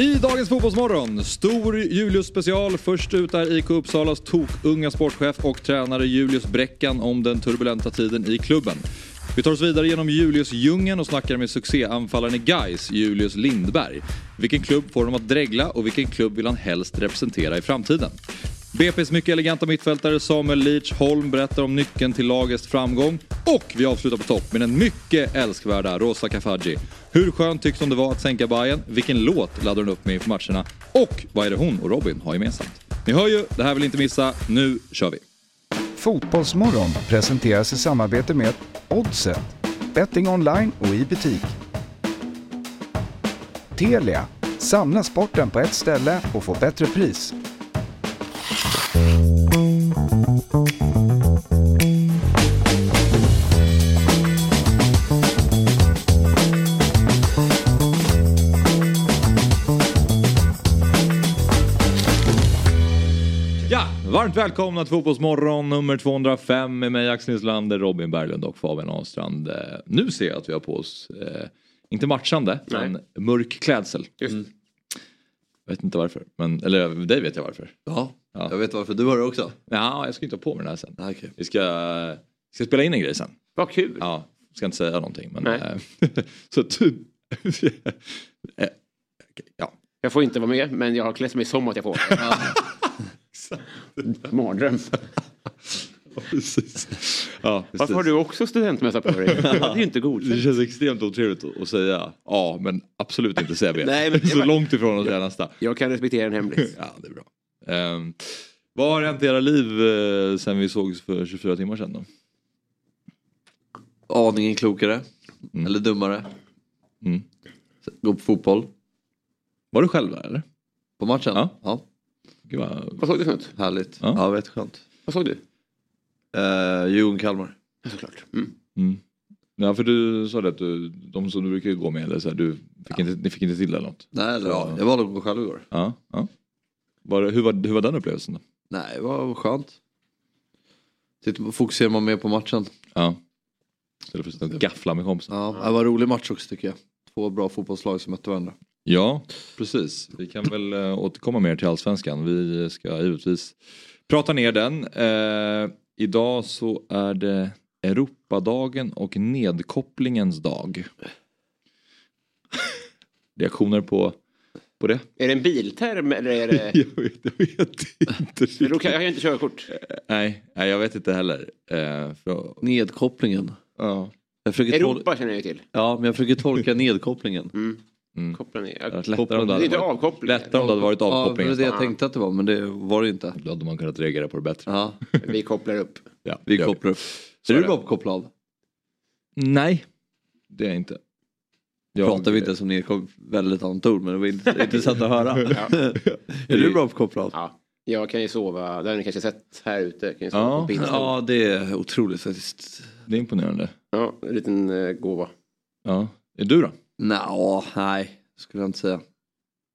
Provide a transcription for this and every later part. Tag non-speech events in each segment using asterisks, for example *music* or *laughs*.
I dagens Fotbollsmorgon, stor Julius special. Först ut är IK Uppsalas tokunga sportchef och tränare Julius Bräckan om den turbulenta tiden i klubben. Vi tar oss vidare genom Julius djungeln och snackar med succéanfallaren i Gais, Julius Lindberg. Vilken klubb får honom att dregla och vilken klubb vill han helst representera i framtiden? BP's mycket eleganta mittfältare Samuel Leach Holm berättar om nyckeln till lagets framgång. Och vi avslutar på topp med den mycket älskvärda Rosa Kafaji. Hur skönt tyckte hon det var att sänka Bayern? Vilken låt laddar hon upp med inför matcherna? Och vad är det hon och Robin har gemensamt? Ni hör ju, det här vill inte missa. Nu kör vi! Fotbollsmorgon presenteras i samarbete med Oddset, betting online och i butik. Telia, samla sporten på ett ställe och få bättre pris. Varmt välkomna till Fotbollsmorgon nummer 205 med mig Axel Nislander, Robin Berglund och Fabian Ahlstrand. Eh, Nu ser jag att vi har på oss, eh, inte matchande, Nej. men mörk klädsel. Just. Mm. Vet inte varför, men, eller dig vet jag varför. Ja, Ja. jag vet varför du har det också. Ja, jag ska inte ha på mig den här sen. Ah, okej. Vi ska, ska spela in en grej sen. Vad kul. Ja, ska inte säga någonting men... Nej. eh, *laughs* så *laughs* okej, ja. Jag får inte vara med men jag har klätt mig som att jag får. *laughs* *laughs* Mardröm. *laughs* Precis. Ja, Varför precis. har du också studentmössa på dig? *laughs* Det är ju inte Det godkänt. känns extremt otrevligt att- säga ja men absolut inte säga B. Nej, men- så långt ifrån att säga nästa. Jag kan respektera en hemlis. Ja det är bra. Um, vad har hänt i era liv uh, sen vi sågs för 24 timmar sedan då? Aningen klokare. Mm. Eller dummare. Mm. Gå på fotboll. Var du själv där eller? På matchen? Ja. ja. Gud vad... Vad såg du för något? Härligt. Ja. Ja, vet skönt. Vad såg du? Uh, Djurgården-Kalmar. Ja, såklart. Mm. Mm. Ja för du sa det att du, de som du brukar gå med, eller så här, du fick inte, ni fick inte till det eller något? Nej, eller ja. Jag valde att gå själv igår. Ja. ja. Var, hur, var, hur var den upplevelsen då? Nej, det var skönt. Sitter, fokuserar man mer på matchen. Ja. Istället för att gaffla med kompisar. Ja, det var en rolig match också tycker jag. Två bra fotbollslag som mötte varandra. Ja, precis. Vi kan väl äh, återkomma mer till allsvenskan. Vi ska givetvis prata ner den. Eh, idag så är det Europadagen och nedkopplingens dag. *laughs* Reaktioner på, på det? Är det en bilterm eller är det... *laughs* Jag vet, jag vet inte. Jag har ju inte körkort. Nej, nej, jag vet inte heller. Eh, för, Nedkopplingen. ja. Jag försöker, tol- Europa känner jag ju till. ja, men jag försöker tolka *laughs* nedkopplingen. Mm. Mm. Koppla ner. Det Ja, lättare om det hade varit, avkoppling. lättare om det hade varit Ja, det avkoppling. var det jag tänkte att det var men det var det ju inte. Då hade man kunnat reagera på det bättre. Ja, Vi kopplar upp. Ja, vi kopplar upp. Så är du det. bra på koppla av? Nej, det är jag inte. Jag, pratar vi inte som ni kom väldigt annat ord men det var int- intressant att höra. *laughs* *laughs* är du bra på koppla av? Ja. Jag kan ju sova, det har ni kanske sett här ute. Kan ju sova Ja. på. Ja det är otroligt faktiskt. Det är imponerande. Ja, en liten eh, gåva. Ja. Är du då? Nå, nej, skulle jag inte säga.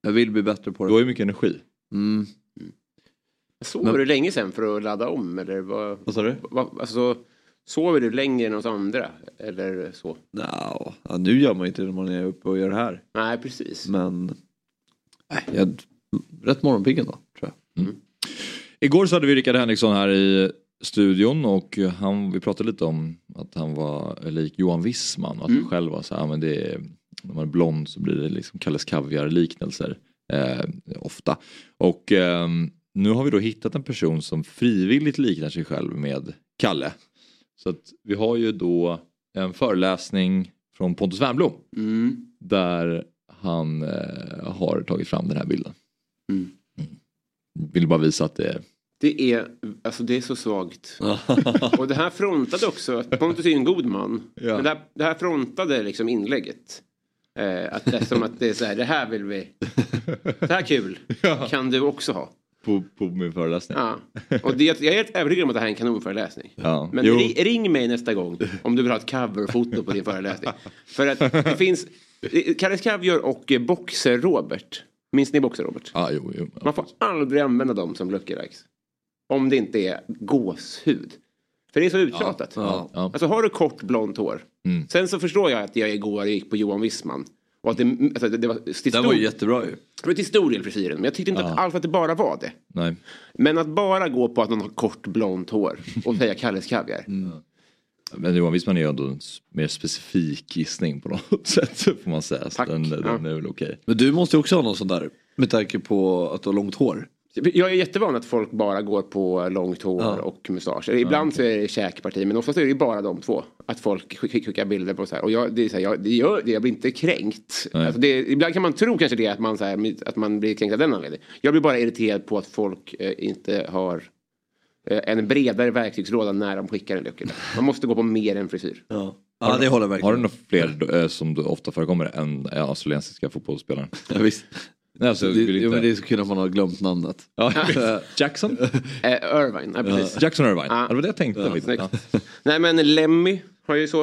Jag vill bli bättre på Du har det. ju mycket energi. Mm. Sover Men- du länge sen för att ladda om? Eller vad, Vad sa du? alltså, sover du längre än oss andra? Eller så? Nå, ja, nu gör man ju inte det när man är uppe och gör det här. Nej, precis. Men nej, jag är rätt morgonpigg ändå tror jag. Igår så hade vi Rickard Henriksson här i studion och han, vi pratade lite om att han var lik Johan Wissman och att han själv var så här, men det är, när man är blond så blir det liksom Kalles Kaviar liknelser eh, ofta. Och ehm, nu har vi då hittat en person som frivilligt liknar sig själv med Kalle. Så att vi har ju då en föreläsning från Pontus Wernbloom Mm. där han eh, har tagit fram den här bilden. Mm. Vill bara visa att det är Det är, alltså det är så svagt. *laughs* Och det här frontade också, Pontus är ju en god man. Ja. Men det här, det här frontade liksom inlägget. Eh, att det är som att det är så här, det här vill vi. Så här kul *laughs* kan du också ha. på, på min föreläsning. Ja. Och det, jag är helt övertygad om att det här är en kanonföreläsning. Ja. Men Jo. ri, ring mig nästa gång om du vill ha ett coverfoto på din föreläsning. För att det finns Kalles Kaviar och Boxer-Robert. Minns ni Boxer-Robert? Ja, jo, jo. Man får aldrig använda dem som lookalikes. Om det inte är gåshud. För det är så uttjatat. Ja, ja. Alltså har du kort blont hår. Mm. Sen så förstår jag att jag igår gick på Johan Wissman. Och att det, alltså, det, det var till stor, var ju jättebra ju. det var till stor del frisyren. Men jag tyckte inte att alls att det bara var det. Nej. Men att bara gå på att någon har kort blont hår och säga Kalles Kaviar. Mm. Men Johan Wisman är ju ändå en mer specifik gissning på något *laughs* sätt får man säga. Så Tack. Den, den Ja. är väl okej. Men du måste ju också ha någon sån där. Med tanke på att du har långt hår. Jag är jättevan att folk bara går på långt hår Ja. och mustasch. Ibland så är det käkparti men oftast är det ju bara de två. Att folk skick- skickar bilder på så här. Och jag, det är så här, jag, det gör, det, jag blir inte kränkt. Alltså det, ibland kan man tro kanske det att man, så här, att man blir kränkt av den anledningen. Jag blir bara irriterad på att folk eh, inte har eh, en bredare verktygslåda när de skickar en lucka. Man måste gå på mer än frisyr. Ja, ja det håller jag Har verkligen. du några fler eh, som du ofta förekommer än eh, australiensiska fotbollsspelare? *laughs* Ja, visst. Nej, alltså, Det, inte... men det är så kul att man har glömt namnet. ja, *laughs* Jackson? Eh, Irvine, ja, precis. Jackson Irvine? Ja. Ja. Det var det jag tänkte. Ja. *laughs* Nej men Lemmy har ju så.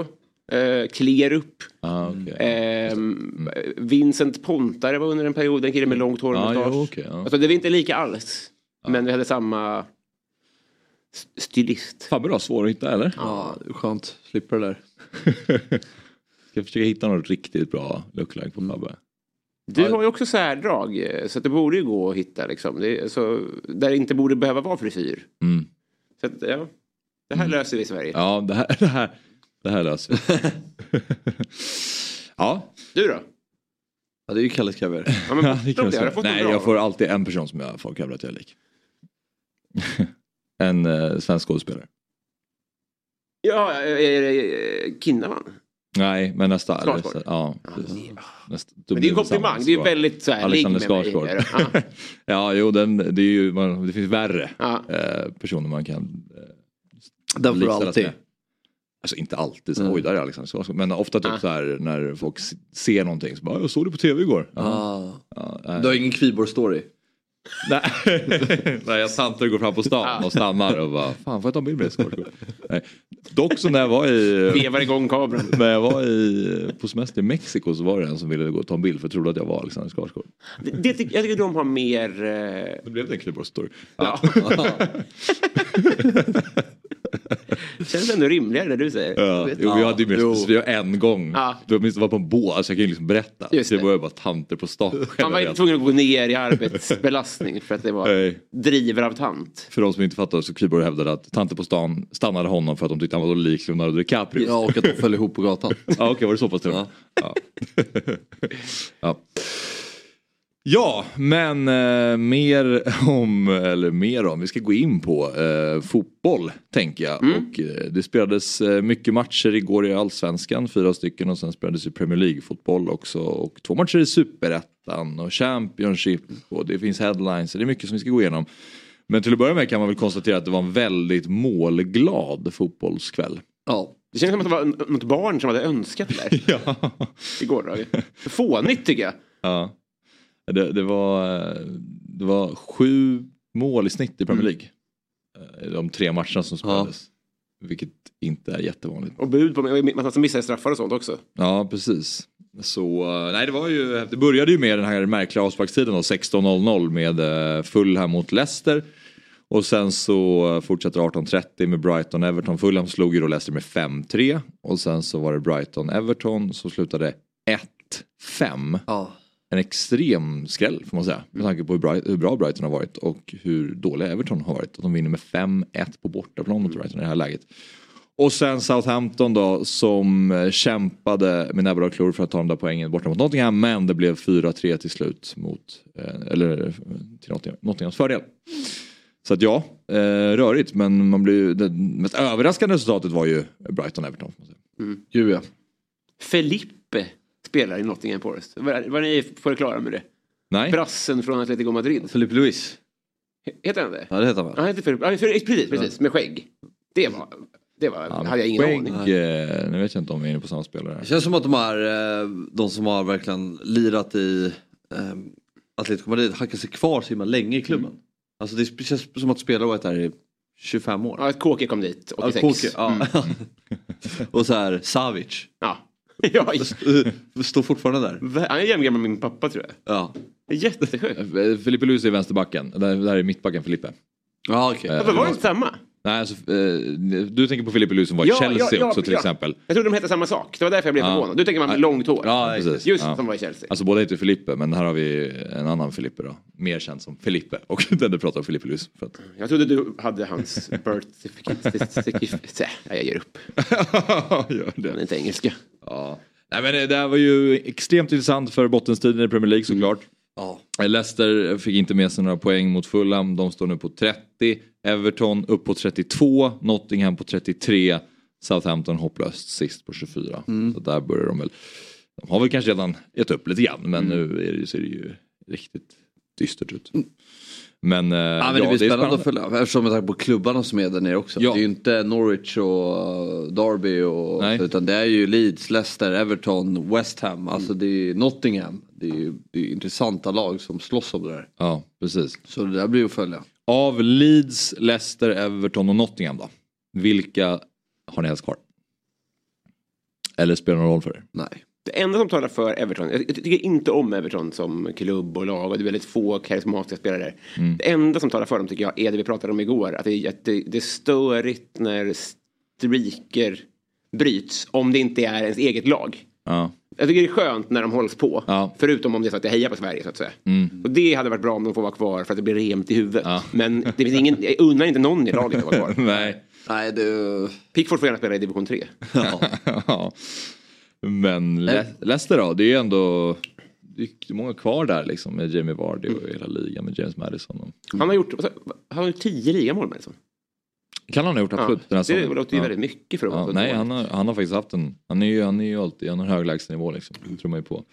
Eh, Klerup. Ah, okay. Ehm, Vincent Pontare var under en period en kille med långt hår och Ja, mustasch. jo, okej, ja. Alltså det var inte lika alls. Men vi hade samma s- stylist. Fabbe då, svår att hitta eller? Ja, är skönt. Slipper det där. *laughs* Ska jag försöka hitta något riktigt bra lookalike på Fabbe? Du har ju också särdrag. eh, Så att det borde ju gå att hitta liksom. Det så, där det inte borde behöva vara frisyr. Mm. Så att, ja. Det här löser vi i Sverige. Ja, det här, *laughs* det här, det här löser vi. *laughs* ja, Du då? Ja, det är ju Kalles Kaviar. Ja, men *laughs* Ja, det jag Nej, jag får alltid en person som jag folk hävdar att jag är lik. en eh, svensk skådespelare. Ja, är det Kinnaman? Nej, men nästa. Skarsgård. Ja, precis. Nästa, Men det är en komplimang. Det är väldigt så här, Alexander. Skarsgård. Ja. *laughs* ja, jo, den, det, är ju, man, det finns värre Ja. eh, personer man kan eh, Den får du alltid. med. Alltså inte alltid, så, Mm. oj där är Alexander Skarsgård. Men ofta typ Ja. så här när folk ser någonting så bara, jag såg det på tv igår. Ja. Ah. Ja, nej. Du har ingen Kviborg-story? Nej, *laughs* Nej jag tanter går fram på stan och stannar och bara, fan får jag ta en bild med dig. Dock så när jag var i, *laughs* Vevar igång kameran. när jag var i, på semester i Mexiko så var det en som ville gå och ta en bild för jag trodde att jag var Alexander Skarsgård. Det, det, jag tycker de har mer... Eh, Det blev det en Klyborg-story. ja. *laughs* Känns ändå rimligare när du säger. Ja, jo, vi hade ju mer jo. specifikt, en gång. Ja. Det var minst var på en båt, alltså jag kan ju liksom berätta. Just det det. var ju bara tanter på stan. Man var inte tvungen att gå ner i arbetsbelastning för att det var Nej. driver av tant. För de som inte fattar så Kviborg hävdade att tanter på stan stannade honom för att de tyckte han var så lik Leonardo DiCaprio. Ja, och att de föll ihop på gatan. *laughs* Ja, Okej, var det så pass och med? Ja. ja. *laughs* Ja, men eh, mer om, eller mer om, vi ska gå in på eh, fotboll tänker jag. Och eh, det spelades eh, mycket matcher igår i Allsvenskan, fyra stycken och sen spelades ju Premier League-fotboll också. Och två matcher i Superettan och Championship och det finns headlines, det är mycket som vi ska gå igenom. Men till att börja med kan man väl konstatera att det var en väldigt målglad fotbollskväll. Ja. Det känns som att det var något barn som hade önskat det där *laughs* Ja. igår. Då. Fånigt tycker jag. Ja. Det, det, var, det var sju mål i snitt i Premier League. Eh, De tre matcherna som spelades. Vilket inte är jättevanligt. Och bud på. Man missar straffar och sånt också. Ja, precis. Så, eh, nej det var ju, det började ju med den här märkliga avsparkstiden då, 16.00 med eh, Fulham mot Leicester. Och sen så fortsätter 18.30 med Brighton-Everton. Fulham slog ju då Leicester med 5-3. Och sen så var det Brighton-Everton som slutade 1-5 ja. En extrem skräll får man säga. Med tanke på hur, Bright, hur bra Brighton har varit och hur dåliga Everton har varit. Att de vinner med 5-1 på bortaplan mot Brighton i det här läget. Och sen Southampton då som eh, kämpade med näbbar och klor för att ta de där poängen borta mot Nottingham. Men det blev 4-3 till slut mot, eh, eller eh, till Nottingham, Nottinghams fördel. Så att ja, rörigt men man blir ju, det mest överraskande resultatet var ju Brighton-Everton. Gud ja. Felipe spelar i Nottingham Forest. Var, var ni på det klara med det? Nej, Brassen från Atletico Madrid. Felipe Luis. Heter han det? Ja det heter han Ja, väl? han heter Felipe. Ja, precis, precis. Med skägg. Det var... Det var, Ja, hade jag ingen poäng, aning. eh, Nu vet jag inte om vi är inne på samma spelare. Det känns som att de här, eh, de som har verkligen lirat i eh, Atletico Madrid hackar sig kvar så himla länge i klubben. Alltså det känns som att spelare varit där i 25 år. Ja, ett Kåke kom dit, Ja, 86. Koke, ja. *laughs* och så här, Savic. Ja. *laughs* ja. Står fortfarande där. Han är jämngammal med min pappa tror jag. Ja, Det är jättesjukt. Eh, Filippe Luis är vänsterbacken, här är mittbacken Filippe. ja okej. Eh, Varför var det inte samma? Nej, alltså, eh, du tänker på Filippe Luis som var i Ja, Chelsea ja, ja, också till ja. exempel. Jag trodde de hette samma sak. Det var därför jag blev Ja. förvånad. Du tänker man med långt hår. Ja, precis. Just Ja. som var i Chelsea. Alltså båda heter Filippe men här har vi en annan Filippe då. Mer känd som Filippe och *laughs* den du pratar om Filippe. För att... Jag trodde du hade hans birth certificate. *laughs* Jag ger upp. Gör det. Han är inte engelska. Ja. Nej, men det där var ju extremt intressant för bottenstriden i Premier League såklart. Ja. Leicester fick inte med sig några poäng mot Fulham. De står nu på 30. Everton upp på 32. Nottingham på 33. Southampton hopplöst sist på 24. Så där börjar de väl. De har väl kanske redan gett upp lite grann men nu är det, ser det ju riktigt dystert ut. Men, eh, Ja, men det blir spännande, att följa eftersom med tanke på klubbarna som är där nere också. Ja. Det är ju inte Norwich och uh, Derby och, Nej. utan det är ju Leeds, Leicester, Everton, West Ham, alltså det är Nottingham. Det är ju det är intressanta lag som slåss om det där. Ja, precis. Så det där blir att följa. Av Leeds, Leicester, Everton och Nottingham då? Vilka har ni helst kvar? Eller spelar det någon roll för er? Nej. Det enda som talar för Everton, jag tycker inte om Everton som klubb och lag och det är väldigt få karismatiska spelare. Mm. Det enda som talar för dem tycker jag är det vi pratade om igår, att det, att det, det är störigt när streaker bryts om det inte är ens eget lag. Ja. Jag tycker det är skönt när de hålls på. Ja. Förutom om det är så att jag hejar på Sverige så att säga. Mm. Och det hade varit bra om de får vara kvar för att det blir rent i huvudet. Ja. Men det finns ingen, jag unnar inte någon i laget att vara kvar. *laughs* Nej. Nej, det... Pickford får gärna spela i division 3. *laughs* Ja. Ja. Men Le- Leicester då? Det är ju ändå det är många kvar där liksom med Jamie Vardy och hela ligan med James Madison. Och... Han har gjort, han har gjort tio ligamål med liksom. Kan han ha gjort absolut. här det låter ju ja. väldigt mycket för att vara Ja, nej, han har, han har faktiskt haft en, han är ju, han är ju alltid, han har hög lägstanivå liksom. Det tror man ju på.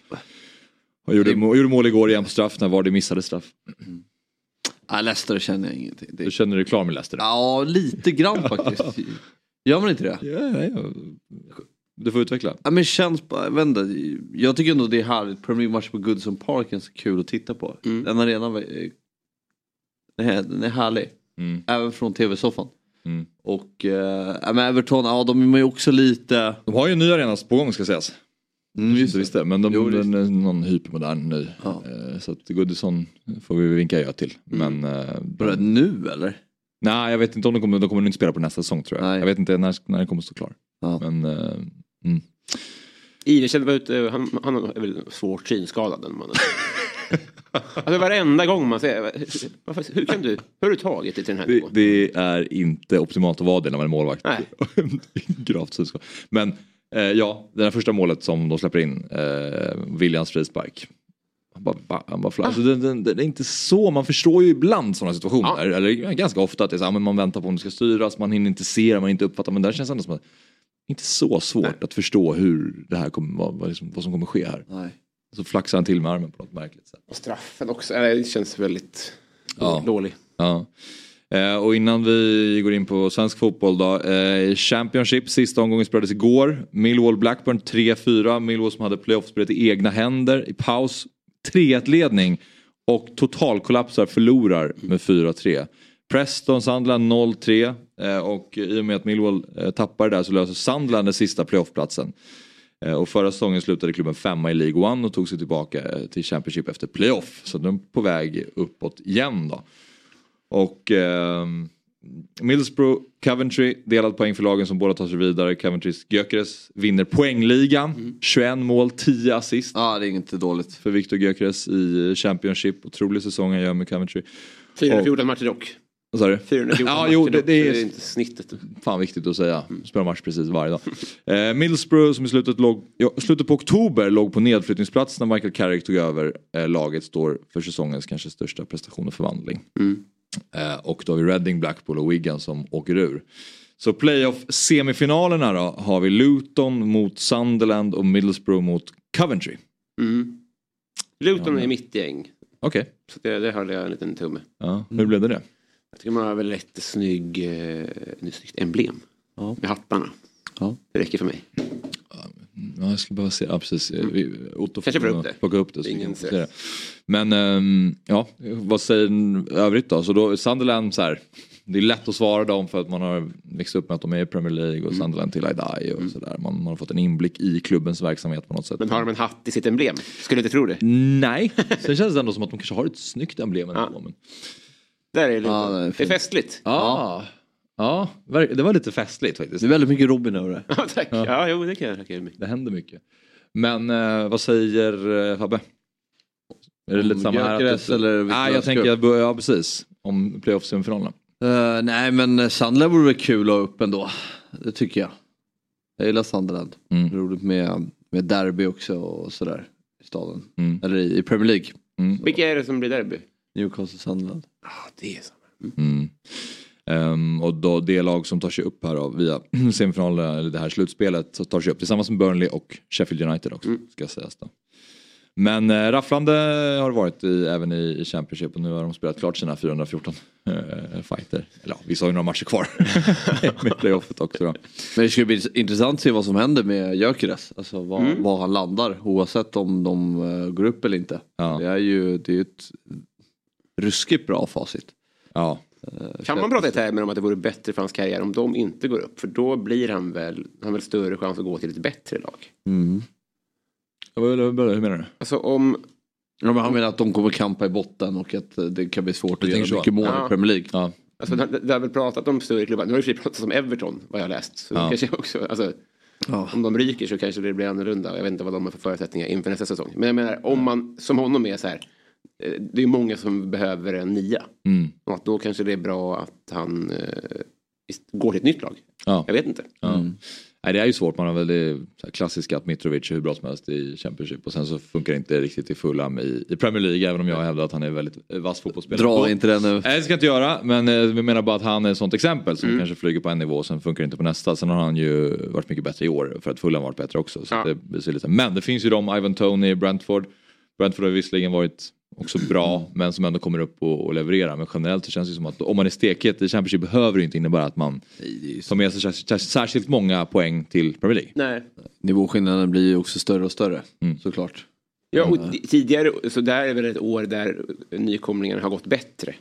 Han gjorde, må- gjorde mål igår igen på straff när Vardy missade straff. Nej, Leicester känner jag ingenting. Det... Du känner dig klar med Leicester? Ja, lite grann *laughs* faktiskt. Gör man inte det? Ja, ja, ja. Du får utveckla. Ja, men känns bara, inte, jag tycker ändå det är härligt. Premier League-match på Goodson Park är så kul att titta på. Mm. Den arenan är, den är härlig. Mm. Även från tv-soffan. Mm. Och ja, men Everton, ja de är ju också lite... De har ju en ny arena på gång ska sägas. Mm, Just visst det, men de, Jo, den är någon hypermodern nu. Ja. Eh, Så att Goodison får vi vinka ja till. Men eh, Börjar det nu eller? nej, jag vet inte om de kommer, de kommer inte spela på nästa säsong tror jag. Nej. Jag vet inte när, när den kommer stå klar. Ja. Men mm. Iversen var ute, han, han är väl svårt synskadad den mannen. *laughs* alltså varenda gång man säger, varför, hur kan du, hur har du tagit dig till den här det, nivån? det är inte optimalt att vara det när man är målvakt. Nej. *laughs* Gravt synskadad. Men eh, ja, det här första målet som de släpper in, eh, Williams frispark. Han bara, han bara alltså, det, det, det är inte så, man förstår ju ibland sådana situationer. Ja. Eller ganska ofta att det är så, man väntar på om det ska styras, man hinner inte se det, man inte uppfattar. Men där känns det ändå som att inte så svårt att förstå hur det här kommer, vad, vad, liksom, vad som kommer ske här. Nej. Så flaxar han till med armen på något märkligt sätt. Och straffen också, det känns väldigt Ja. dålig. Ja. Eh, och innan vi går in på svensk fotboll då. Eh, Championship, sista omgången spelades igår. Millwall Blackburn 3-4. Millwall som hade playoffspelet i egna händer i paus. 3-1-ledning och totalkollapsar förlorar med 4-3. Preston Sunderland 0-3 eh, och i och med att Millwall eh, tappar det där så löser Sunderland den sista playoffplatsen. Eh, Och förra säsongen slutade klubben femma i League One och tog sig tillbaka eh, till Championship efter playoff. Så de är på väg uppåt igen då. Och ehm, Middlesbrough, Coventry, delad poäng för lagen som båda tar sig vidare. Coventrys Gyökeres vinner poängligan. 21 mål, 10 assist Ja, det är inte dåligt. för Victor Gyökeres i Championship. Otrolig säsong han gör med Coventry. 414 matcher dock. Vad sa du? 414 Ja, jo, det- det är- det är inte snittet. Fan viktigt att säga. Spelar match precis varje dag. Eh, Middlesbrough som i slutet, låg, ja, slutet på oktober låg på nedflyttningsplats när Michael Carrick tog över. Eh, laget står för säsongens kanske största prestation och förvandling. Eh, och då har vi Reading, Blackpool och Wigan som åker ur. Så playoff-semifinalerna då har vi Luton mot Sunderland och Middlesbrough mot Coventry. Mm. Luton är mitt gäng. Okej, Så det, det hörde jag en liten tumme. ja, hur blev det det? Jag tycker man har väl ett snygg, eh, ett snyggt emblem. Ja. Med hattarna. Ja. Det räcker för mig. Ja, jag skulle bara se, ja precis. Vi, Otto får upp det. plocka upp det. Så Ingen det. Men ehm, ja, vad säger övrigt då? Så då Sunderland så här, det är lätt att svara dem för att man har växt upp med att de är i Premier League Mm. och Sunderland till I die och sådär. Man, man har fått en inblick i klubbens verksamhet på något sätt. Men har de en hatt i sitt emblem? Skulle inte tro det. Nej, sen känns det ändå som att de kanske har ett snyggt emblem ändå. Ja. Men... Där är Luton. Ja, det är det är festligt. Ja. Ja, det var lite festligt faktiskt. Det är väldigt mycket Robin över det. *laughs* Ja, tack. Ja, jo, det kan jag tacka mycket. Det händer mycket. Men eh, vad säger eh, Fabbe? Är det lite samma här? Gyökeres eller Nej, jag tänker, att- ja precis. Om playoff-semifinalerna. Eh, nej men Sunderland vore väl kul att ha upp ändå. Det tycker jag. Jag gillar Sunderland. Mm. Roligt med, med derby också och sådär i staden. Mm. Eller i, i Premier League. Mm. Vilka är det som blir derby? Newcastle Sunderland. Ja, det är så. Mm. Ehm, och då det lag som tar sig upp här då, via *clears throat* semifinalerna, eller det här slutspelet, så tar sig upp tillsammans med Burnley och Sheffield United också. Ska sägas då. Men eh, rafflande har det varit i, även i, i Championship och nu har de spelat klart sina 414 eh, fighter. Eller ja, vissa har ju några matcher kvar *laughs* med playoffet också då. Men det ska bli intressant att se vad som händer med Gyökeres. Alltså var, Mm. var han landar oavsett om de eh, går upp eller inte. Ja. Det är ju det är ett ruskigt bra facit. Ja, Kan man prata i termer om att det vore bättre för hans karriär om de inte går upp? För då blir han väl, han väl större chans att gå till ett bättre lag. hur, hur, menar du? Alltså om, Ja, men han menar att de kommer kampa i botten och att eh, det kan bli svårt att göra så? mycket mål Ja. i Premier League. Ja, alltså det, det har väl pratat om större klubbar, nu har det pratats om Everton vad jag har läst. Så Ja. kanske också, alltså, Ja. om de ryker så kanske det blir annorlunda. Jag vet inte vad de har för förutsättningar inför nästa säsong. Men jag menar om man som honom är så här, eh, det är många som behöver en nia. mm. Och att då kanske det är bra att han eh, går till ett nytt lag. ja. Jag vet inte. Ja. Nej, det är ju svårt, man har väl det klassiska att Mitrovic är hur bra som helst i Championship och sen så funkar det inte riktigt i Fulham i, i Premier League även om jag hävdar att han är väldigt eh, vass fotbollsspelare. Dra inte den nu. Nej det ska jag inte göra men eh, vi menar bara att han är ett sånt exempel Mm. som kanske flyger på en nivå och sen funkar det inte på nästa. Sen har han ju varit mycket bättre i år för att Fulham varit bättre också. Så Ja. det blir lite. Men det finns ju de, Ivan Tony, Brentford. Brentford har visserligen varit också bra men som ändå kommer upp och, och levererar. Men generellt så känns det som att om man är stekhet i Championship behöver det inte innebära att man tar med sig särskilt, många poäng till Premier League. Nej. Nivåskillnaden blir ju också större och större Mm. såklart. Ja, och t- tidigare, så där är väl ett år där nykomlingarna har gått bättre.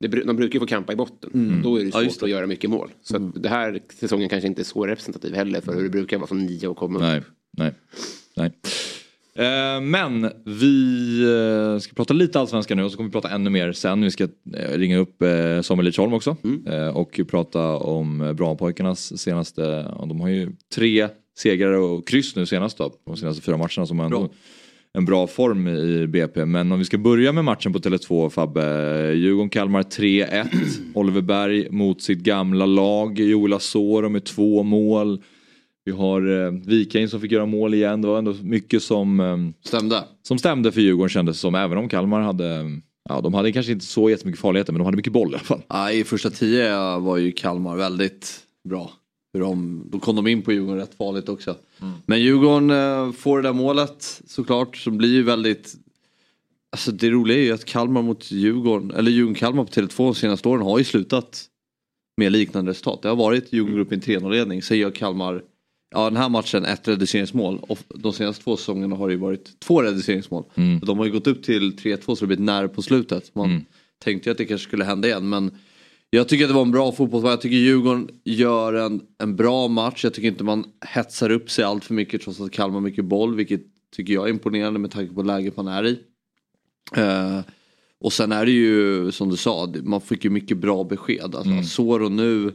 De brukar ju få kampa i botten. Då är det Ja, svårt just det. att göra mycket mål. Så att det här säsongen kanske inte är så representativ heller för hur det brukar vara som nio och komma upp. Nej, nej, nej. Eh, men vi eh, ska prata lite allsvenska nu och så kommer vi prata ännu mer sen. Vi ska eh, ringa upp Samuel Lidsholm också eh, och prata om Brommapojkarnas senaste, de har ju tre segrar och kryss nu senast då, de senaste fyra matcherna som har ändå Bra. en bra form i BP. Men om vi ska börja med matchen på Tele2 Fabbe. Djurgården-Kalmar 3-1. *clears throat* Oliver Berg mot sitt gamla lag. Joel Asoro med två mål. Vi har eh, Wikheim som fick göra mål igen. Det var ändå mycket som, eh, Stämde. som stämde för Djurgården kändes som. Även om Kalmar hade, ja de hade kanske inte så jättemycket farligheter men de hade mycket boll i alla fall. Ja, I första tio var ju Kalmar väldigt bra. Hur de, då kom de in på Djurgården rätt farligt också. Men Djurgården eh, får det där målet såklart som blir ju väldigt Alltså det roliga är ju att Kalmar mot Djurgården, eller Djurgården-Kalmar på Tele2 de senaste åren har ju slutat med liknande resultat. Det har varit Djurgården-gruppen i 3-0-ledning, sen gör Kalmar, ja den här matchen ett reduceringsmål och de senaste två säsongerna har det ju varit två reduceringsmål. Mm. De har ju gått upp till 3-2 så det blir när på slutet. Man Mm. tänkte ju att det kanske skulle hända igen men jag tycker att det var en bra fotbollsmatch. Jag tycker Djurgården gör en, en bra match. Jag tycker inte man hetsar upp sig allt för mycket trots att Kalmar har mycket boll vilket tycker jag är imponerande med tanke på läget man är i. Eh, och sen är det ju som du sa, man fick ju mycket bra besked. Alltså, Mm. Soro nu,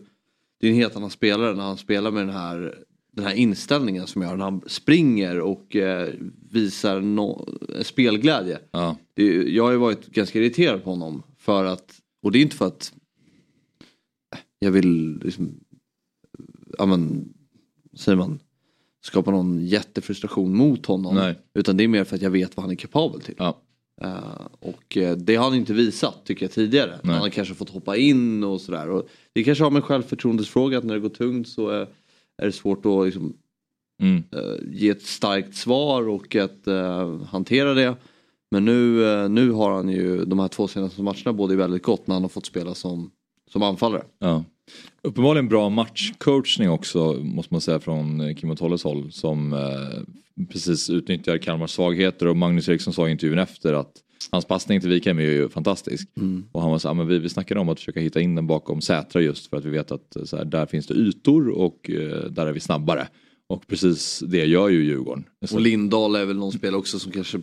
det är en helt annan spelare när han spelar med den här, den här inställningen som gör när han springer och eh, visar no, spelglädje. Ja. Det, jag har ju varit ganska irriterad på honom för att, och det är inte för att jag vill liksom, ja men, säger man, skapa någon jättefrustration mot honom. Nej. Utan det är mer för att jag vet vad han är kapabel till. Ja. Eh, och eh, det har han inte visat tycker jag tidigare. Nej. Han har kanske fått hoppa in och sådär. Och det kanske har med självförtroendesfråga att när det går tungt så eh, är det svårt att liksom, Mm. eh, ge ett starkt svar och att eh, hantera det. Men nu, eh, nu har han ju de här två senaste matcherna både väldigt gott när han har fått spela som, som anfallare. Ja. Uppenbarligen bra matchcoachning också måste man säga från Kim och Tolles håll som eh, precis utnyttjar Kalmars svagheter och Magnus Eriksson sa i intervjun efter att hans passning till Wikheim är ju fantastisk. Och han var så här, men vi, vi snackade om att försöka hitta in den bakom Sätra just för att vi vet att eh, så här, där finns det ytor och eh, där är vi snabbare. Och precis det gör ju Djurgården. Så- Och Lindahl är väl någon spelare också som kanske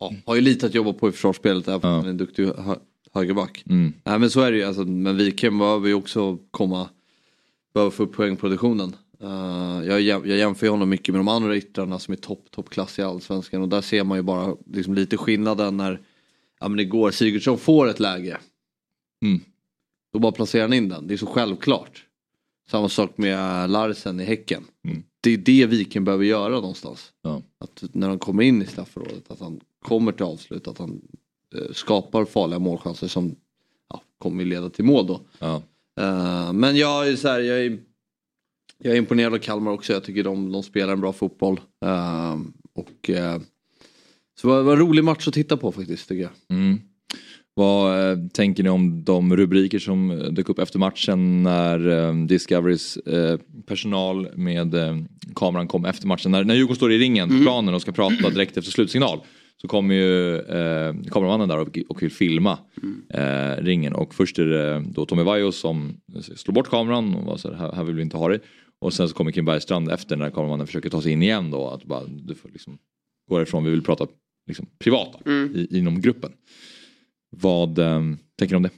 ja, har ju lite att jobba på i försvarsspelet även om Ja. han är en duktig hö- högerback. Mm. Nej men så är det ju. Alltså, men Wikheim behöver ju också komma, behöver få upp poängproduktionen. Uh, jag, jag jämför honom mycket med de andra yttrarna som är topp, toppklass i allsvenskan och där ser man ju bara liksom, lite skillnaden när, ja men igår Sigurdsson får ett läge. Mm. Då bara placerar han in den, det är så självklart. Samma sak med Larsen i Häcken. Mm. Det är det Viken behöver göra någonstans. Ja. Att när han kommer in i straffområdet att han kommer till avslut, att han eh, skapar farliga målchanser som ja, kommer leda till mål då. Ja. Eh, men jag är, så här, jag, är, jag är imponerad av Kalmar också. Jag tycker de, de spelar en bra fotboll. Eh, och, eh, så det var, en rolig match att titta på faktiskt tycker jag. Mm. Vad eh, tänker ni om de rubriker som dök upp efter matchen när eh, Discoverys eh, personal med eh, kameran kom efter matchen? När, när Djurgården står i ringen på planen och ska prata direkt efter slutsignal så kommer ju eh, kameramannen där och, och vill filma eh, ringen och först är det då Tommy Vaiho som slår bort kameran och var så här, här, här vill vi inte ha dig. Och sen så kommer Kim Bergstrand efter när kameramannen försöker ta sig in igen då att bara du får liksom gå ifrån, vi vill prata liksom privat då, i, inom gruppen. Vad eh, tänker du om det?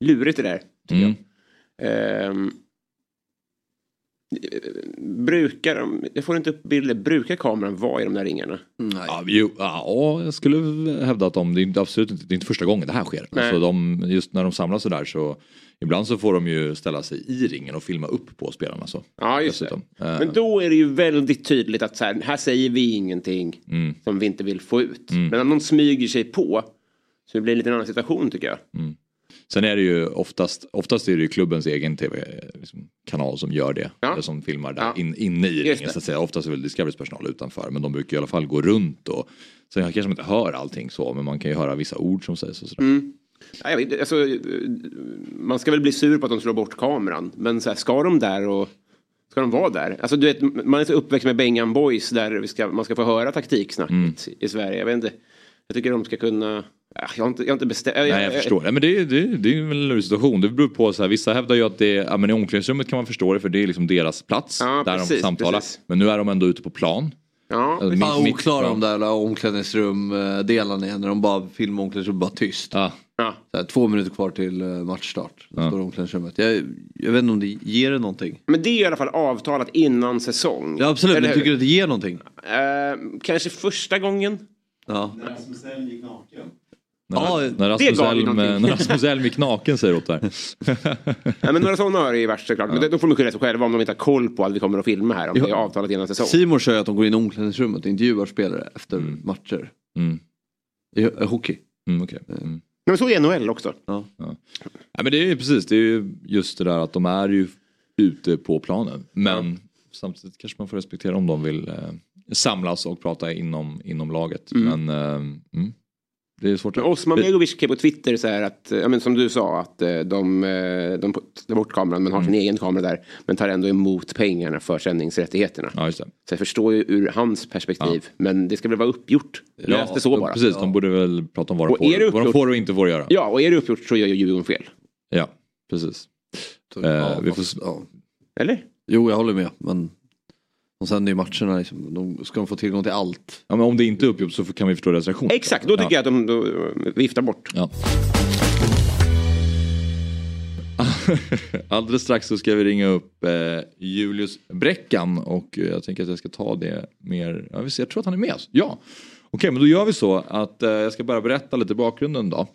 Lurigt det där. tycker Mm. jag. Ehm, brukar de, jag får inte upp bilder, brukar kameran vara i de där ringarna? Nej. Ja, jag skulle hävda att de, det är inte, absolut inte, det är inte första gången det här sker. Nej. Alltså de, just när de samlas sådär så ibland så får de ju ställa sig i ringen och filma upp på spelarna. Så, Ja, just det. dessutom. Eh, Men då är det ju väldigt tydligt att så här, här säger vi ingenting Mm. som vi inte vill få ut. Men om någon smyger sig på så det blir en lite annan situation tycker jag. Sen är det ju oftast, oftast är det ju klubbens egen tv-kanal som gör det. Ja. Eller som filmar där Ja. in, inne i ringen så att säga. Oftast är väl Discoverys personal utanför men de brukar i alla fall gå runt och sen kanske man inte hör allting så men man kan ju höra vissa ord som sägs och sådär. Mm. Ja, jag vet, alltså, man ska väl bli sur på att de slår bort kameran. Men så här, ska de där och ska de vara där? Alltså, du vet, man är så uppväxt med Bengan Boys där ska, man ska få höra taktiksnacket Mm. i Sverige. Jag vet inte. Jag tycker de ska kunna... Ja, Jag har inte, jag har inte bestämt... Nej jag förstår. Nej, men det, är- det, det är en lurig situation. Det beror på så här, vissa hävdar ju att det är, ja, men i omklädningsrummet kan man förstå det för det är liksom deras plats. Ja, där de precis, får samtala. precis. Men nu är de ändå ute på plan. Ja, mitt- Fan mitt- oklara de där omklädningsrum-delarna är när de bara filmar omklädningsrummet bara tyst. Ja. ja. Så här, två minuter kvar till eh, matchstart. Då Ja. står omklädningsrummet. Jag, jag vet inte om det ger det någonting. Men det är i alla fall avtalat innan säsong. Ja absolut, Eller men hur? tycker du att det ger någonting? Eh, kanske första gången. Ja. När, Ja, när, det Rasmus Elm, när Rasmus Elm gick naken säger åt där. *laughs* Nej, men några sådana har det ju varit såklart. Men det- då får de skylla sig själva om de inte har koll på att vi kommer att filma här. Om Ja. det är avtalat innan säsong. Simon säger att de går in i omklädningsrummet och intervjuar spelare efter matcher. Mm. I eh, hockey. Mm, okay. mm. Men så är NHL också. Ja. Ja, men det är ju precis, det är ju just det där att de är ju ute på planen. Men samtidigt kanske man får respektera om de vill eh, samlas och prata inom, inom laget. Men eh, mm, det är svårt. Osman Begovic skrev på Twitter så här att, ja, men som du sa, att eh, de, eh, de tar bort kameran men har sin egen kamera där. Men tar ändå emot pengarna för sändningsrättigheterna. Ja, just det. Så jag förstår ju ur hans perspektiv. Men det ska väl vara uppgjort. Lös det så bara. Precis, de borde väl prata om vad de, Och får, vad de uppgjort- får och inte får göra. Ja, och är det uppgjort så gör ju Djurgården fel. Ja, precis. Så, Eh, ja, vi får ja. Eller? Jo, jag håller med. Men de sänder ju matcherna, liksom, de ska de få tillgång till allt. Ja, men om det inte är uppgjort så kan vi förstå deras reaktion. Exakt, då tycker ja. jag att de då, eh, viftar bort. Ja. *laughs* Alldeles strax så ska vi ringa upp eh, Julius Bräckan och eh, jag tänker att jag ska ta det mer, ja, vi ser, jag tror att han är med oss. Ja, okej men då gör vi så att eh, jag ska bara berätta lite bakgrunden då.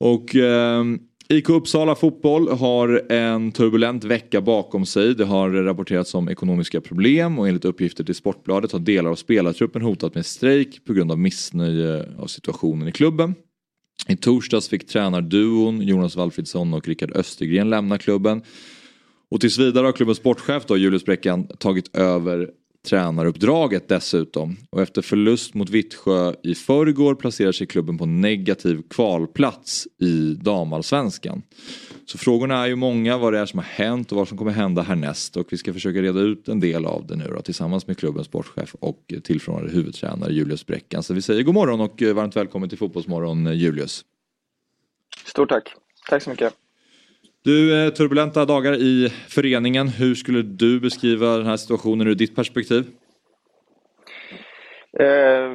Och eh, IK Uppsala Fotboll har en turbulent vecka bakom sig. Det har rapporterats om ekonomiska problem och enligt uppgifter till Sportbladet har delar av spelartruppen hotat med strejk på grund av missnöje av situationen i klubben. I torsdags fick tränarduon Jonas Valfridsson och Rickard Östergren lämna klubben. Och tills vidare har klubbens sportchef då, Julius Bräckan tagit över tränaruppdraget dessutom. Och efter förlust mot Vittsjö i förrgår placerar sig klubben på negativ kvalplats i damallsvenskan. Så frågorna är ju många vad det är som har hänt och vad som kommer hända härnäst. Och vi ska försöka reda ut en del av det nu då, tillsammans med klubbens sportchef och tillförordnade huvudtränare Julius Bräckan. Så vi säger god morgon och varmt välkommen till Fotbollsmorgon Julius. Stort tack. Tack så mycket. Du, eh, turbulenta dagar i föreningen. Hur skulle du beskriva den här situationen ur ditt perspektiv? Eh,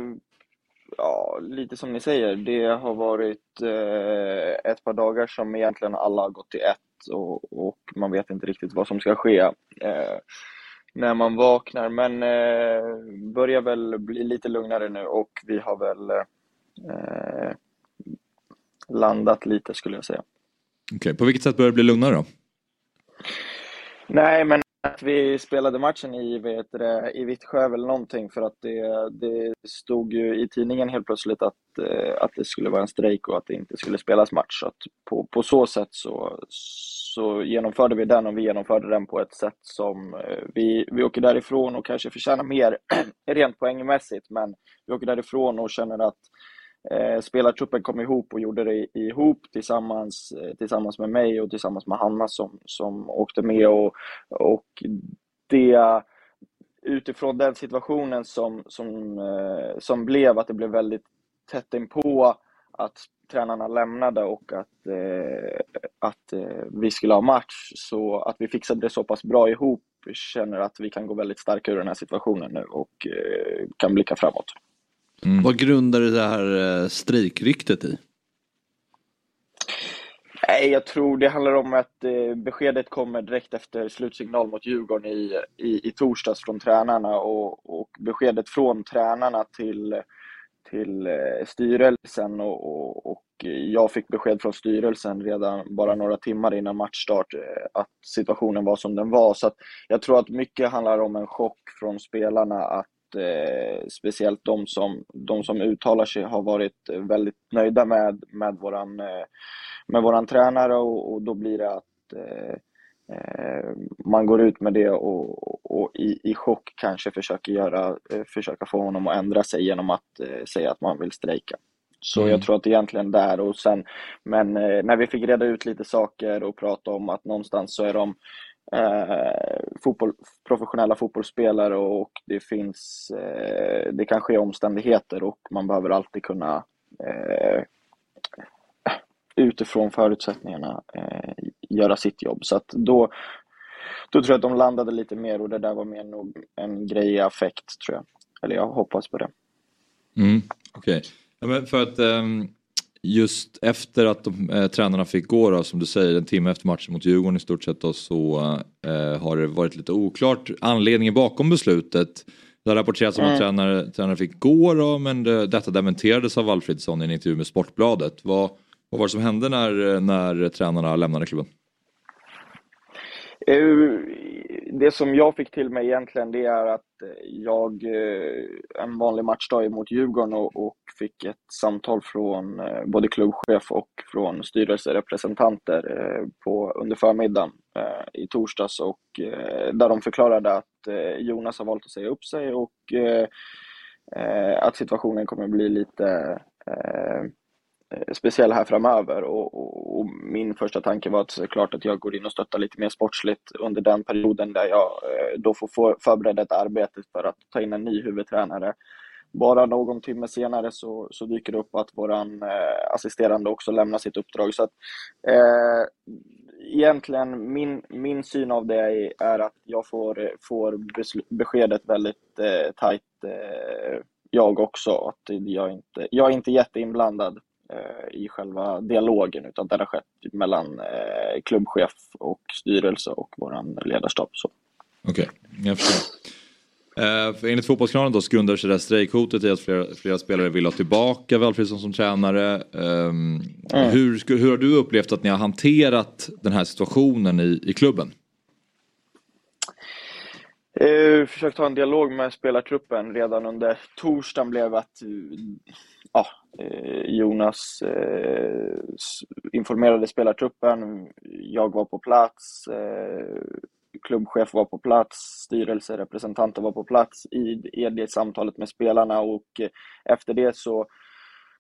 ja, lite som ni säger. Det har varit eh, ett par dagar som egentligen alla har gått till ett och, och man vet inte riktigt vad som ska ske eh, när man vaknar. Men eh, börjar väl bli lite lugnare nu och vi har väl eh, landat lite skulle jag säga. Okay. på vilket sätt börjar det bli lugnare då? Nej, men att vi spelade matchen i, vet det, i Vittsjö eller någonting för att det, det stod ju i tidningen helt plötsligt att, eh, att det skulle vara en strejk och att det inte skulle spelas match. Så att på, på så sätt så, så genomförde vi den och vi genomförde den på ett sätt som eh, vi, vi åker därifrån och kanske förtjänar mer *clears throat* rent poängmässigt men vi åker därifrån och känner att eh, spelartruppen kom ihop och gjorde det ihop tillsammans, eh, tillsammans med mig och tillsammans med Hanna som, som åkte med. Och, och det utifrån den situationen som, som, eh, som blev, att det blev väldigt tätt inpå att tränarna lämnade och att, eh, att eh, vi skulle ha match. Så att vi fixade det så pass bra ihop känner att vi kan gå väldigt starka ur den här situationen nu och eh, kan blicka framåt. Mm. Vad grundar du det här eh, strejkryktet i? Nej, jag tror det handlar om att eh, beskedet kommer direkt efter slutsignal mot Djurgården i, i, i torsdags från tränarna och, och beskedet från tränarna till, till eh, styrelsen och, och, och, jag fick besked från styrelsen redan bara några timmar innan matchstart att situationen var som den var. Så jag tror att mycket handlar om en chock från spelarna att eh, speciellt de som, de som uttalar sig har varit väldigt nöjda med, med, våran, eh, med våran tränare och, och då blir det att eh, eh man går ut med det och, och i, i chock kanske försöker, göra, eh, försöka få honom att ändra sig genom att eh, säga att man vill strejka. Så mm. jag tror att egentligen där och sen, men när vi fick reda ut lite saker och prata om att någonstans så är de eh, fotboll, professionella fotbollsspelare och det finns, eh, det kan ske omständigheter och man behöver alltid kunna eh, utifrån förutsättningarna eh, göra sitt jobb. Så att då, då tror jag att de landade lite mer och det där var mer nog en grej i affekt tror jag. Eller jag hoppas på det. Mm, Okej, okay. ja, för att um just efter att de, eh, tränarna fick gå då, som du säger, en timme efter matchen mot Djurgården i stort sett då, så eh, har det varit lite oklart anledningen bakom beslutet. Det har rapporterats om mm. att tränare, tränare fick gå då, men det, detta dementerades av Alfredsson i en intervju med Sportbladet. Vad, vad var det som hände när, när tränarna lämnade klubben? Eh, det som jag fick till mig egentligen det är att eh, jag eh, en vanlig matchdag mot Djurgården och, och fick ett samtal från både klubbchef och från styrelserepresentanter på, under förmiddagen i torsdags. Och där de förklarade att Jonas har valt att säga upp sig och att situationen kommer bli lite Eh, speciell här framöver och, och, och, min första tanke var att såklart att jag går in och stöttar lite mer sportsligt under den perioden där jag eh, då får för, förbereda ett arbete för att ta in en ny huvudtränare. Bara någon timme senare så, så dyker det upp att våran eh, assisterande också lämnar sitt uppdrag. Så att, eh, egentligen min, min syn av det är att jag får, får beskedet väldigt eh, tajt eh, jag också. Att jag, inte, jag är inte jätteinblandad i själva dialogen utan det har skett mellan eh, klubbchef och styrelse och vår ledarstab. Okej, okay, jag förstår. Eh, enligt Fotbollskanalen då grundar sig det här strejkhotet i att flera, flera, spelare vill ha tillbaka Valfridsson som tränare. Eh, mm. hur, hur har du upplevt att ni har hanterat den här situationen i, i klubben? Eh, försökt ha en dialog med spelartruppen redan under torsdagen blev att eh, ja, eh, Jonas eh, informerade spelartruppen, jag var på plats, eh, klubbchef var på plats, styrelserepresentanter var på plats i, i det samtalet med spelarna och eh, efter det så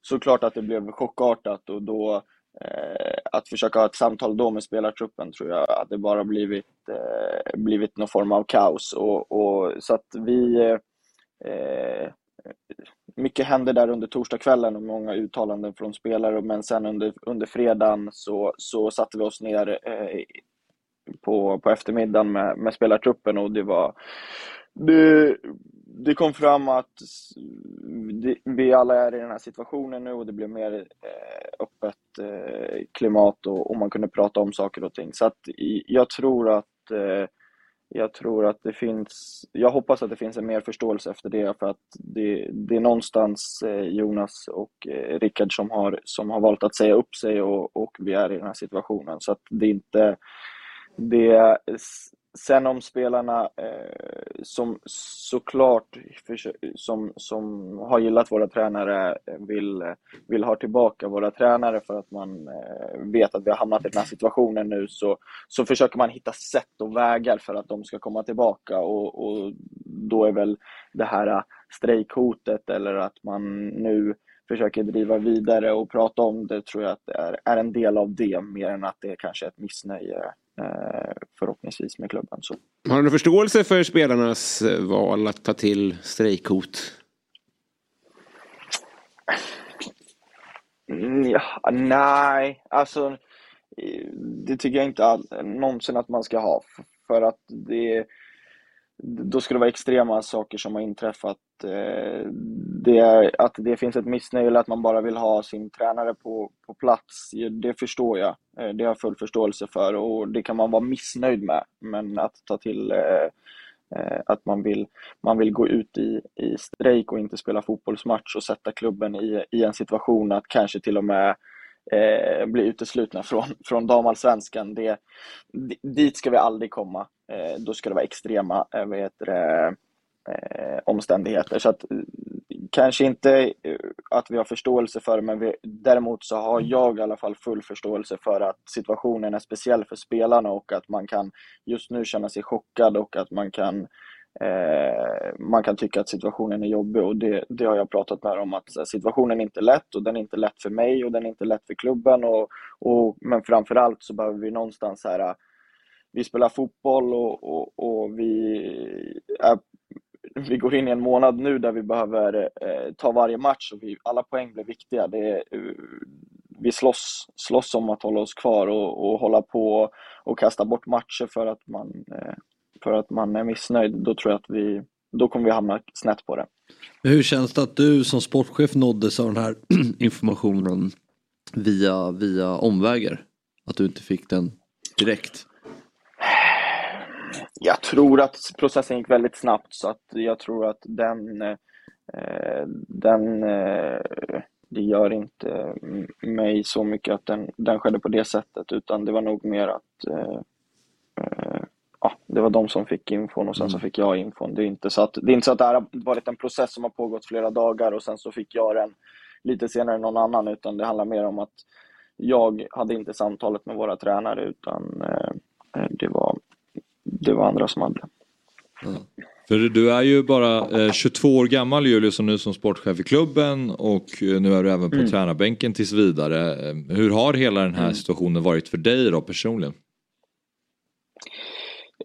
såklart att det blev chockartat och då Eh, att försöka ha ett samtal då med spelartruppen tror jag hade bara blivit, eh, blivit någon form av kaos. Och, och så att vi eh, mycket hände där under torsdagskvällen och många uttalanden från spelare, men sen under, under fredagen så, så satte vi oss ner eh, på, på eftermiddagen med, med spelartruppen och det var det, det kom fram att vi alla är i den här situationen nu och det blev mer eh, öppet eh, klimat och, och, man kunde prata om saker och ting. Så att jag tror att eh, jag tror att det finns, jag hoppas att det finns en mer förståelse efter det för att det, det är någonstans Jonas och Rickard som har, som har valt att säga upp sig och, och vi är i den här situationen. Så att det är inte, det, Sen om spelarna eh, som såklart som, som har gillat våra tränare eh, vill, vill ha tillbaka våra tränare för att man eh, vet att vi har hamnat i den här situationen nu så, så försöker man hitta sätt och vägar för att de ska komma tillbaka. Och, och då är väl det här strejkhotet eller att man nu försöker driva vidare och prata om det tror jag att det är, är en del av det mer än att det är kanske är ett missnöje förhoppningsvis med klubben. Så. Har du förståelse för spelarnas eh, val att ta till strejkhot? Mm, ja, nej, alltså det tycker jag inte all, någonsin att man ska ha. För att det, då ska det vara extrema saker som har inträffat. Eh, det är, att det finns ett missnöje eller att man bara vill ha sin tränare på, på plats, det förstår jag. Eh, det har jag full förståelse för och det kan man vara missnöjd med. Men att ta till eh, att man vill, man vill gå ut i, i strejk och inte spela fotbollsmatch och sätta klubben i, i en situation att kanske till och med eh, bli uteslutna från, från damallsvenskan. Det, dit ska vi aldrig komma. Eh, då ska det vara extrema eh, det, eh, omständigheter. Så att, kanske inte att vi har förståelse för det, men vi, däremot så har jag i alla fall full förståelse för att situationen är speciell för spelarna och att man kan just nu känna sig chockad och att man kan Eh, man kan tycka att situationen är jobbig och det, det har jag pratat med om att situationen är inte lätt och den är inte lätt för mig och den är inte lätt för klubben och, och men framförallt så behöver vi någonstans här eh, vi spelar fotboll och, och, och vi, är, vi går in i en månad nu där vi behöver eh, ta varje match och vi, alla poäng blir viktiga. Det eh, vi slåss, slåss om att hålla oss kvar och, och hålla på och kasta bort matcher för att man eh, för att man är missnöjd, då tror jag att vi, då kommer vi hamna snett på det. Hur känns det att du som sportchef nåddes av den här *clears throat* informationen via, via omvägar? Att du inte fick den direkt? Jag tror att processen gick väldigt snabbt så att jag tror att den, eh, den eh, det gör inte mig så mycket att den, den skedde på det sättet utan det var nog mer att eh, ja, det var de som fick infon och sen så mm. fick jag infon. Det är inte så att det, är inte så att det här har varit en process som har pågått flera dagar och sen så fick jag den lite senare än någon annan utan det handlar mer om att jag hade inte samtalet med våra tränare utan eh, det, var, det var andra som hade det. Mm. För du är ju bara eh, 22 år gammal Julius och nu som sportchef i klubben och eh, nu är du även på mm. tränarbänken tills vidare. Eh, hur har hela den här mm. situationen varit för dig då personligen?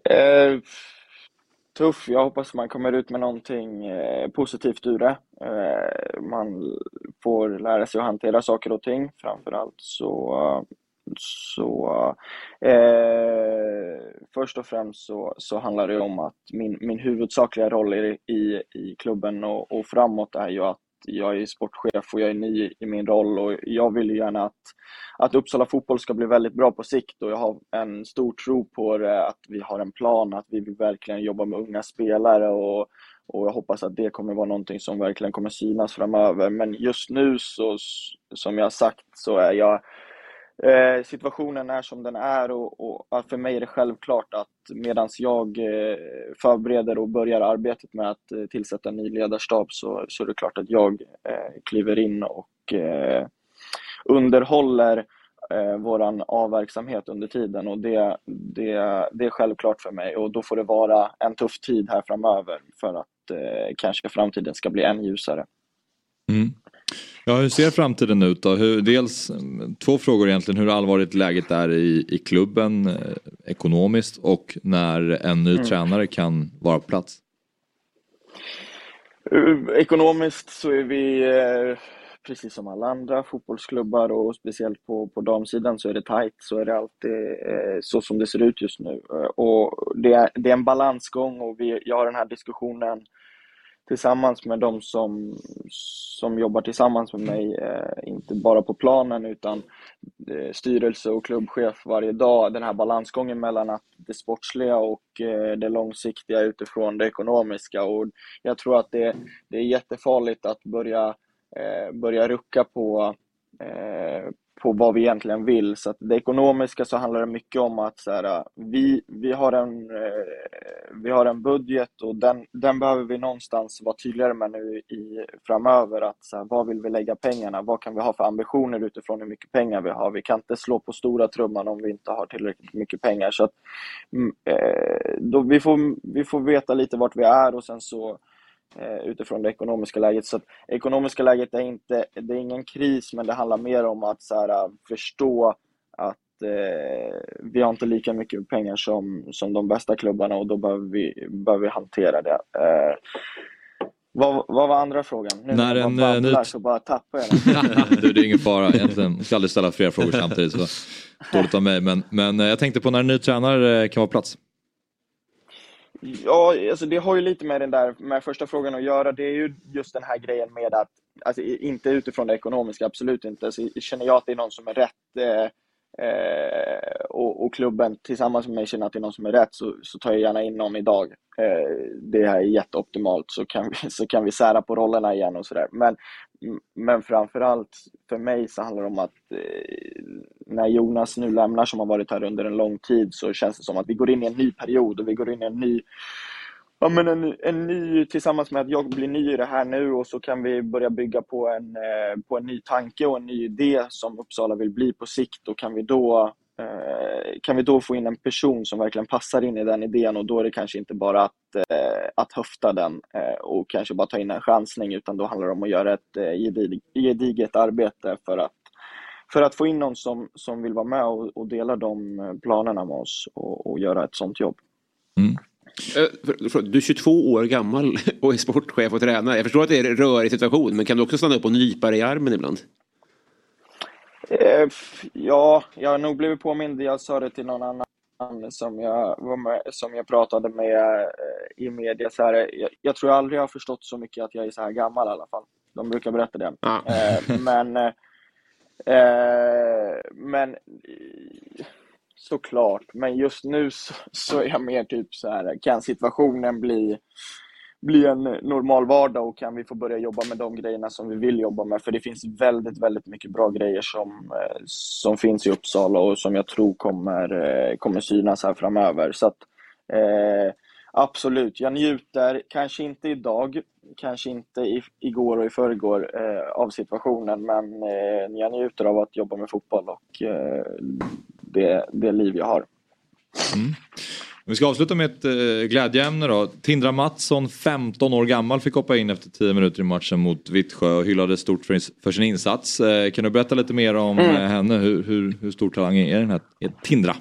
Eh, tuff. Jag hoppas man kommer ut med någonting eh, positivt ur det. Eh, man får lära sig att hantera saker och ting. Framförallt så, så eh, först och främst så, så handlar det om att min, min huvudsakliga roll i, i, i klubben och, och framåt är ju att jag är sportchef och jag är ny i min roll och jag vill gärna att, att Uppsala fotboll ska bli väldigt bra på sikt och jag har en stor tro på det, att vi har en plan, att vi vill verkligen jobba med unga spelare och, och jag hoppas att det kommer vara någonting som verkligen kommer synas framöver. Men just nu så, som jag sagt, så är jag Eh, situationen är som den är och, och, för mig är det självklart att medan jag eh, förbereder och börjar arbetet med att eh, tillsätta en ny ledarstab så, så är det klart att jag eh, kliver in och eh, underhåller eh, våran A-verksamhet under tiden och det, det, det är självklart för mig och då får det vara en tuff tid här framöver för att eh, kanske framtiden ska bli än ljusare. Mm. Ja, hur ser framtiden ut då? Hur, dels två frågor egentligen. Hur allvarligt läget är i, i klubben eh, ekonomiskt och när en ny mm. tränare kan vara på plats? Uh, ekonomiskt så är vi eh, precis som alla andra fotbollsklubbar och speciellt på, på damsidan så är det tajt. Så är det alltid eh, så som det ser ut just nu. Uh, och det är, det är en balansgång och vi, jag har den här diskussionen tillsammans med de som, som jobbar tillsammans med mig, eh, inte bara på planen utan eh, styrelse och klubbchef varje dag. Den här balansgången mellan att det sportsliga och eh, det långsiktiga utifrån det ekonomiska. Och jag tror att det, det är jättefarligt att börja, eh, börja rucka på eh, på vad vi egentligen vill. Så att det ekonomiska så handlar det mycket om att så här, äh, vi, vi, har en, äh, vi har en budget och den, den behöver vi någonstans vara tydligare med nu i, framöver. Att så här, vad vill vi lägga pengarna? Vad kan vi ha för ambitioner utifrån hur mycket pengar vi har? Vi kan inte slå på stora trumman om vi inte har tillräckligt mycket pengar. Så att, mm, äh, då vi, får, vi får veta lite vart vi är och sen så Eh, utifrån det ekonomiska läget. Så ekonomiska läget är inte, det är ingen kris, men det handlar mer om att så här, förstå att eh, vi har inte lika mycket pengar som, som de bästa klubbarna och då behöver vi, behöver vi hantera det. Eh, vad, vad, var andra frågan? Nu när, en eh, ny... så bara tappar jag *laughs* den. du, det är ingen fara egentligen. Jag ska aldrig ställa fler frågor samtidigt. Så *laughs* dåligt av mig. Men, men jag tänkte på när en ny tränare kan vara på plats. Ja, alltså det har ju lite med den där med första frågan att göra. Det är ju just den här grejen med att, alltså inte utifrån det ekonomiska, absolut inte. Alltså, känner jag att det är någon som är rätt eh, eh, och, och, klubben tillsammans med mig känner att det är någon som är rätt så, så tar jag gärna in någon idag. Eh, det här är jätteoptimalt så kan vi, *laughs* så kan vi sära på rollerna igen och sådär. Men, men framförallt för mig så handlar det om att eh, när Jonas nu lämnar som har varit här under en lång tid så känns det som att vi går in i en ny period och vi går in i en ny Ja, men en, en ny, tillsammans med att jag blir ny i det här nu och så kan vi börja bygga på en, eh, på en ny tanke och en ny idé som Uppsala vill bli på sikt och kan vi då eh, kan vi då få in en person som verkligen passar in i den idén och då är det kanske inte bara att, eh, att höfta den och kanske bara ta in en chansning utan då handlar det om att göra ett gediget arbete för att för att få in någon som, som vill vara med och, och dela de planerna med oss och, och göra ett sånt jobb. Mm. Eh, du är 22 år gammal *laughs* och är sportchef och tränare. Jag förstår att det är en rörig situation, men kan du också stanna upp och nypa dig i armen ibland? Eh, ja, jag har nog blivit påmind. Jag sa det till någon annan som jag, med, som jag pratade med eh, i media. Så här, jag, jag, tror aldrig jag har förstått så mycket att jag är så här gammal i alla fall. De brukar berätta det. Ah. men men såklart. Men just nu så, så, är jag mer typ så här, kan situationen bli, bli en normal vardag och kan vi få börja jobba med de grejerna som vi vill jobba med? För det finns väldigt, väldigt mycket bra grejer som, eh, som finns i Uppsala och som jag tror kommer, eh, kommer synas här framöver. Så att, eh, absolut, jag njuter, kanske inte idag, kanske inte i, igår och i förrgår eh, av situationen, men eh, jag njuter av att jobba med fotboll och eh, det, det liv jag har. Mm. Vi ska avsluta med ett eh, glädjeämne då. Tindra Mattsson, 15 år gammal, fick hoppa in efter 10 minuter i matchen mot Vittsjö och hyllades stort för, för sin insats. Eh, kan du berätta lite mer om mm. Eh, henne? Hur, hur, hur stor talang är den här är Tindra?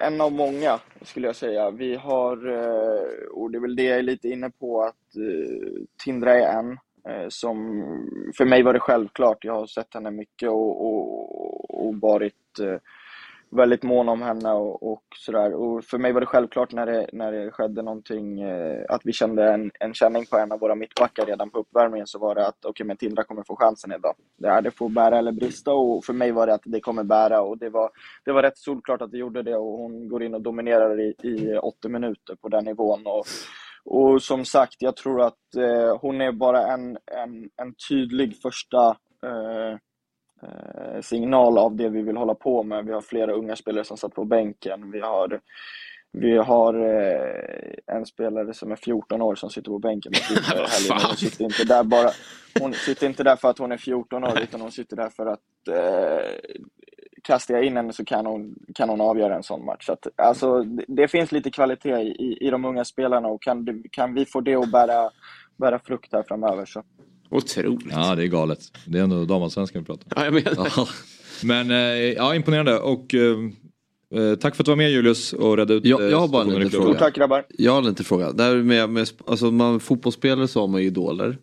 En av många skulle jag säga. Vi har, och det är väl det jag är lite inne på, att Tindra är en. Eh, som, för mig var det självklart. Jag har sett henne mycket och, och, och varit eh, väldigt mån om henne och, och sådär. Och för mig var det självklart när det, när det skedde någonting, eh, att vi kände en, en känning på en av våra mittbackar redan på uppvärmningen så var det att okej, okay, men Tindra kommer få chansen idag. Det, är, det får bära eller brista och för mig var det att det kommer bära och det var, det var rätt solklart att det gjorde det och hon går in och dominerar i, i 80 minuter på den nivån. Och, och som sagt, jag tror att eh, hon är bara en, en, en tydlig första eh, eh, signal av det vi vill hålla på med. Vi har flera unga spelare som satt på bänken. Vi har, vi har eh, en spelare som är 14 år som sitter på bänken *laughs* Hon sitter inte där bara Hon sitter inte där för att hon är 14 år utan hon sitter där för att eh, kastar jag in henne så kan hon, kan hon avgöra en sån match. Så att, alltså, det, det, finns lite kvalitet i, i de unga spelarna och kan, kan vi få det att bära, bära frukt här framöver så. Otroligt. Ja, det är galet. Det är ändå damallsvenskan vi pratar om. Ja, jag menar. Ja. Men eh, ja, imponerande och eh, eh, tack för att du var med Julius och redde ut Jag, jag har bara en liten fråga. Tack grabbar. Jag har en liten fråga. Det här med, med, alltså man, fotbollsspelare så har man ju idoler.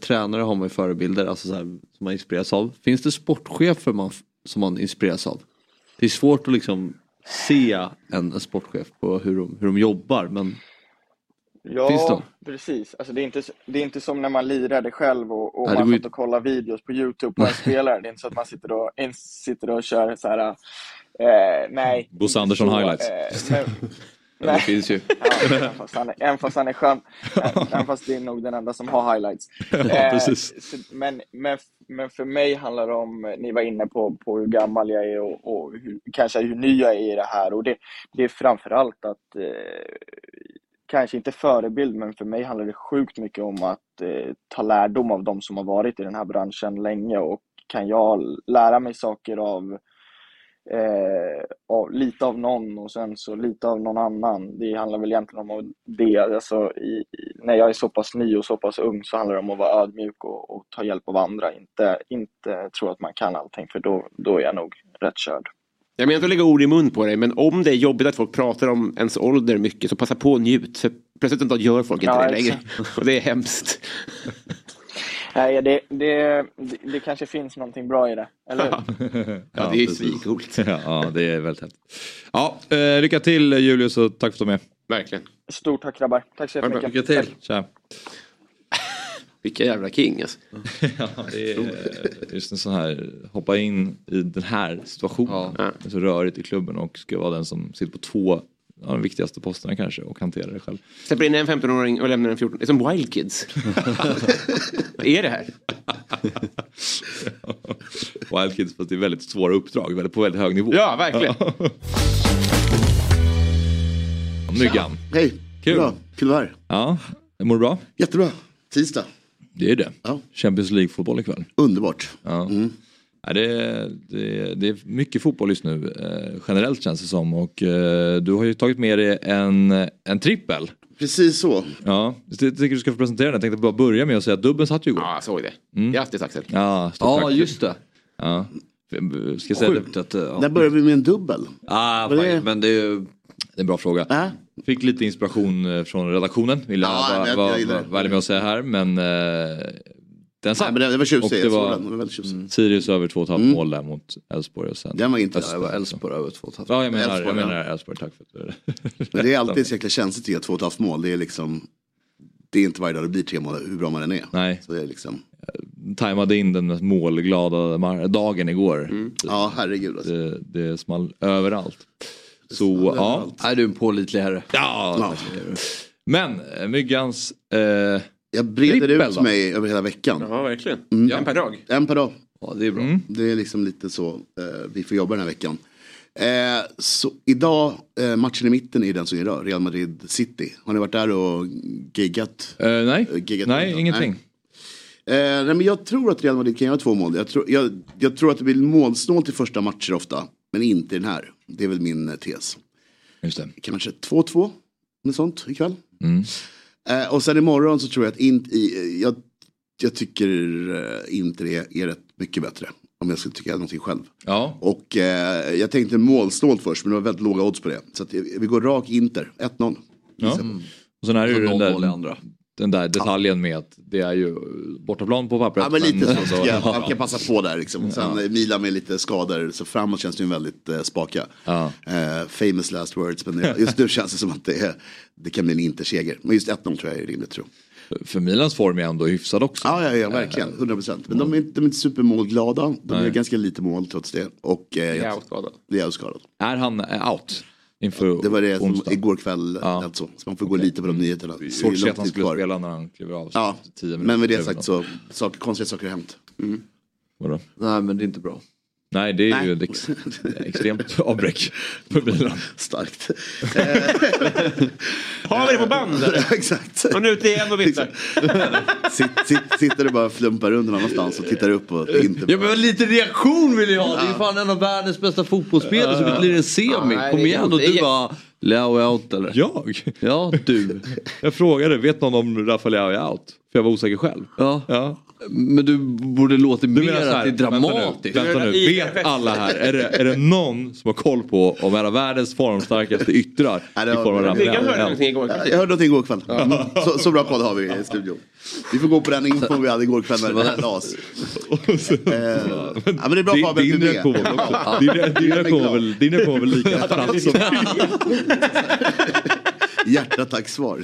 Tränare har man ju förebilder alltså så här, som man inspireras av. Finns det sportchefer man som man inspireras av. Det är svårt att liksom se en, en sportchef på hur de, hur de jobbar men Ja, precis. Alltså, det, är inte, det är inte som när man lirade själv och, och Nej, det man satt och kollade videos på YouTube på en *laughs* spelare. Det är inte så att man sitter och, sitter och kör så här. Eh, nej. Bosse Andersson så, highlights. Eh, men, *laughs* Det nej. finns ju. Ja, även, fast han även fast han är skön. *laughs* Även fast det är nog den enda som har highlights. Ja, Eh, precis. så, men, men, men för mig handlar det om, ni var inne på, på hur gammal jag är och, och hur, kanske hur ny jag är i det här. Och det, det är framförallt att, eh, kanske inte förebild, men för mig handlar det sjukt mycket om att eh, ta lärdom av de som har varit i den här branschen länge. Och kan jag lära mig saker av eh, av, lite av någon och sen så lite av någon annan. Det handlar väl egentligen om det. Alltså, i, i, när jag är så pass ny och så pass ung så handlar det om att vara ödmjuk och, och ta hjälp av andra. Inte, inte tro att man kan allting för då, då är jag nog rätt körd. Jag menar inte att lägga ord i mun på dig, men om det är jobbigt att folk pratar om ens ålder mycket så passa på och njut. För plötsligt en dag gör folk inte Ja, det längre. Och det är hemskt. *laughs* Nej, det, det, det, kanske finns någonting bra i det, eller hur? *laughs* Ja, det är ju svincoolt. Ja, det är väldigt häftigt. Ja, eh, lycka till Julius och tack för att du var med. Verkligen. Stort tack grabbar. Tack så jättemycket. Lycka till. Tja. *laughs* Vilka jävla king alltså. *laughs* Ja, det är just en sån här, hoppa in i den här situationen. Ja. Det är så rörigt i klubben och ska vara den som sitter på två av de viktigaste posterna kanske och hantera det själv. Släpper in en 15-åring och lämnar en 14 Det är som Wild Kids. Vad *laughs* är det här? Wild Kids, fast det är väldigt svåra uppdrag, väldigt, på väldigt hög nivå. Ja, verkligen. Myggan. Hej! Kul. Bra, kul att vara här. Ja, mår du bra? Jättebra. Tisdag. Det är det. Ja. Champions League-fotboll ikväll. Underbart. Ja. Ja, det, är, det, det är mycket fotboll just nu, eh, generellt känns det som. Och eh, du har ju tagit med dig en, en trippel. Precis så. Ja, jag tycker du ska få presentera den. Jag tänkte bara börja med att säga att dubben satt ju igår. Ja, jag såg det. Grattis Axel. Ja, Ja, just det. Ja. Ska jag säga det? Sjukt att... ja. Där börjar vi med en dubbel. Ah, fan, det? Men det är ju... det är en bra fråga. Äh? Fick lite inspiration eh, från redaktionen, vill jag Ja, vara var, med att säga här. Men eh, den satt. Nej, men det, det var Och tjusigt. det Jag var- den. Det var väldigt tjusigt. Sirius över 2,5 mål där mot Elfsborg Den var inte Öster. Det var Elfsborg över två och ett halvt. Ja, jag menar, jag Elfsborg, menar ja. Elfsborg. Tack för att du... Men det är alltid *laughs* så jäkla känsligt tycker jag, och ett halvt mål. Det är liksom... Det är inte varje dag det blir tre mål, hur bra man än är. Nej, Så det är liksom... tajmade in den målglada dagen igår. Ja, herregud alltså. Det, det small överallt. Så small ja. överallt. Nej, du är en pålitlig herre. ja. Ja. Men eh, Myggans... Eh, Jag breder Trippel ut då? mig över hela veckan. Ja, verkligen. Mm. En per dag. En per dag. Ja, det är bra. Mm. Det är liksom lite så eh, vi får jobba den här veckan. Eh, så idag, eh, matchen i mitten är den som är idag, Real Madrid City. Har ni varit där och giggat? eh, nej, Eh, giggat nej ingenting. Eh, nej, men jag tror att Real Madrid kan göra två mål. Jag tror, jag, jag tror att det blir målsnålt i första matcher ofta. Men inte i den här. Det är väl min eh, tes. Just det. Kanske 2-2. Något sånt ikväll. Mm. Eh, och sen imorgon så tror jag att in, i, jag, jag tycker eh, Inter är, är rätt mycket bättre. Om jag skulle tycka någonting själv. Ja, Och eh, jag tänkte målsnålt först men det var väldigt låga odds på det. Så att, eh, vi går rak Inter, 1-0. ja. Och sen är det ju den där, andra. Den där detaljen med att det är ju bortaplan på pappret. Ja men lite så, så- ska jag, man kan passa på där liksom. Sen eh, Milan med lite skador, så framåt känns det ju väldigt eh, spaka. Ja. Eh, famous last words, men just nu *laughs* känns det som att det, det kan bli en Inter-seger. Men just 1-0 tror jag är rimligt tro. För Milans form är ändå hyfsad också. Ja, ja, ja verkligen, 100%. Men de är inte, de är inte supermålglada, de Nej. gör ganska lite mål trots det. Och eh, Jag är jag- skadad. Leao skadad. Är han eh, out? Inför Det var det som onsdag? igår kväll, Ja. alltså. Så man får gå lite på de nyheterna. Det är Svårt att lång att han skulle kvar. spela när han kliver av. Ja, 10 minuter men med det sagt så, saker, konstiga saker har hänt. Vadå? Nej, men det är inte bra. Nej, det är Nej. ju ett ex extremt avbräck för Milan. Starkt. *laughs* Har vi det på band? *laughs* Exakt. Han är ute igen och viftar. Sitt, sitt, sitter du bara och flumpar runt någon annanstans och tittar upp och inte Ja men lite reaktion vill jag ha. Det är ju fan en av världens bästa fotbollsspelare som blir en semi. Kom det igen och inte- du bara Leo är out eller? Jag? Ja du. *laughs* Jag frågade, vet någon om Rafael Leao är out? För jag var osäker själv. Ja. Ja. Men du borde låta Du mer så att här, det är vänta dramatiskt. nu, Vänta nu, vet alla här, är det, är det någon som har koll på om en av världens formstarkaste yttrar i form av Rafael Myggan hörde någonting igår. Jag hörde någonting igår kväll. Så, så bra koll har vi i studion. Vi får gå på den infon vi hade igår kväll när det här lades. *laughs* Eh, ja, men det är bra Din- Fabian Din du är med. var också. Din, din, reaktion var väl, din reaktion var väl lika *laughs* fransk som Hjärtattacksvar.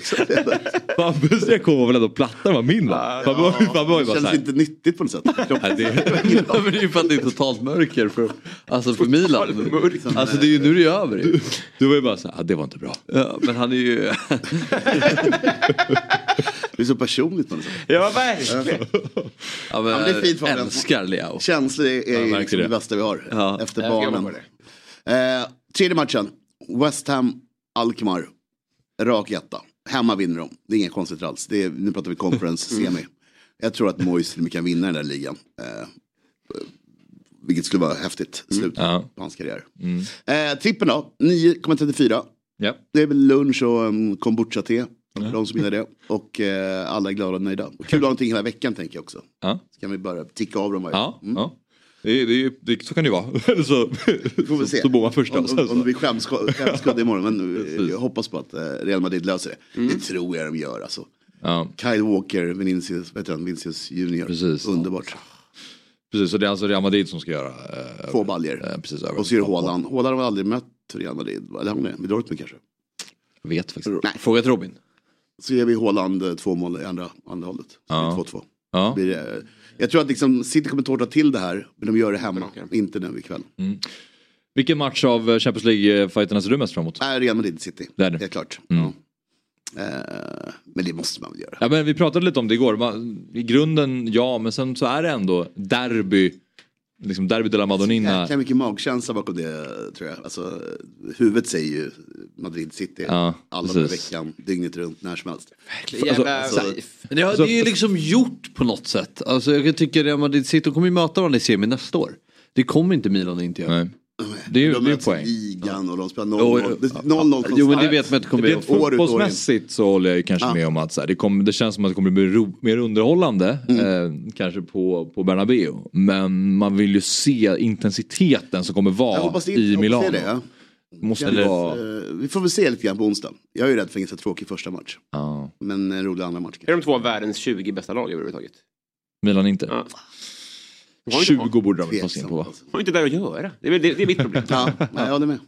Fabbes reaktion var väl ändå plattare än min va? Ju- Fabbe var ju Det bara känns såhär. inte nyttigt på något sätt. Nej, det, Ja, men det är ju för att det är totalt mörker för, alltså för Milan. Alltså det är ju nu det är över. ju. du var ju bara såhär, ah, det var inte bra. Ja, men han är ju... Det är så personligt på något sätt. Ja, verkligen. Ja, men, men det är fint för jag honom. älskar Leao. Känslor är, är ju märker liksom det. det bästa vi har. Ja. Efter barnen. det. Eh, tredje matchen. West Ham, Alkmaar. Rak etta. Hemma vinner de. Det är inget konstigt alls. Är, nu pratar vi conference Mm. *laughs* semi. Jag tror att Moise till och med kan vinna den där ligan. Eh, vilket skulle vara häftigt Mm. slut Ja. på hans karriär. Eh, trippen då, 9,34. Ja. Det är väl lunch och um, kombucha-te. För de som gillar det. Och eh, alla är glada och nöjda. Och kul att ha någonting hela veckan tänker jag också. Så kan vi börja ticka av dem varje Ja, mm. ja. Det, är- det, det, så kan det ju vara. Eller *laughs* så, Får vi se. så bor man först då. Om, om, om det blir skämskudde imorgon. Men eh, jag hoppas på att eh, Real Madrid löser det. Mm. Det tror jag de gör alltså. Ja, Kyle Walker, Vinicius, vet han, Vinicius Junior. Precis. Underbart. precis, så det är alltså Real Madrid som ska göra. Eh, Två baljor. eh, precis, över- Och så är det Haaland. Haaland har väl aldrig mött Real Madrid? Eller har han det? Med Dortmund kanske? Jag vet faktiskt. Nej. Fråga till Robin. Så ger vi Haaland eh, två mål i andra, andra hållet. Så Ja. blir det 2-2. Ja. Blir det, jag tror att liksom City kommer tårta till det här. Men de gör det hemma. Inte nu ikväll. Vilken match av Champions League-fighterna ser du mest fram emot? Är Real Madrid City. Det är det. Helt klart. Mm. Ja. Eh, men det måste man väl göra. Ja, men vi pratade lite om det igår. I grunden ja, men sen så är det ändå derby. Liksom derby de la Madonnina. Jäkla mycket magkänsla bakom det tror jag. Alltså, huvudet säger ju Madrid City. Ja, alla dagar i veckan, dygnet runt, när som helst. Jävla... alltså- Men ja, det är ju liksom gjort på något sätt. Alltså jag kan tycka Real Madrid City kommer ju möta varandra i semi nästa år. Det kommer inte Milan inte göra. Det är ju de det är poäng. ligan och de spelar 0-0. Jo, Det är 0-0 Jo men det vet man att det kommer bli. fotbollsmässigt så håller jag ju kanske med om att så här, det, kommer, det känns som att det kommer bli ro, mer underhållande. Mm. Eh, kanske på, på Bernabeu. Men man vill ju se intensiteten som kommer Jag vara det, i Milano. det. Ja. Måste Eller, vara... eh, vi får väl se lite grann på onsdag. Jag är ju rädd för en ganska tråkig första match. Ja. Men en rolig andra match. Är de två världens 20 bästa lag överhuvudtaget? Milan inte. Ja. Har inte- 20 borde de väl ta sig in på va? alltså. Har inte där att göra. Det är, väl- det, det är mitt problem. *laughs* Ja, nej, jag håller med.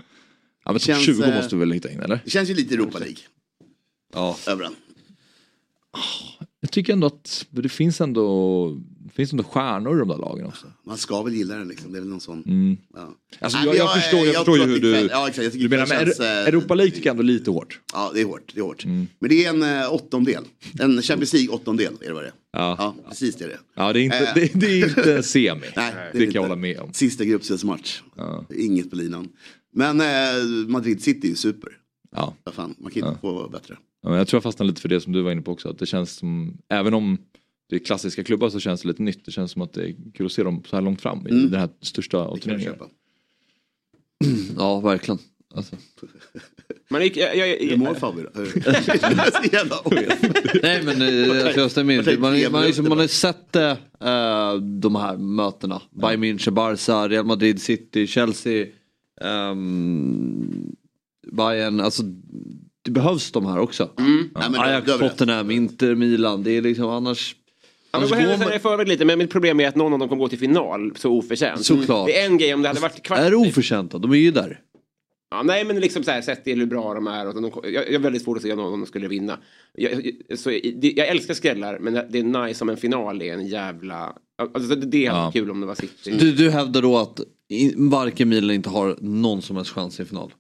Ja, men Känns, 20 eh, måste vi väl hitta in eller? Det känns ju lite Europa League. Ja. Överallt. Jag tycker ändå att det finns ändå, det finns ändå stjärnor i de där lagen också. Man ska väl gilla den liksom. Det är väl någon sån. Mm. Ja. Alltså, Nej, jag, förstår, jag, jag förstår ju hur du... ja, exakt, du menar, men känns, eh, Europa League tycker jag ändå lite hårt. Ja, det är hårt. Det är hårt. Men det är en eh, åttondel. En Champions League åttondel är det vad det är. Ja. Ja, precis det är det. Ja, det är inte, Eh. *laughs* det, det är inte *laughs* semi. Nej, det, är kan jag hålla med om. Sista gruppspelsmatch. Ja. Inget på linan. Men eh, Madrid City är ju super. Ja. Fan, man kan inte få bättre. Ja, men jag tror jag fastnar lite för det som du var inne på också. Att det känns som, även om det är klassiska klubbar så känns det lite nytt. Det känns som att det är kul att se dem så här långt fram i Mm. den här största jag turneringen. köpa. *clears throat* ja verkligen. Alltså. *laughs* Man är, jag, jag, Hur jag, mår Fabbe då? *laughs* Nej men eh, alltså, jag stämmer är Man, man, liksom, man har sett eh, de här mötena. Bayern München, Barca, Real Madrid, City, Chelsea. ehm, Bayern, alltså det behövs de här också. Men du- Ajax. Tottenham, Inter, Milan. Det är liksom annars... Ja, men händelserna man, i förväg lite, men mitt problem är att någon av dem kommer gå till final så oförtjänt. Såklart. Det är en grej om det hade varit kvart. är oförtjänta, de är ju där. Ja, nej men liksom så här, sett till hur bra de är. Och de, jag, jag har väldigt svårt att se någon som skulle vinna. Jag, jag, så, det, jag älskar skrällar men det är nice om en final är en jävla... Alltså, det, det hade Ja. varit kul om det var City. Du, du hävdar då att varken Milan inte har någon som helst chans i final?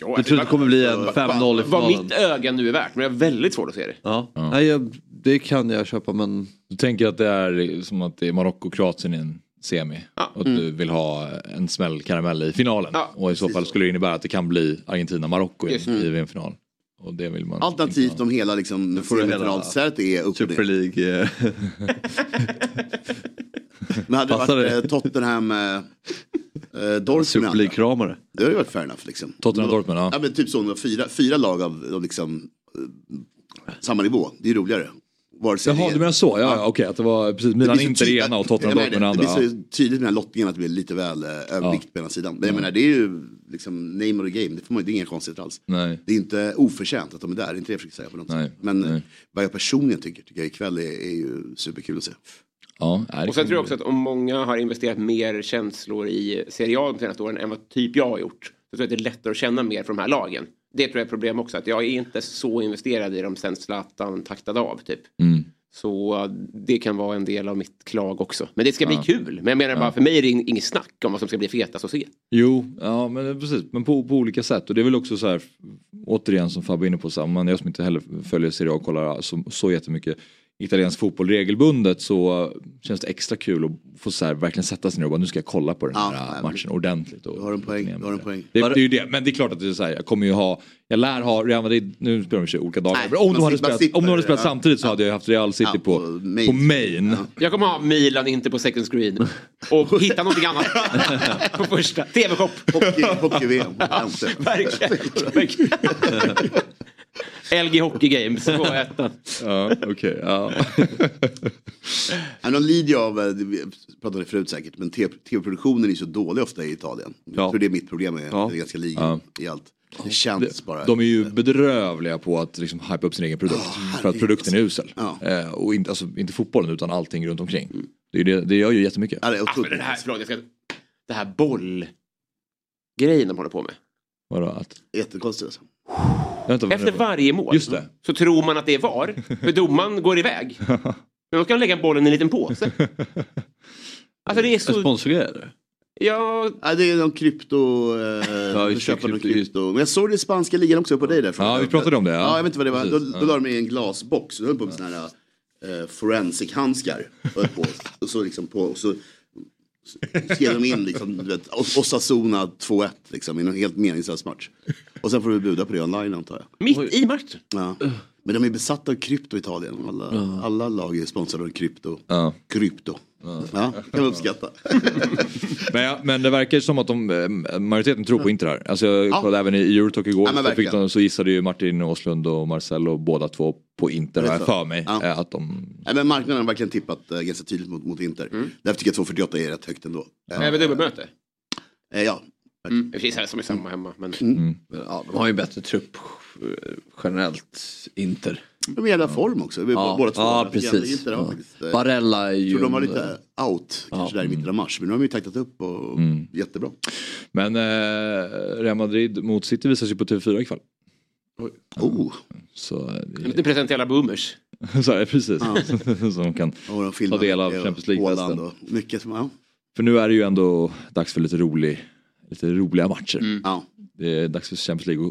Ja, Du tror det kommer bli en 5-0 i Vad finalen? mitt öga nu är värt, men jag har väldigt svårt att se det. Ja. Nej, jag, det kan jag köpa men... Du tänker att det är som att det är Marocko och Kroatien i en semi. Ja. Och att du vill ha en smäll karamell i finalen. Ja, och i så fall skulle det innebära att det kan bli Argentina-Marocko i, Just i VM-final. Och det vill man Alternativt om hela liksom, semifinalsätet är upp. Super League. eh, Men hade det Passar varit det? eh, Tottenham, eh, eh, Dortmund Super League-kramare. Det hade ju varit fair enough liksom. Tottenham, Dortmund, ja. Ja men typ så, fyra, fyra lag av, av liksom samma nivå. Det är roligare. Vare sig Jaha, det du menar så? Ja, ja. okej. Att det var precis Det Milan inte det ena och Tottenham Dortmund det, andra. Det blir så tydligt med den här lottningen att det blir lite väl eh, övervikt på ena sidan. Men jag menar det är ju liksom name of the game. Det, får man, det är inga konstigt alls. Nej. Det är inte oförtjänt att de är där. Det är inte det jag försöker säga på något Nej, sätt. Men nej. vad jag personligen tycker, tycker jag ikväll är, är ju superkul att se. Ja, Och sen tror jag också att om många har investerat mer känslor i Serie A de senaste åren än vad typ jag har gjort. Så tror jag att det är lättare att känna mer för de här lagen. Det tror jag är problem också. Att jag är inte så investerad i dem sen Zlatan taktade av typ. Mm. Så uh, det kan vara en del av mitt klag också. Men det ska bli Ja. kul. Men jag menar bara för mig är det ing- inget snack om vad som ska bli fetast att se. Jo, ja men precis. Men på, på olika sätt. Och det är väl också så här, återigen som Fabbe är inne på, så här, man, jag som inte heller följer Serie A och kollar så, så jättemycket italiensk fotboll regelbundet så känns det extra kul att få så här, verkligen sätta sig ner och bara nu ska jag kolla på den här Ja, matchen ordentligt. Och, Du har en poäng, du har en poäng. Det, det är ju det, men det är klart att det är så här, jag kommer ju ha, jag lär ha Real Madrid, nu spelar de i olika dagar, Nej, men om de hade spelat, slipper, om de hade spelat ja. samtidigt så Ja. hade jag haft Real City Ja, på, på på main. main. Jag kommer ha Milan inte på second screen. Och hitta någonting annat *laughs* på första. TV-shop. Hockey- Hockey-VM. Inte. Verkligen. *laughs* Verkligen. LG Hockey Games ettan. Ja, okej. ja. Men de lider ju av, vi pratade förut säkert, men tv-produktionen är så dålig ofta i Italien. Jag Ja. tror det är mitt problem med Ja. den ganska ligan i allt. Det känns bara. De är ju bedrövliga på att liksom hypa upp sin egen produkt. för att produkten är usel. Ja. Eh, och inte, alltså, inte fotbollen utan allting runt omkring. Det, det, det gör ju jättemycket. Ja, det Ah, men den här, förlåt, jag ska, det här bollgrejen de håller på med. Vadå, att, Jättekonstigt alltså. Efter varje mål Just det. så tror man att det är VAR. För domaren går iväg. *laughs* Men då ska han lägga bollen i en liten påse. *laughs* Alltså det är så... sponsorgrej eller? Ja, Ja, det är någon krypto, eh, Ja, just någon krypto, krypto. Men jag såg det i spanska ligan också på dig där. Ja, vi pratade om det, ja. Ja, jag vet inte vad det var. Precis, då, då la de i en glasbox. Då höll på med sådana här eh, forensic-handskar. Och så liksom på, och så skrev de in liksom, du vet, Os- Osasuna 2-1 liksom, i en helt meningslös match. Och sen får du buda på det online antar jag. mitt i matchen. Ja. Men de är besatta av krypto i Italien. Alla, alla lag är sponsrade av krypto. Ja. Krypto. Ja, kan man uppskatta. *laughs* Men, ja, men det verkar ju som att de, eh, majoriteten tror på Inter här. Alltså jag Ja. kollade även i Eurotalk igår. Ja, så, fick de, så gissade ju Martin Åslund och Marcello båda två på Inter har jag för mig. Ja. eh, Att de, Nej, men marknaden har verkligen tippat äh, ganska tydligt mot, mot Inter. Därför tycker jag 2,48 är rätt högt ändå. Även dubbelmöte. eh, ja, Mm. I och för sig så är det som är samma hemma. Men... Men, ja, de har ju en bättre trupp generellt, Inter. De är i jävla form också. Vi, Ja, Båda två. ja precis. Ja. faktiskt, eh, Barella är Jag ju... tror de var lite out kanske där i mitten av mars. Men nu har de ju taktat upp och jättebra. men eh, Real Madrid mot City visas ju på TV4 ikväll. Oh, Så, eh, Lite present till alla boomers. det, *laughs* så är det precis. så *laughs* de kan och de Ta del av Champions League-festen. Mycket som, ja. För nu är det ju ändå dags för lite, rolig, lite roliga matcher. ja. Det är dags för Champions League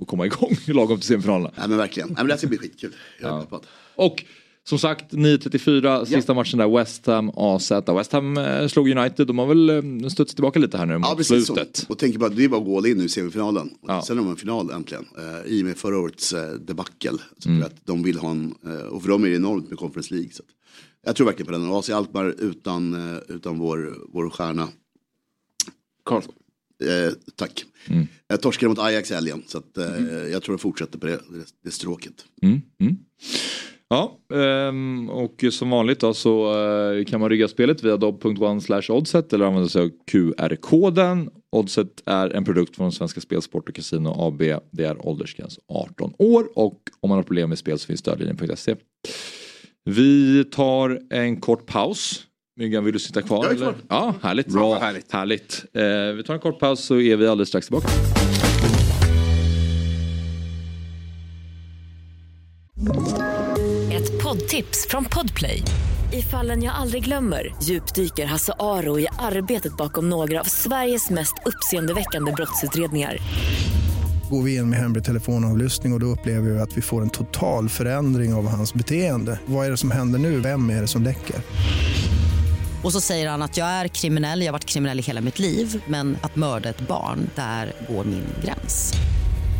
att, komma igång lagom till semifinalerna. Nej men verkligen. Nej, men det här ska bli skitkul. Jag Ja. Och som sagt 9.34 sista matchen där West Ham AZ. West Ham eh, slog United. De har väl eh, studsat tillbaka lite här nu Ja mot precis slutet. så. Och tänker bara, det är bara att gå in nu i semifinalen. Ja. Sen har man en final äntligen. Uh, I och med förra årets uh, debacle. Så Mm. att de vill ha en, eh, och för dem är det enormt med Conference League. Så jag tror verkligen på den. AC Alkmaar utan, eh, utan vår, vår stjärna. Karlsson. Eh, tack. Mm. Jag torskade mot Ajax i helgen. Så att, eh, jag tror jag fortsätter på det, det, stråket. Mm, mm. Ja, ehm, och som vanligt då så eh, kan man rygga spelet via dobb.one oddset eller använda sig av QR-koden. Oddset är en produkt från Svenska Spelsport och Casino AB. Det är åldersgräns 18 år och om man har problem med spel så finns stödlinjen.se. Vi tar en kort paus. Myggan, vill du sitta kvar? Jag är eller? kvar. Ja, härligt. Bra. härligt. härligt. Eh, vi tar en kort paus så är vi alldeles strax tillbaka. Ett poddtips från Podplay. I fallen jag aldrig glömmer djupdyker Hasse Aro i arbetet bakom några av Sveriges mest uppseendeväckande brottsutredningar. Går vi in med hemlig telefonavlyssning och, och då upplever vi att vi får en total förändring av hans beteende. Vad är det som händer nu? Vem är det som läcker? Och så säger han att jag är kriminell, jag har varit kriminell i hela mitt liv men att mörda ett barn, där går min gräns.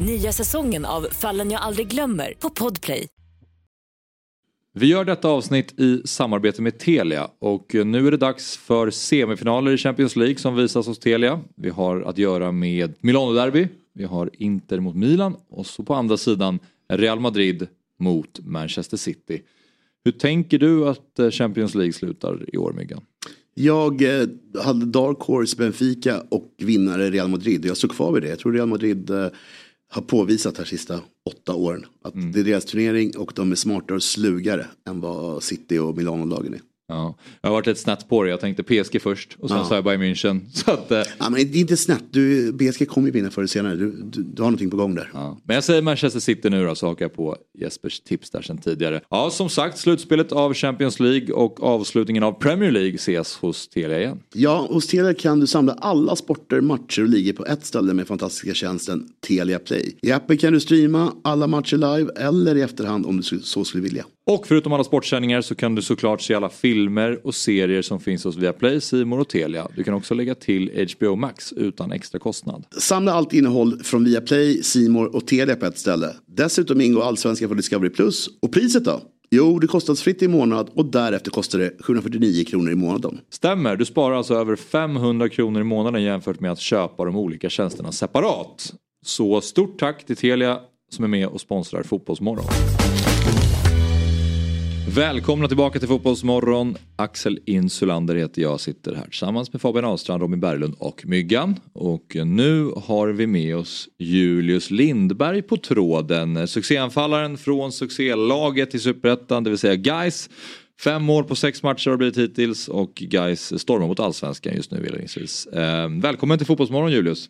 Nya säsongen av Fallen jag aldrig glömmer på Podplay. Vi gör detta avsnitt i samarbete med Telia och nu är det dags för semifinaler i Champions League som visas hos Telia. Vi har att göra med Milano-derby, vi har Inter mot Milan och så på andra sidan Real Madrid mot Manchester City. Hur tänker du att Champions League slutar i år Myggan? Jag eh, hade Dark Horse Benfica och vinnare Real Madrid. Jag står kvar vid det. Jag tror Real Madrid eh, har påvisat här sista åtta åren att det är deras turnering och de är smartare och slugare än vad City och Milano-lagen är. Ja. Jag har varit lite snett på det. Jag tänkte PSG först och sen Ja. sa jag Bayern München. *laughs* Så att, eh, Ja, men det är inte snett. Du, BSG kommer ju vinna förr eller senare. Du, du, du har någonting på gång där. ja. Men jag säger Manchester City nu då så hakar jag på Jespers tips där sen tidigare. Ja som sagt slutspelet av Champions League och avslutningen av Premier League ses hos Telia igen. Ja, hos Telia kan du samla alla sporter, matcher och ligor på ett ställe med fantastiska tjänsten Telia Play. I appen kan du streama alla matcher live eller i efterhand om du så skulle vilja. Och förutom alla sportsändningar så kan du såklart se alla filmer och serier som finns hos Viaplay, More och Telia. Du kan också lägga till HBO Max utan extra kostnad. Samla allt innehåll från Viaplay, Simor och Telia på ett ställe. Dessutom ingår allsvenskan på Discovery Plus. Och priset då? Jo, det kostnadsfritt i månad och därefter kostar det 749 kronor i månaden. Stämmer, du sparar alltså över 500 kronor i månaden jämfört med att köpa de olika tjänsterna separat. Så stort tack till Telia som är med och sponsrar Fotbollsmorgon. Välkomna tillbaka till Fotbollsmorgon. Axel Insulander heter jag, sitter här tillsammans med Fabian Ahlstrand, Robin Berglund och Myggan. Och nu har vi med oss Julius Lindberg på tråden. Succéanfallaren från succélaget i Superettan, det vill säga Gais. Fem mål på sex matcher har det blivit hittills och Gais stormar mot allsvenskan just nu inledningsvis. Eh, välkommen till Fotbollsmorgon Julius.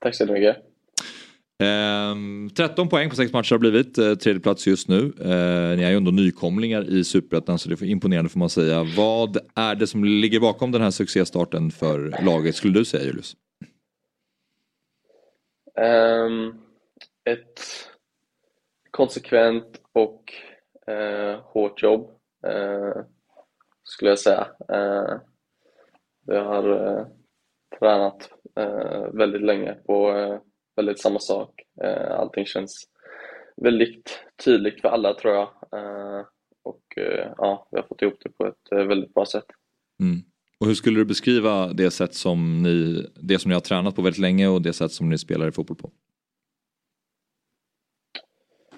Tack så mycket. Ehm, 13 poäng på 6 matcher har blivit, eh, tredje plats just nu. Ehm, ni är ju ändå nykomlingar i Superettan så det är imponerande får man säga. Vad är det som ligger bakom den här succéstarten för laget skulle du säga Julius? Um, ett konsekvent och uh, hårt jobb uh, skulle jag säga. Ehm, uh, jag har uh, tränat väldigt länge på väldigt samma sak. Eh, allting känns väldigt tydligt för alla tror jag. Eh, och eh, ja, vi har fått ihop det på ett väldigt bra sätt. Mm. Och hur skulle du beskriva det sätt som ni, det som ni har tränat på väldigt länge och det sätt som ni spelar i fotboll på?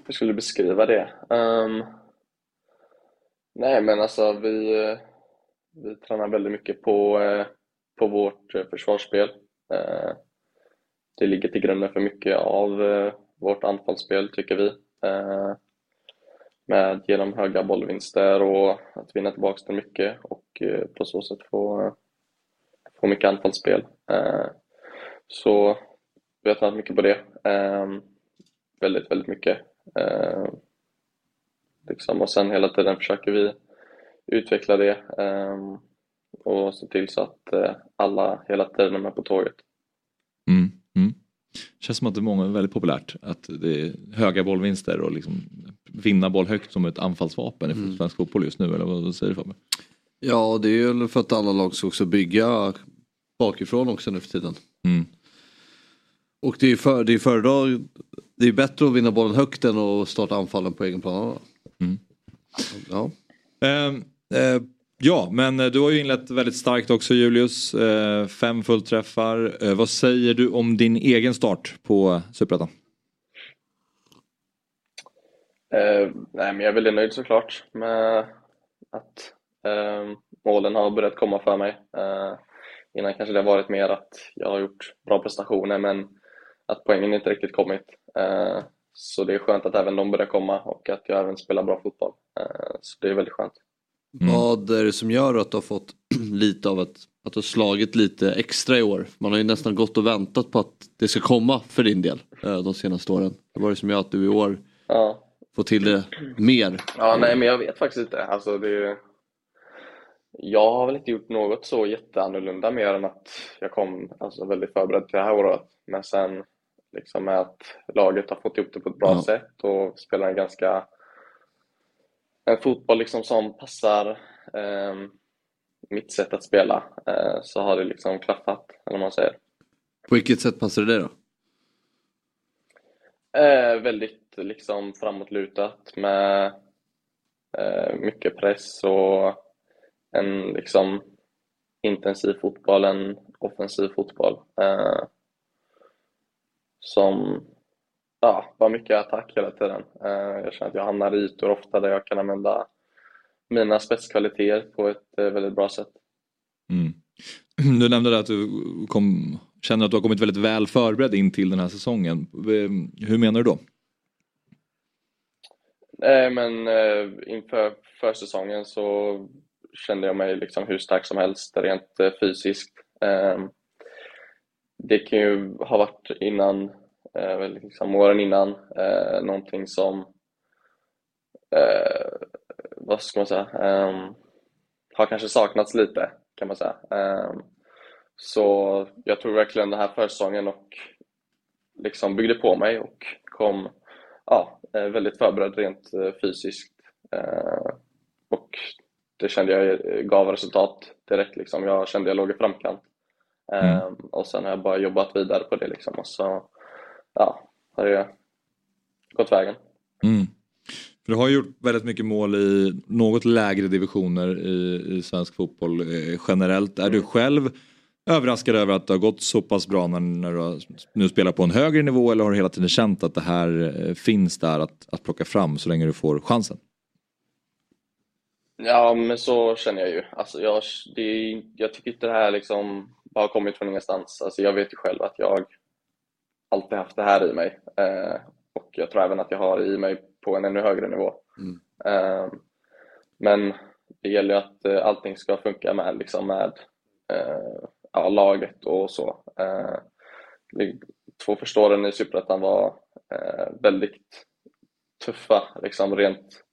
Hur skulle du beskriva det? Ehm, nej, men alltså vi, vi tränar väldigt mycket på, på vårt försvarsspel det ligger till grunden för mycket av eh, vårt anfallsspel, tycker vi. Eh, med genom höga bollvinster och att vinna tillbaka den mycket och eh, på så sätt få, eh, få mycket anfallsspel. Eh, så vi har tränat mycket på det. Eh, väldigt, väldigt mycket. Eh, liksom, och sen hela tiden försöker vi utveckla det eh, och se till så att eh, alla hela tiden är med på tåget. Mm. Mm. Känns som att det är många väldigt populärt att det är höga bollvinster och liksom vinna boll högt som ett anfallsvapen i svensk fotboll just nu eller vad säger du Fabian? Ja, det är ju för att alla lag ska också bygga bakifrån också nu för tiden. Mm. Och det är för, det är föredrar, det är bättre att vinna bollen högt än att starta anfallen på egen plan. Mm. Ja. Ehm, eh, ja, men eh, du har ju inlett väldigt starkt också Julius. Eh, fem fullträffar. Eh, vad säger du om din egen start på Superettan? Eh, nej, men jag är väldigt nöjd såklart med att eh, målen har börjat komma för mig. Eh, innan kanske det har varit mer att jag har gjort bra prestationer men att poängen inte riktigt kommit. Så det är skönt att även de börjar komma och att jag även spelar bra fotboll. Så det är väldigt skönt. Vad är det som gör att du har fått *clears throat* lite av ett, att du har slagit lite extra i år? Man har ju nästan gått och väntat på att det ska komma för din del eh, de senaste åren. Vad är det som gör att du i år Ja. får till det mer? Ja, nej, men jag vet faktiskt inte. Alltså, det... Jag har väl inte gjort något så jätteannorlunda mer än att jag kom alltså, väldigt förberedd till det här året. Men sen liksom med att laget har fått ihop det på ett bra Ja. sätt och spelar en ganska en fotboll liksom som passar ehm, mitt sätt att spela eh, så har det liksom klaffat, eller vad man säger. På vilket sätt passar det dig då? Eh, väldigt liksom framåtlutat med eh, mycket press och en liksom intensiv fotboll, en offensiv fotboll. Eh, som ja, var mycket attack hela tiden. Eh, jag känner att jag hamnar i ytor ofta där jag kan använda mina spetskvaliteter på ett eh, väldigt bra sätt. Mm. *clears throat* Du nämnde att du kom, känner att du har kommit väldigt väl förberedd in till den här säsongen. Eh, Hur menar du då? Nej, men inför försäsongen så kände jag mig liksom hur stark som helst rent fysiskt. Eh, det kan ju ha varit innan, eh, liksom åren innan, eh, någonting som, eh, vad ska man säga, eh, har kanske saknats lite kan man säga. Eh, så jag tror verkligen den här försäsongen och liksom byggde på mig och kom ja, eh, väldigt förberedd rent eh, fysiskt. Eh, och det kände jag gav resultat direkt. Liksom. Jag kände jag låg i framkant. Mm. Och sen har jag bara jobbat vidare på det. Liksom. Och så ja, har det gått vägen. Mm. För du har gjort väldigt mycket mål i något lägre divisioner i, i svensk fotboll eh, generellt. Är du mm. själv överraskad över att det har gått så pass bra när, när du nu spelar på en högre nivå eller har du hela tiden känt att det här eh, finns där att, att plocka fram så länge du får chansen? Ja, men så känner jag ju. Alltså jag, det, jag tycker inte det här liksom bara har kommit från ingenstans. Alltså jag vet ju själv att jag alltid haft det här i mig. Eh, och jag tror även att jag har i mig på en ännu högre nivå. Mm. Eh, men det gäller ju att eh, allting ska funka med, liksom med eh, ja, laget och så. Eh, två första åren i Superettan var eh, väldigt tuffa, liksom rent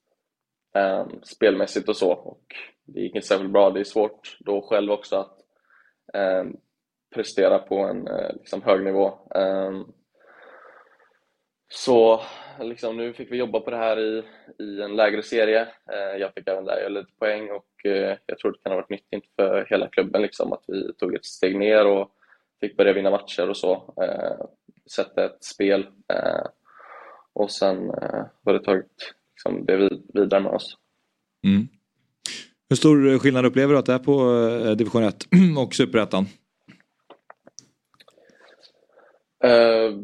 eh, spelmässigt och så. Och det gick inte särskilt bra. Det är svårt då själv också att eh, prestera på en eh, liksom, hög nivå. Ehm, så liksom, nu fick vi jobba på det här i, i en lägre serie. Eh, jag fick även där göra lite poäng och eh, jag tror det kan ha varit nyttigt för hela klubben liksom, att vi tog ett steg ner och fick börja vinna matcher och så. Sätta ett spel och sen har det tagit liksom, det vidare med oss. Mm. Hur stor skillnad upplever du att det är på division 1 *clears throat* och superettan? Uh,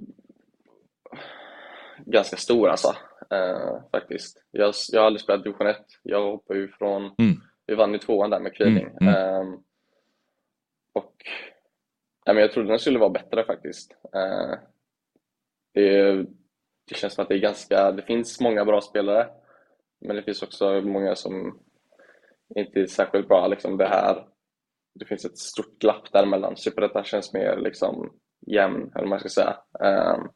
ganska stor alltså, eh, faktiskt. Jag, jag har aldrig spelat division 1. Jag hoppar ju från, mm. vi vann ju tvåan där med Kviding. Mm. Mm. Eh, och ja, men jag trodde den skulle vara bättre faktiskt. Eh, det, det känns som att det är ganska, det finns många bra spelare. Men det finns också många som inte är särskilt bra. Liksom det här, det finns ett stort glapp däremellan. Superettan känns mer liksom jämn, eller vad man ska säga. Um,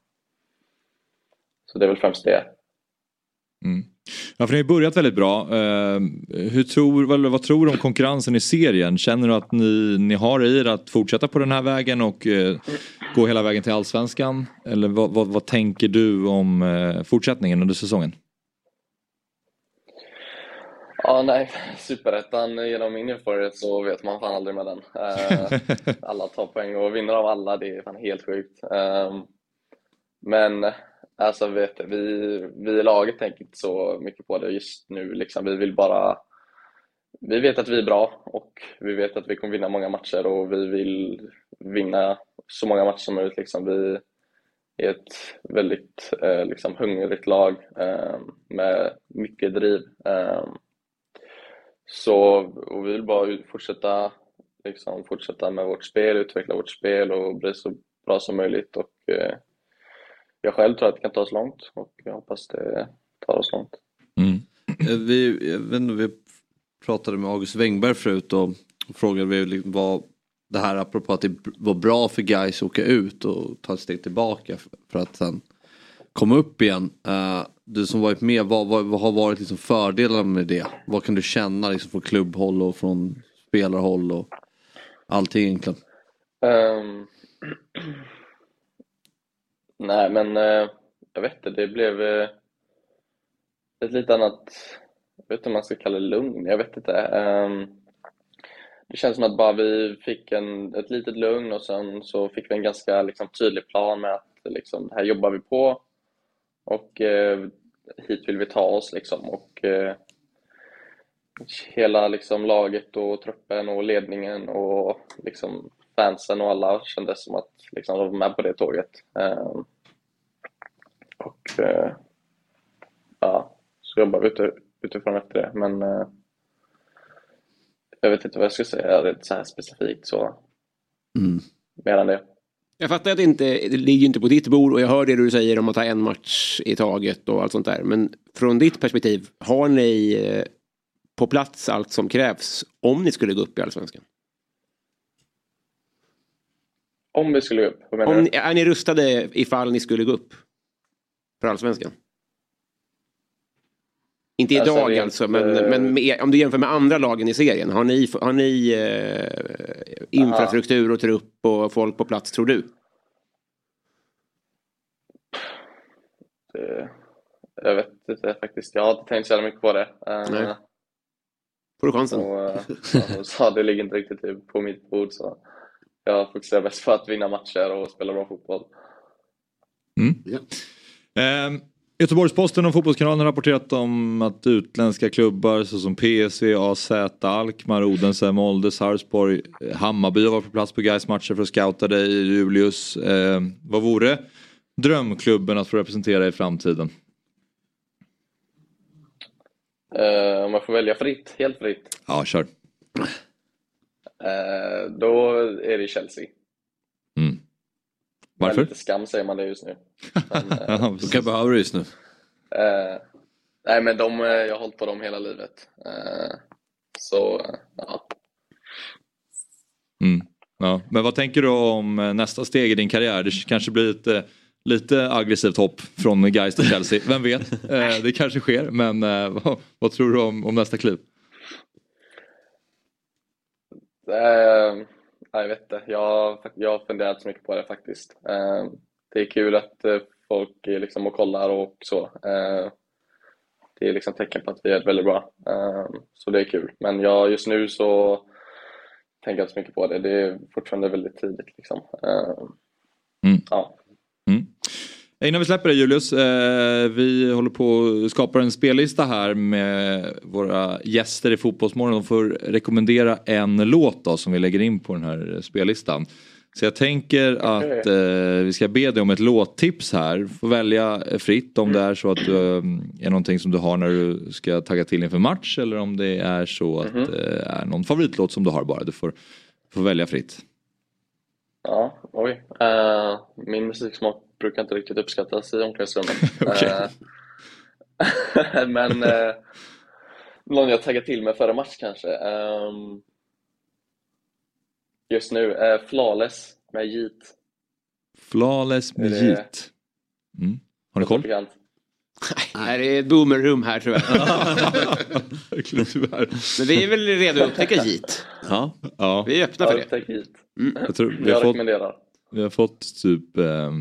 så det är väl främst det. Mm. Ja, för ni har börjat väldigt bra. Uh, hur tror, vad, vad, tror du om konkurrensen i serien? Känner du att ni, ni har i er att fortsätta på den här vägen och uh, gå hela vägen till allsvenskan? Eller vad, vad, vad tänker du om uh, fortsättningen under säsongen? Ja, nej, superettan genom min erfarenhet så vet man fan aldrig med den. *laughs* alla tar poäng och vinner av alla, det är fan helt sjukt. men Alltså vet vi, vi i laget tänker inte så mycket på det just nu. Liksom. Vi vill bara... Vi vet att vi är bra och vi vet att vi kommer vinna många matcher och vi vill vinna så många matcher som möjligt. Liksom. Vi är ett väldigt eh, liksom, hungrigt lag eh, med mycket driv. Eh, så och vi vill bara fortsätta, liksom, fortsätta med vårt spel, utveckla vårt spel och bli så bra som möjligt. Och, eh, jag själv tror att det kan ta oss långt och jag hoppas det tar oss långt. Mm. Eh, vi, jag vet inte, vi pratade med August Wengberg förut och frågade vi liksom vad det här apropå att det var bra för guys att åka ut och ta ett steg tillbaka för att sen komma upp igen. Du som varit med, vad, vad, vad har varit liksom fördelarna med det? Vad kan du känna liksom från klubbhåll och från spelarhåll och allting egentligen? Um, *clears throat* Nej, men uh, jag vet inte, det blev uh, ett lite annat, jag vet inte om man ska kalla det lugn, jag vet inte. Um, det känns som att bara vi fick en, ett litet lugn och sen så fick vi en ganska liksom, tydlig plan med att liksom, det här jobbar vi på och eh, hit vill vi ta oss. Liksom, och, eh, hela liksom, laget och truppen och ledningen och liksom, fansen och alla kändes som att liksom, de var med på det tåget. Um, och uh, ja, så jobbar vi utifrån efter det. Men uh, jag vet inte vad jag ska säga rent så här specifikt så. Mm. Mer än det. Jag fattar att det inte det ligger inte på ditt bord och jag hör det du säger om att ta en match i taget och allt sånt där. Men från ditt perspektiv, har ni eh, på plats allt som krävs om ni skulle gå upp i Allsvenskan? Om vi skulle gå upp, vad menar Om, du? är ni rustade ifall ni skulle gå upp? För Allsvenskan? Inte Alltså, idag rent, alltså, men, eh, men med, om du jämför med andra lagen i serien. Har ni, har ni eh, infrastruktur och trupp och folk på plats tror du? Det, jag vet inte faktiskt. Jag har inte tänkt så jävla mycket på det. Eh, Nej. Får du chansen? Och, eh, *laughs* ja, så det ligger inte riktigt typ på mitt bord. Så jag fokuserar bäst på att vinna matcher och spela bra fotboll. Eh, Göteborgs-Posten och Fotbollskanalen har rapporterat om att utländska klubbar såsom PSV, AZ, Alkmaar, Odense, Molde, Sarpsborg, Hammarby har varit på plats på Gais matcher för att scouta dig, Julius. Eh, vad vore drömklubben att få representera i framtiden? Eh, om jag får välja fritt, helt fritt, Ja, kör. eh, då är det Chelsea. Varför? Lite skam säger man det just nu. Men, Ja, Vilka behöver du just nu? eh, nej men de, eh, jag har hållit på dem hela livet. Eh, så, ja. Mm. Ja. Men vad tänker du om nästa steg i din karriär? Det kanske blir ett lite aggressivt hopp från Gais till Chelsea. Vem vet? Det kanske sker. Men *laughs* vad, vad tror du om, om nästa kliv? Nej, jag vet inte. Jag, jag har funderat så mycket på det faktiskt. Eh, det är kul att eh, folk är liksom och kollar och så. Eh, det är liksom tecken på att vi är väldigt bra. Så det är kul. Men jag, just nu så tänker jag inte så mycket på det. Det är fortfarande väldigt tidigt liksom. Mm. Ja. Innan vi släpper det Julius, eh, vi håller på att skapa en spellista här med våra gäster i Fotbollsmorgon. De får rekommendera en låt då som vi lägger in på den här spellistan. Så jag tänker att eh, vi ska be dig om ett låttips här. Får välja fritt om det är så att du eh, är någonting som du har när du ska tagga till inför match eller om det är så att Mhm. det är någon favoritlåt som du har bara. Du får, får välja fritt. Ja, oj. Eh, min musiksmak brukar inte riktigt uppskattas i omklädningsrummet. *laughs* Eh, *laughs* men eh, någon jag taggar till med före match kanske. Ehm, just nu, eh, Flawless med Yeet. Flawless med Yeet. Mm. Har du koll? Nej, det är ett boomerrum här tror jag. *laughs* Men vi är väl redo att upptäcka JIT. Ja. ja. Vi är öppna för det. Yeet. Jag, tror, vi, Jag har fått, rekommenderar. Vi har fått typ, eh,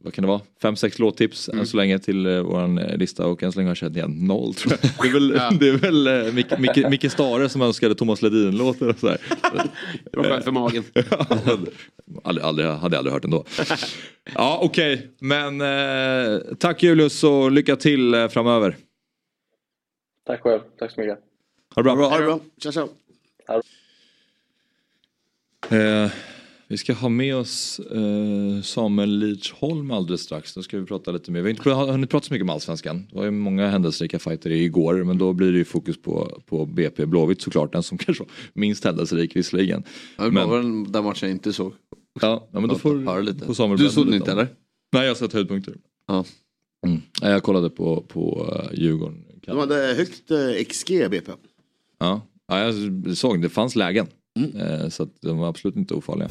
vad kan det vara, fem, sex låttips än så länge till eh, våran eh, lista och än så länge har jag känt igen noll tror jag. Det är väl, Ja. *laughs* det är väl eh, Micke, Micke, Micke Stare som önskade Thomas Ledin-låtar och sådär. *laughs* Det var skönt för magen. *laughs* aldrig, aldrig, hade jag aldrig hört ändå. Ja okej, men eh, tack Julius och lycka till eh, framöver. Tack själv. Tack så mycket. Ha det bra. Ha det bra. Ciao, ciao. Eh, vi ska ha med oss eh, Samuel Lidsholm alldeles strax. Då ska vi prata lite mer. Vi har inte hunnit prata så mycket om Allsvenskan. Det var ju många händelserika fighter igår. Men då blir det ju fokus på, på BP Blåvitt såklart. Den som *laughs* kanske var minst händelserik visserligen. Ja, det Men- var den där matchen jag inte såg. Ja, ja men då får, Höra lite. får Samuel Du såg den inte eller? Nej, jag har sett höjdpunkter. Ja. Mm. Ja, Jag kollade på, på uh, Djurgården. De hade högt eh, XG BP. Ja. ja, jag såg det fanns lägen. Eh, så att de var absolut inte ofarliga.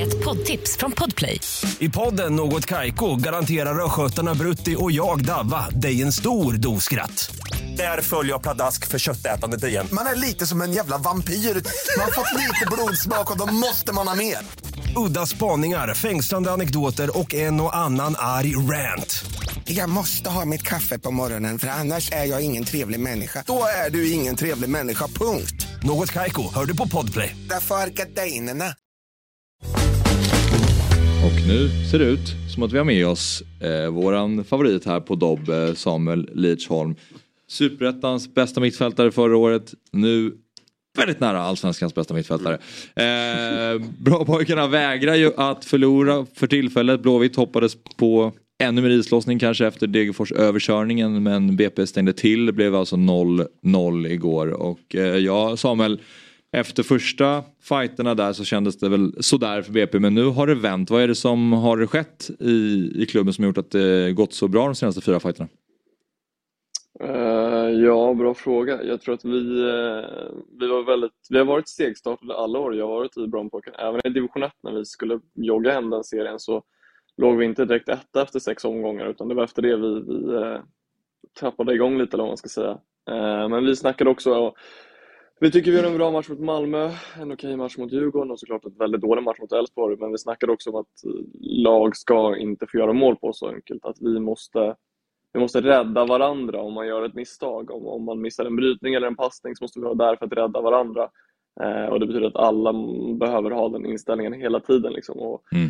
Ett poddtips från Podplay. I podden Något Kaiko garanterar östgötarna Brutti och jag, Davva, dig en stor dos skratt. Där följer jag pladask för köttätandet igen. Man är lite som en jävla vampyr. Man har fått lite blodsmak och då måste man ha mer. Udda spaningar, fängslande anekdoter och en och annan arg rant. Jag måste ha mitt kaffe på morgonen för annars är jag ingen trevlig människa. Då är du ingen trevlig människa, punkt. Något Kaiko, hör du på Podplay. Därför är gardinerna. Och nu ser det ut som att vi har med oss eh, våran favorit här på Dobb, eh, Samuel Lidsholm. Superettans bästa mittfältare förra året. Nu väldigt nära allsvenskans bästa mittfältare. Eh, bra pojkarna vägrar ju att förlora för tillfället. Blåvitt hoppades på ännu mer islossning kanske efter Degerfors överkörningen men BP stängde till. Det blev alltså 0-0 igår och eh, ja Samuel efter första fighterna där så kändes det väl sådär för BP men nu har det vänt. Vad är det som har skett i, i klubben som gjort att det gått så bra de senaste fyra fighterna? Uh, ja, bra fråga. Jag tror att vi, uh, vi var väldigt, vi har varit stegstartade alla år jag har varit i Brommapojken. Även i division 1 när vi skulle jogga hem den serien så låg vi inte direkt etta efter sex omgångar utan det var efter det vi, vi eh, uh, tappade igång lite eller vad man ska säga. Men vi snackade också vi tycker vi gör en bra match mot Malmö, en okej match mot Djurgården och såklart en väldigt dålig match mot Elfsborg. Men vi snackade också om att lag ska inte få göra mål på oss så enkelt. Att vi måste, vi måste rädda varandra om man gör ett misstag. Om, om man missar en brytning eller en passning så måste vi vara där för att rädda varandra. Eh, och det betyder att alla behöver ha den inställningen hela tiden. Liksom. Och Mm.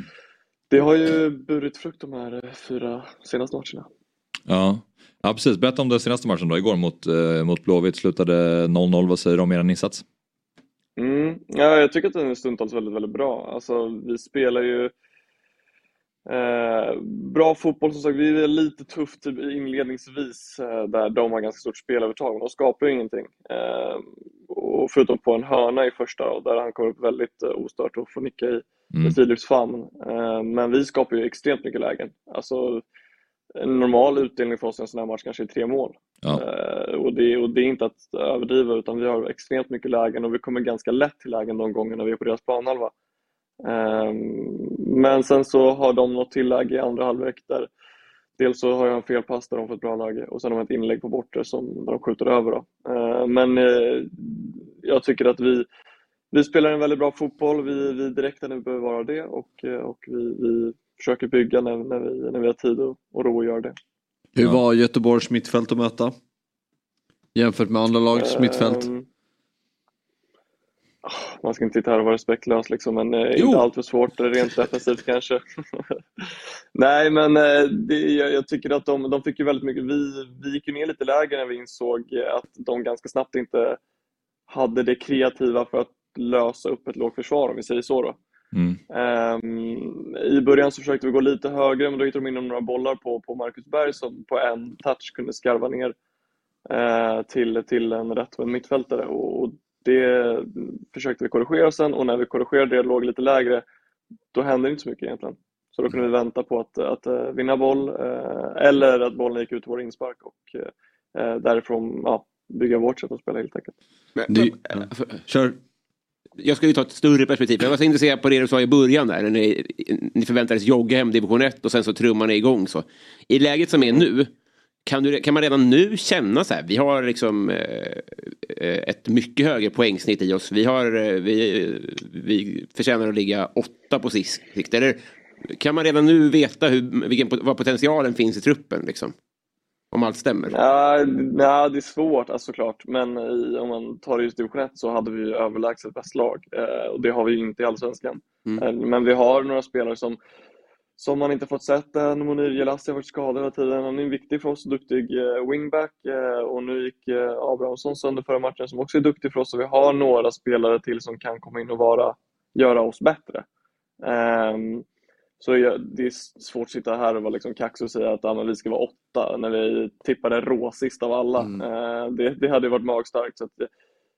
Det har ju burit frukt de här eh, fyra senaste matcherna. Ja. ja precis, berätta om den senaste matchen då igår mot, eh, mot Blåvitt. Slutade 0-0, vad säger du om er insats? Mm. Ja, jag tycker att den är stundtals väldigt, väldigt bra. Alltså, vi spelar ju eh, bra fotboll som sagt. Vi är lite tufft typ, inledningsvis eh, där de har ganska stort spelövertag, men de skapar ju ingenting. Eh, och förutom på en hörna i första och där han kommer upp väldigt eh, ostört och får nicka i Mm. Philips famn. Eh, men vi skapar ju extremt mycket lägen. Alltså, en normal utdelning för oss i en sån här match kanske är tre mål. Ja. Och, det, och det är inte att överdriva utan vi har extremt mycket lägen och vi kommer ganska lätt till lägen de gångerna vi är på deras planhalva. Eh, men sen så har de något tilläge i andra halvlek där dels så har jag en felpass där de får ett bra läge och sen har de ett inlägg på bortre som de skjuter över. Då. Eh, men eh, jag tycker att vi, vi spelar en väldigt bra fotboll. Vi, vi direkta när vi behöver vara det och, eh, och vi, vi försöker bygga när, när, vi, när vi har tid och, och ro att göra det. Hur var Göteborgs mittfält att möta? Jämfört med andra lags mittfält? Ehm, ah, Man ska inte sitta här och vara respektlös liksom, men eh, inte allt för svårt rent defensivt kanske. *laughs* Nej, men eh, det, jag, jag tycker att de, de fick ju väldigt mycket. Vi, vi gick ju ner lite lägre när vi insåg eh, att de ganska snabbt inte hade det kreativa för att lösa upp ett lågt försvar, om vi säger så. Då. Mm. Ehm, I början så försökte vi gå lite högre, men då hittade de in några bollar på, på Marcus Berg som på en touch kunde skarva ner eh, till, till en rättvänd mittfältare. Och, och det försökte vi korrigera sen och när vi korrigerade det låg lite lägre, då hände det inte så mycket egentligen. Så då kunde vi vänta på att, att eh, vinna boll eh, eller att bollen gick ut i vår inspark och eh, därifrån ja, bygga vårt sätt att spela helt enkelt. Kör. Jag ska ju ta ett större perspektiv. Jag var så intresserad på det du sa i början där. När ni, ni förväntades jogga hem division 1 och sen så trummar ni igång så. I läget som är nu. Kan, du, kan man redan nu känna så här. Vi har liksom eh, ett mycket högre poängsnitt i oss. Vi, har, eh, vi, vi förtjänar att ligga åtta på sikt. Eller kan man redan nu veta hur, vilken, vad potentialen finns i truppen? Liksom? Om allt stämmer. Ja, nej, det är svårt alltså, såklart, men i, om man tar just division 1 så hade vi överlägset bäst lag eh, och det har vi ju inte i Allsvenskan. Mm. Eh, men vi har några spelare som, som man inte fått sett än. Monir Jelassi har varit skadad hela tiden. Han är viktig för oss, duktig eh, wingback eh, och nu gick eh, Abrahamsson sönder förra matchen som också är duktig för oss och vi har några spelare till som kan komma in och vara, göra oss bättre. Ehm, så det är svårt att sitta här och vara liksom kaxig och säga att ja, vi ska vara åtta när vi tippade rå sist av alla. Eh, det, det hade ju varit magstarkt. Så det,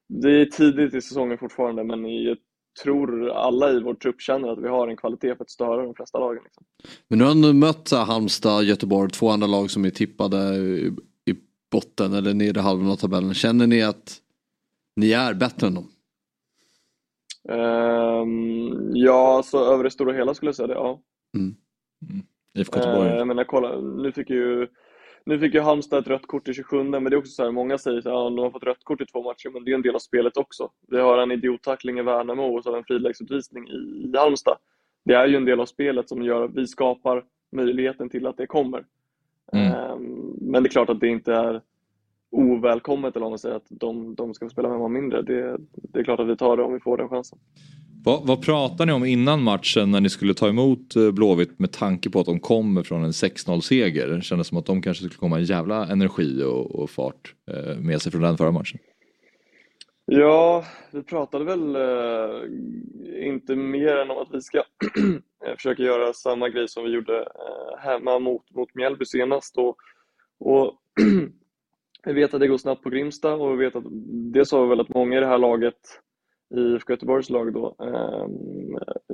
det är tidigt i säsongen fortfarande men jag tror alla i vår trupp känner att vi har en kvalitet för att störa de flesta lagen. Liksom. Men nu har du mött Halmstad, Göteborg, två andra lag som är tippade i, i botten eller nedre halvan av tabellen. Känner ni att ni är bättre än dem? Ehm, ja, så över det stora hela skulle jag säga det, ja. IFK Göteborg. Eh, jag menar, kolla, nu fick ju nu fick ju Halmstad ett rött kort i 27 men det är också så här, många säger att ja, de har fått rött kort i två matcher, men det är en del av spelet också. Vi har en idiottackling i Värnamo och så har vi en friläggsutvisning i, Halmstad. Det är ju en del av spelet som gör att vi skapar möjligheten till att det kommer. Ehm, men det är klart att det inte är ovälkommet eller om man säger att de, de ska få spela med man mindre. Det, det är klart att vi tar det om vi får den chansen. Vad, vad pratade ni om innan matchen när ni skulle ta emot eh, Blåvitt med tanke på att de kommer från en 6-0 seger? Det kändes som att de kanske skulle komma en jävla energi och, och fart eh, med sig från den förra matchen. Ja, vi pratade väl eh, inte mer än om att vi ska *clears throat* eh, försöka göra samma grej som vi gjorde eh, hemma mot, mot Mjällby senast. Och, och *clears throat* vi vet att det går snabbt på Grimsta och vi vet att det sa vi väl att många i det här laget, i IFK Göteborgs lag då, eh,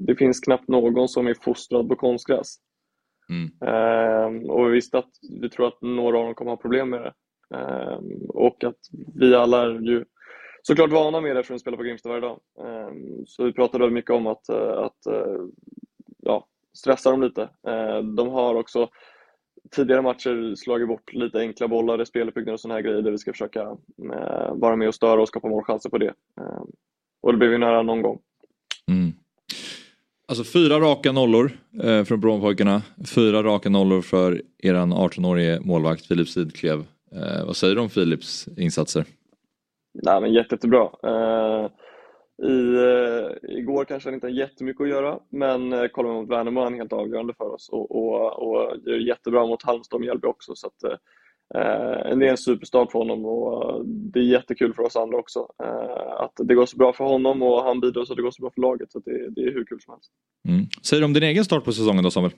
det finns knappt någon som är fostrad på konstgräs. Eh, och vi visste att vi tror att några av dem kommer ha problem med det. Eh, och att vi alla är ju såklart vana med det för att spela på Grimsta varje dag. Ehm, Så vi pratade väldigt mycket om att, eh, att eh, ja, stressa dem lite. De har också tidigare matcher slagit bort lite enkla bollar i speluppbyggnad och sådana här grejer där vi ska försöka eh, vara med och störa och skapa målchanser på det. Ehm, Och det blev vi nära någon gång. Alltså fyra raka nollor eh, från Brommapojkarna. Fyra raka nollor för eran 18-årige målvakt Filip Sidklev. Eh, vad säger du om Filips insatser? Nej, men jätte, jättebra. Eh, i, eh, igår kanske han inte har jättemycket att göra, men eh, kollar man mot Värnamo är han helt avgörande för oss och, och, och gör jättebra mot Halmstad och Mjällby också. Så att, eh, det är en superstart för honom och eh, det är jättekul för oss andra också. Eh, att det går så bra för honom och han bidrar så att det går så bra för laget. Så det, det är hur kul som helst. Mm. Säger du om din egen start på säsongen då Samuel?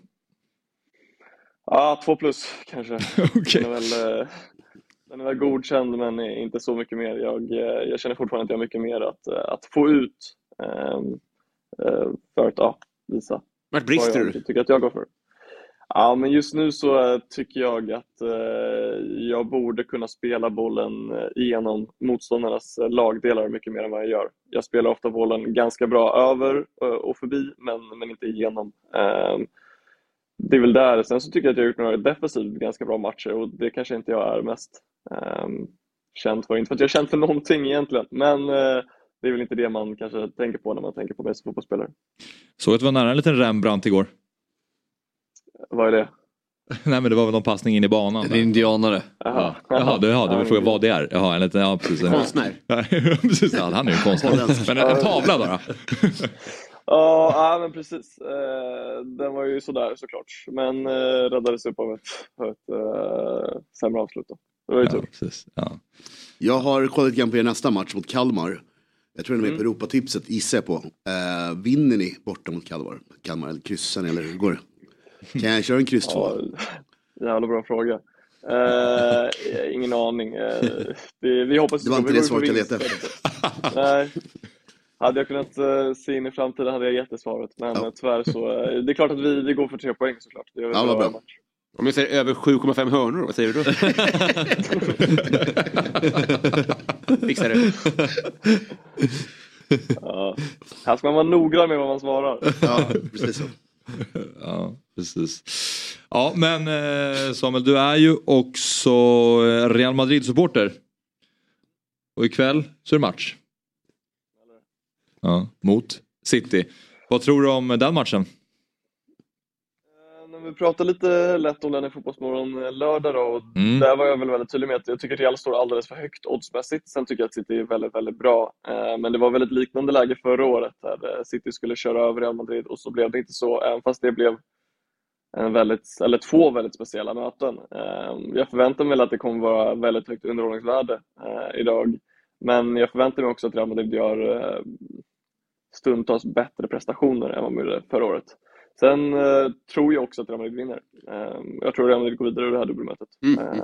Ja, två plus kanske. *laughs* Den är väl, eh, den är väl godkänd men inte så mycket mer. Jag, eh, jag känner fortfarande att jag har mycket mer att, eh, att få ut ehm, eh, för att ja, visa Vart brister du? tycker att jag går för. Ja, men just nu så tycker jag att jag borde kunna spela bollen igenom motståndarnas lagdelar mycket mer än vad jag gör. Jag spelar ofta bollen ganska bra över och förbi, men, men inte igenom. Det är väl där. Sen så tycker jag att jag har gjort några defensivt ganska bra matcher och det kanske inte jag är mest um, känd för. Inte för att jag är känd för någonting egentligen, men eh, det är väl inte det man kanske tänker på när man tänker på mig som fotbollsspelare. Såg att det var nära en liten Rembrandt igår. Vad är det? *laughs* Nej men det var väl någon passning in i banan. En indianare. Jaha. Jaha, du, jaha, du vill fråga vad det är? Jaha, en liten, ja precis. Konstnär. *laughs* Ja, precis, ja, han är ju konstnär. Men en, en tavla bara. *laughs* Ja, ja, men precis. Eh, den var ju sådär såklart, men eh, räddades upp av ett, ett eh, sämre avslut. Då. Det var ju tur. Precis. Ja. Jag har kollat grann på er nästa match mot Kalmar. Jag tror den är med på Mm. Europatipset, gissar jag på. Eh, vinner ni borta mot Kalmar? Kalmar eller kryssar ni eller hur går det? Kan jag köra en kryss två? Ja, jävla bra fråga. Eh, ingen aning. Eh, det, vi hoppas Det var inte det på svaret jag letade Nej. Hade jag kunnat eh, se in i framtiden hade jag gett det svaret. Men eh, tyvärr så, eh, det är klart att vi, vi går för tre poäng såklart. Det gör vi Ja, bra. match. Om jag säger över 7,5 hörnor, vad säger du då? *laughs* Fixar det. Ja. Här ska man vara noggrann med vad man svarar. Ja, precis så. Ja, precis. Ja, men Samuel, du är ju också Real Madrid-supporter. Och ikväll så är det match. Ja, mot City. Vad tror du om den matchen? När vi pratade lite lätt om den i Fotbollsmorgon eh, lördag då, och Mm. där var jag väl väldigt tydlig med att jag tycker Real står alldeles för högt oddsmässigt. Sen tycker jag att City är väldigt, väldigt bra. Eh, Men det var väldigt liknande läge förra året där eh, City skulle köra över Real Madrid och så blev det inte så, även fast det blev en väldigt, eller två väldigt speciella möten. Eh, Jag förväntar mig att det kommer vara väldigt högt underhållningsvärde eh, idag. Men jag förväntar mig också att Real Madrid gör eh, stundtals bättre prestationer än vad de gjorde förra året. Sen eh, tror jag också att Real Madrid vinner. Eh, jag tror att Real Madrid går vidare ur det här dubbelmötet. Eh,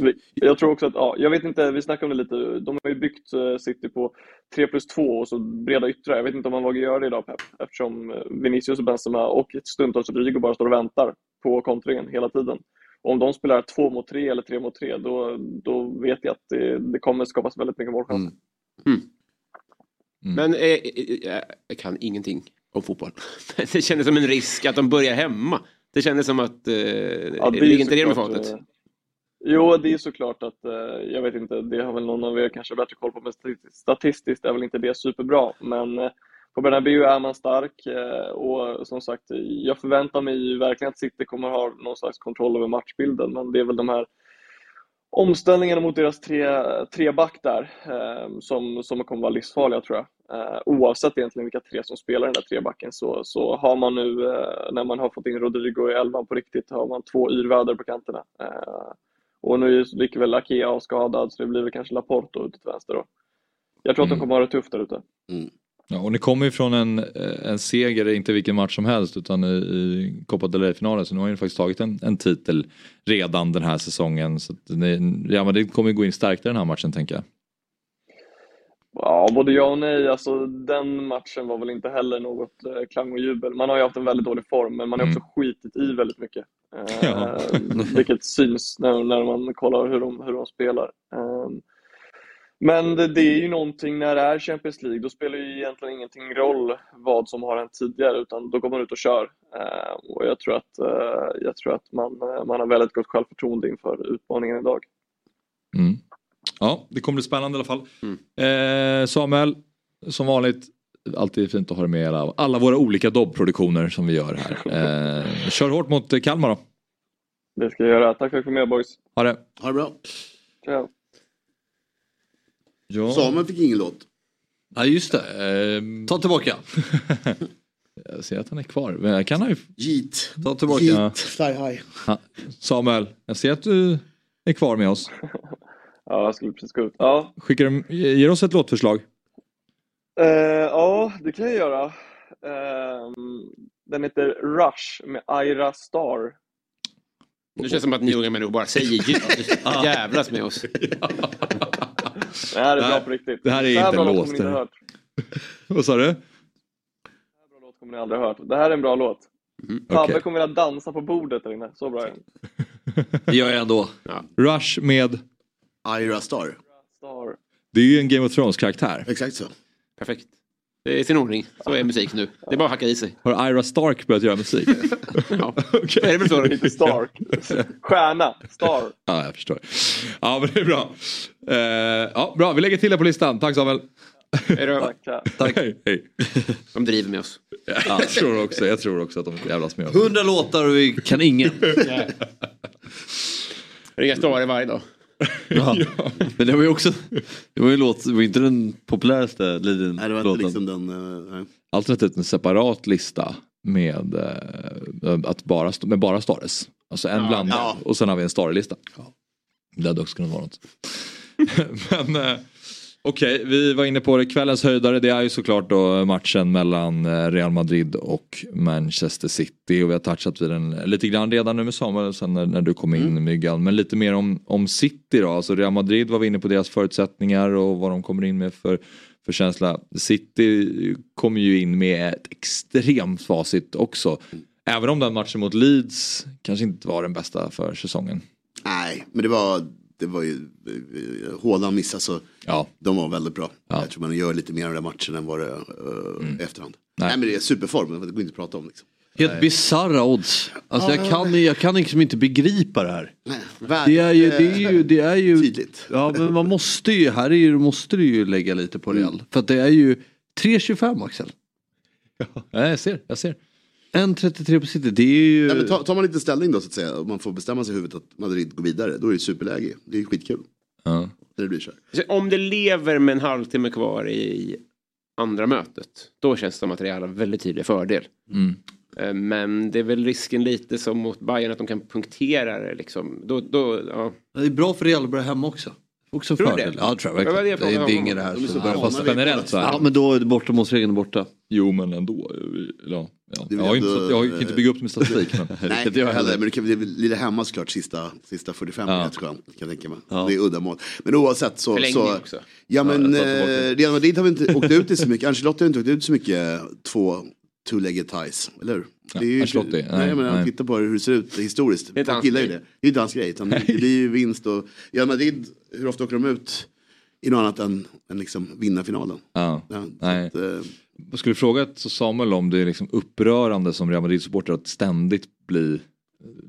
vi- Jag tror också att, ja, jag vet inte, vi snackade om det lite, de har ju byggt eh, City på 3 plus 2 och så breda yttrar. Jag vet inte om man vågar göra det idag Pep, eftersom eh, Vinicius och Benzema och ett stundtals Rodrigo bara står och väntar på kontringen hela tiden. Och om de spelar 2 mot 3 eller 3 mot 3, då, då vet jag att det, det kommer skapas väldigt mycket målchanser. Men eh, eh, eh, jag kan ingenting om fotboll. *laughs* Det kändes som en risk att de börjar hemma. Det kändes som att... Eh, Ja, det ligger inte det med såklart, fatet? eh, Jo, det är såklart att, eh, jag vet inte, det har väl någon av er kanske bättre koll på, men statistiskt- statistiskt är väl inte det superbra. Men eh, på Bernabéu är man stark eh, och som sagt, jag förväntar mig ju verkligen att City kommer ha någon slags kontroll över matchbilden, men det är väl de här omställningarna mot deras tre, tre back där eh, som, som kommer vara livsfarliga tror jag. Eh, oavsett egentligen vilka tre som spelar den där trebacken så, så har man nu, eh, när man har fått in Rodrigo i elvan på riktigt, har man två yrväder på kanterna. Eh, och nu gick väl Akea av skadad så det blir väl kanske Laporto ute till vänster då. jag tror att de Mm. kommer ha det tufft där ute. Ja, och ni kommer ju från en, eh, en seger, inte vilken match som helst, utan i, i Copa del Rey-finalen. Så nu har ni faktiskt tagit en, en titel redan den här säsongen. Så ni, Real Madrid kommer ju gå in starkare den här matchen tänker jag. Ja, både ja och nej. Alltså, den matchen var väl inte heller något eh, klang och jubel. Man har ju haft en väldigt dålig form, men man har också skitit i väldigt mycket. Eh, Ja. vilket syns när, när man kollar hur de, hur de spelar. Eh, men det, är ju någonting när det är Champions League, då spelar ju egentligen ingenting roll vad som har hänt tidigare, utan då går man ut och kör. Eh, och jag tror att, eh, jag tror att man, eh, man har väldigt gott självförtroende inför utmaningen idag. Mm. Ja, det kommer bli spännande i alla fall. Eh, Samuel, som vanligt, alltid fint att ha dig med alla, alla våra olika dobbproduktioner som vi gör här. Eh, kör hårt mot Kalmar då. Det ska jag göra. Tack för att du fick med boys. Ha det. Ha det bra. Ciao. Ja. Samuel fick ingen låt. Ja just det. Ehm, Ta tillbaka. *laughs* jag ser att han är kvar. Men jag kan han ju... Jeet. Ta tillbaka. Jeet. Fly high. Ha. Samuel, jag ser att du är kvar med oss. *laughs* Ja, jag skulle precis gå ut. Ja, Skickar du, ger oss ett låtförslag. Eh, ja, det kan jag göra. Eh, den heter Rush med Aira Star. Nu känns det som att ni unga människor bara säger ljud. *laughs* Jävlas med oss. Det här är Det här- bra på riktigt. det här är inte bra en låt det här. *laughs* Vad sa du? Så här bra låt kommer ni aldrig ha hört. Det här är en bra låt. Fabbe Okej. kommer vilja dansa på bordet där inne. Så bra är. Det gör jag ändå. Rush med... Ira Star. Star. Det är ju en Game of Thrones-karaktär. Exakt så. Perfekt. Det är i sin ordning. Så är musik nu. Det är bara att hacka i sig. Har Ira Stark börjat göra musik? *laughs* Ja, det är väl så. Inte Stark. Stjärna. Star. Ja, jag förstår. Ja, men det är bra. Eh, ja, bra, vi lägger till det på listan. Tack Samuel. Är det, Tack. ja. Tack. Hej, hej. de driver med oss. Jag, tror också, jag tror också att de jävlas med oss. Hundra låtar och vi kan ingen. *laughs* Ringa Stare varje dag. Ja. Men det var ju också, det var ju låt, det var inte den populäraste Nej, det var inte Lidl-låten. liksom den... eh, nej. Alternativt en separat lista med, eh, att bara, med bara Stares. Alltså en blandning Ja. och sen har vi en Stare-lista. Det hade också kunnat vara något. *laughs* Men okej, vi var inne på det. Kvällens höjdare det är ju såklart då matchen mellan eh, Real Madrid och Manchester City. Och vi har touchat vid den lite grann redan nu med Samuel sen när, när du kom in Myggan. Men lite mer om, om City då. Alltså Real Madrid var vi inne på deras förutsättningar och vad de kommer in med för för känsla. City kommer ju in med ett extremt facit också. Även om den matchen mot Leeds kanske inte var den bästa för säsongen. Nej, men det var, det var ju Haaland missade så Ja. de var väldigt bra. Ja. Jag tror man gör lite mer av den matchen än vad det uh, efterhand. Nej. Nej. men det är superform, det går inte att prata om. Liksom. Helt bisarra odds. Alltså jag kan, jag kan liksom inte begripa det här. Nej, Det är ju, det är ju, det är ju Tydligt. Ja men man måste ju, här är ju, måste du ju lägga lite på Real. För att det är ju 3.25 Axel. Ja, jag ser, jag ser. 1.33 på City, det är ju... Nej, men tar, tar man lite ställning då så att säga och man får bestämma sig i huvudet att Madrid går vidare, då är det superläge. Det är skitkul. Ja. När det blir. Så Om det lever med en halvtimme kvar i andra mötet. Då känns det som att Real har väldigt tydlig fördel. Mm. Eh, Men det är väl risken lite som mot Bayern att de kan punktera det liksom. Då, då, ja. Det är bra för Real att börja hemma också. Också Tror du fördel. det? Ja det tror jag verkligen. det Det, frågan är inget det här. Bra. Ja, fast generellt så är Ja det. men då är det bortamålsregeln borta. Jo men ändå. Ja, ja. Det Jag, har inte, jag kan inte bygga upp det med statistik. Men. *laughs* Nej, inte jag heller. men det, kan, det är väl lite hemma såklart sista, sista 45 Ja. skönt kan jag tänka mig. Ja. Det är uddamål. Men oavsett så... Förlängning så också. Ja men Ja, eh, Real Madrid har väl inte åkt ut i så mycket, Ancelotti har inte åkt ut så mycket två two-legged ties, eller hur? Ja, Det är ju, Ancelotti, nej, nej, men nej. titta på hur det ser ut historiskt. Det är gillar ju grej. det. Det är inte hans grej. Utan det blir ju vinst och Real Madrid, hur ofta åker de ut i något annat än, än liksom vinna finalen? Ja. Ja, så Nej. Att, eh, Jag skulle fråga Samuel om det är liksom upprörande som Real Madrid-supporter att ständigt bli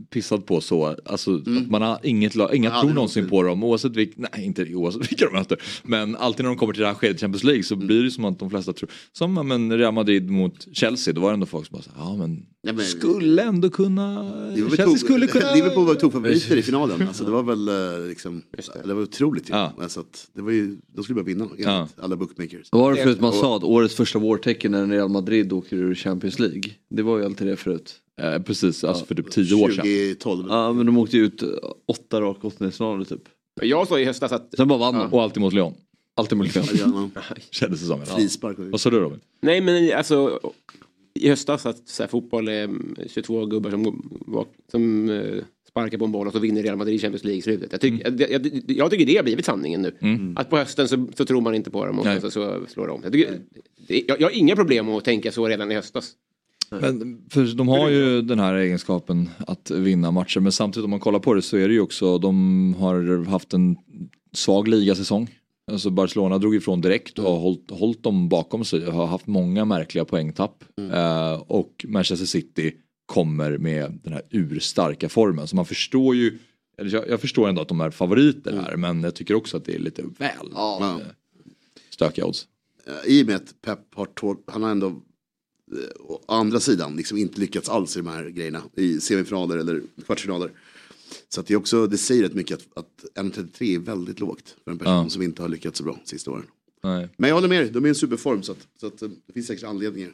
pissad på så. Alltså att man har inget, la- inga Mm. Ja, tro det någonsin på dem oavsett, vilk, nej, inte oavsett *laughs* vilka de möter. Men alltid när de kommer till det här skedet Champions League så blir det som att de flesta tror. Som men Real Madrid mot Chelsea, då var det ändå folk som bara så, ja men Ja, men- skulle ändå kunna, Chelsea tog- skulle kunna. Liverpool var tokfavoriter i finalen. Alltså, det var väl eh, liksom, *laughs* det. det. var otroligt ju. Ja. Alltså, att det var ju, de skulle bara vinna enligt Ja. alla bookmakers. Vad var det förut man sa att årets första vårtecken när Real Madrid åker ur Champions League? Det var ju alltid det förut. Eh, precis, alltså för typ tio år sedan. 2012. Ja men de åkte ju ut åtta raka åttondelsfinaler typ. Jag sa i höstas att Sen bara vann de. Och alltid mot Lyon. Alltid möjligt. *laughs* Kändes det som. Ja. Frispark. Vad sa du Robin? Nej men alltså i höstas att så här, fotboll är mm, 22 gubbar som, som eh, sparkar på en boll och så vinner Real Madrid Champions League i slutet. Jag, tycker- jag, jag, jag tycker det har blivit sanningen nu. Att på hösten så, så tror man inte på dem och så, så slår de om. Jag, tycker, det, jag, jag har inga problem med att tänka så redan i höstas. Men för de har ju den här egenskapen att vinna matcher men samtidigt om man kollar på det så är det ju också de har haft en svag ligasäsong. Alltså Barcelona drog ifrån direkt och har hållit, hållit dem bakom sig och har haft många märkliga poängtapp. Eh, och Manchester City kommer med den här urstarka formen så man förstår ju eller jag, jag förstår ändå att de är favoriter här men jag tycker också att det är lite väl Ja. eh, stökiga odds. I och med att Pep har tål, han har ändå å andra sidan liksom inte lyckats alls i de här grejerna i semifinaler eller kvartsfinaler. Så att det, är också, det säger rätt mycket att, att 1,33 är väldigt lågt för en person Ja. som inte har lyckats så bra sista åren. Nej. Men jag håller med dig, de är i en superform så, att, så att, eh, det finns säkert anledningar.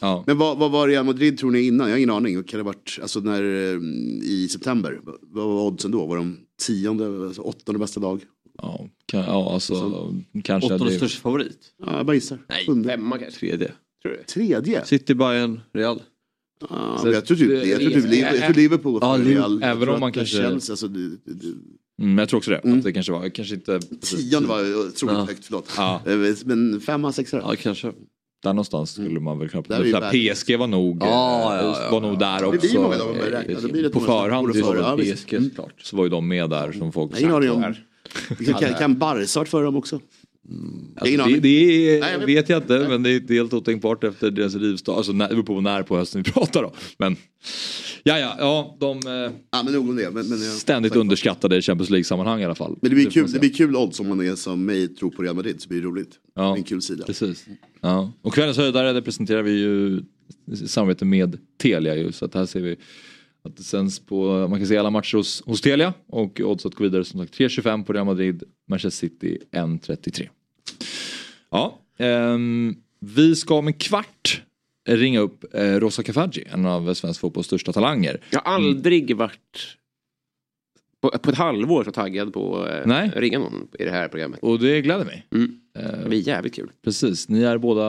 Ja. Men vad, vad var Real Madrid tror ni innan? Jag har ingen aning. Kan det ha varit alltså när, eh, i september? Vad var oddsen då? Var de tionde, alltså åttonde bästa lag? Ja, kan, ja alltså kanske. Åttonde största favorit. Ja, jag bara gissar. Nej. Femma kanske. Tredje. Tror du? Tredje? City, Bayern, Real. Ja, Så jag tror typ, det- jag tror typ Liverpool, för Liverpool och Ja, för Real. Även om man att det kanske- Känns, alltså, det, det, det, Mm, jag tror också det. Att det kanske var, kanske inte... tionde var otroligt Ja. högt, förlåt. Ja. Eh, Men femma, sexa? Ja, kanske. Där någonstans skulle man väl kunna... Där är ju Så här, världens- PSG var nog, Ja, eh, ja, ja, var nog där Det också. blir många räkna. Det blir på förhand visst. PSG såklart. så var ju de med där som folk... Ingen aning om. Kan, kan, Barca före dem också? Alltså, det, det är, Nej, jag vet- jag inte men det är det helt otänkbart efter deras rivstart. Alltså när, det beror på när på hösten vi *laughs* pratar om. Men ja, ja, ja de eh, Ja, men nog om det. Men, men, ständigt underskattade i Champions League-sammanhang i alla fall. Men det blir, får kul, det blir kul odds om man är som mig tror på Real Madrid så blir det roligt. Ja. Det en kul sida. Precis. Ja. Och kvällens höjdare det presenterar vi ju i samarbete med Telia ju. Så att här ser vi att det sänds på, man kan se alla matcher hos, hos Telia. Och Odds att gå vidare som sagt 3.25 på Real Madrid, Manchester City 1.33. Ja, ehm, vi ska om en kvart ringa upp eh, Rosa Kafaji, en av svensk fotbolls största talanger. Jag har aldrig varit på, på ett halvår så taggad på att Nej. ringa någon i det här programmet. Och det gläder mig. Mm. Eh, Det blir jävligt kul. precis, ni är båda...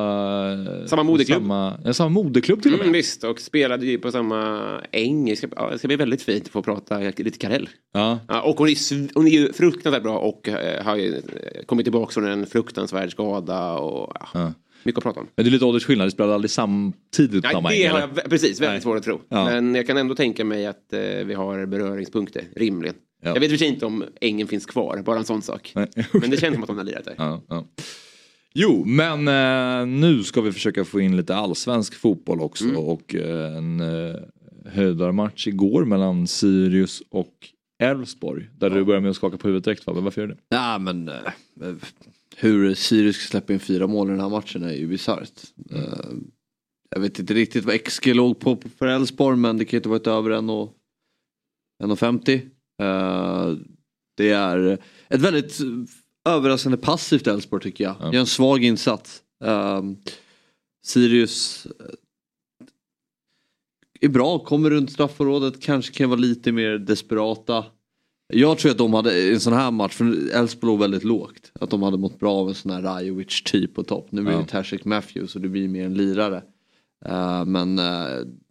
eh, Samma moderklubb. Samma, ja, samma moderklubb till och med. Mm, visst, och spelade ju på samma äng. Det ska, ja, det ska bli väldigt fint att få prata lite Karell. Ja. Ja, och hon är, hon är ju fruktansvärt bra och eh, har ju eh, kommit tillbaka från en fruktansvärd skada. Och, Ja. Mycket att prata om. Men det är lite åldersskillnad, ni spelade aldrig samtidigt samma Nej, det har jag precis väldigt Nej. svårt att tro. Ja. Men jag kan ändå tänka mig att eh, vi har beröringspunkter, rimligen. Ja. Jag vet i inte om ängen finns kvar, bara en sån sak. Nej. *laughs* Men det känns som att hon har lirat där. Ja, ja. Jo, men eh, nu ska vi försöka få in lite allsvensk fotboll också Mm. och eh, en eh, höjdarmatch igår mellan Sirius och Elfsborg. Där du börjar med att skaka på huvudet direkt Fabbe, varför gör du det? Nej men eh, hur Sirius ska släppa in fyra mål i den här matchen är ju bisarrt. Eh, jag vet inte riktigt vad XG låg på för Elfsborg men det kan ju inte varit över 1,50. Uh, det är ett väldigt överraskande passivt Elfsborg tycker jag. Det är en svag insats. Eh, Sirius eh, är bra, kommer runt straffområdet, kanske kan vara lite mer desperata. Jag tror att de hade en sån här match, för Elfsborg låg väldigt lågt. Att de hade mått bra av en sån här Rajovic typ på topp. Nu blir Ja. det Tasek Matthews och det blir mer en lirare. Eh, men uh,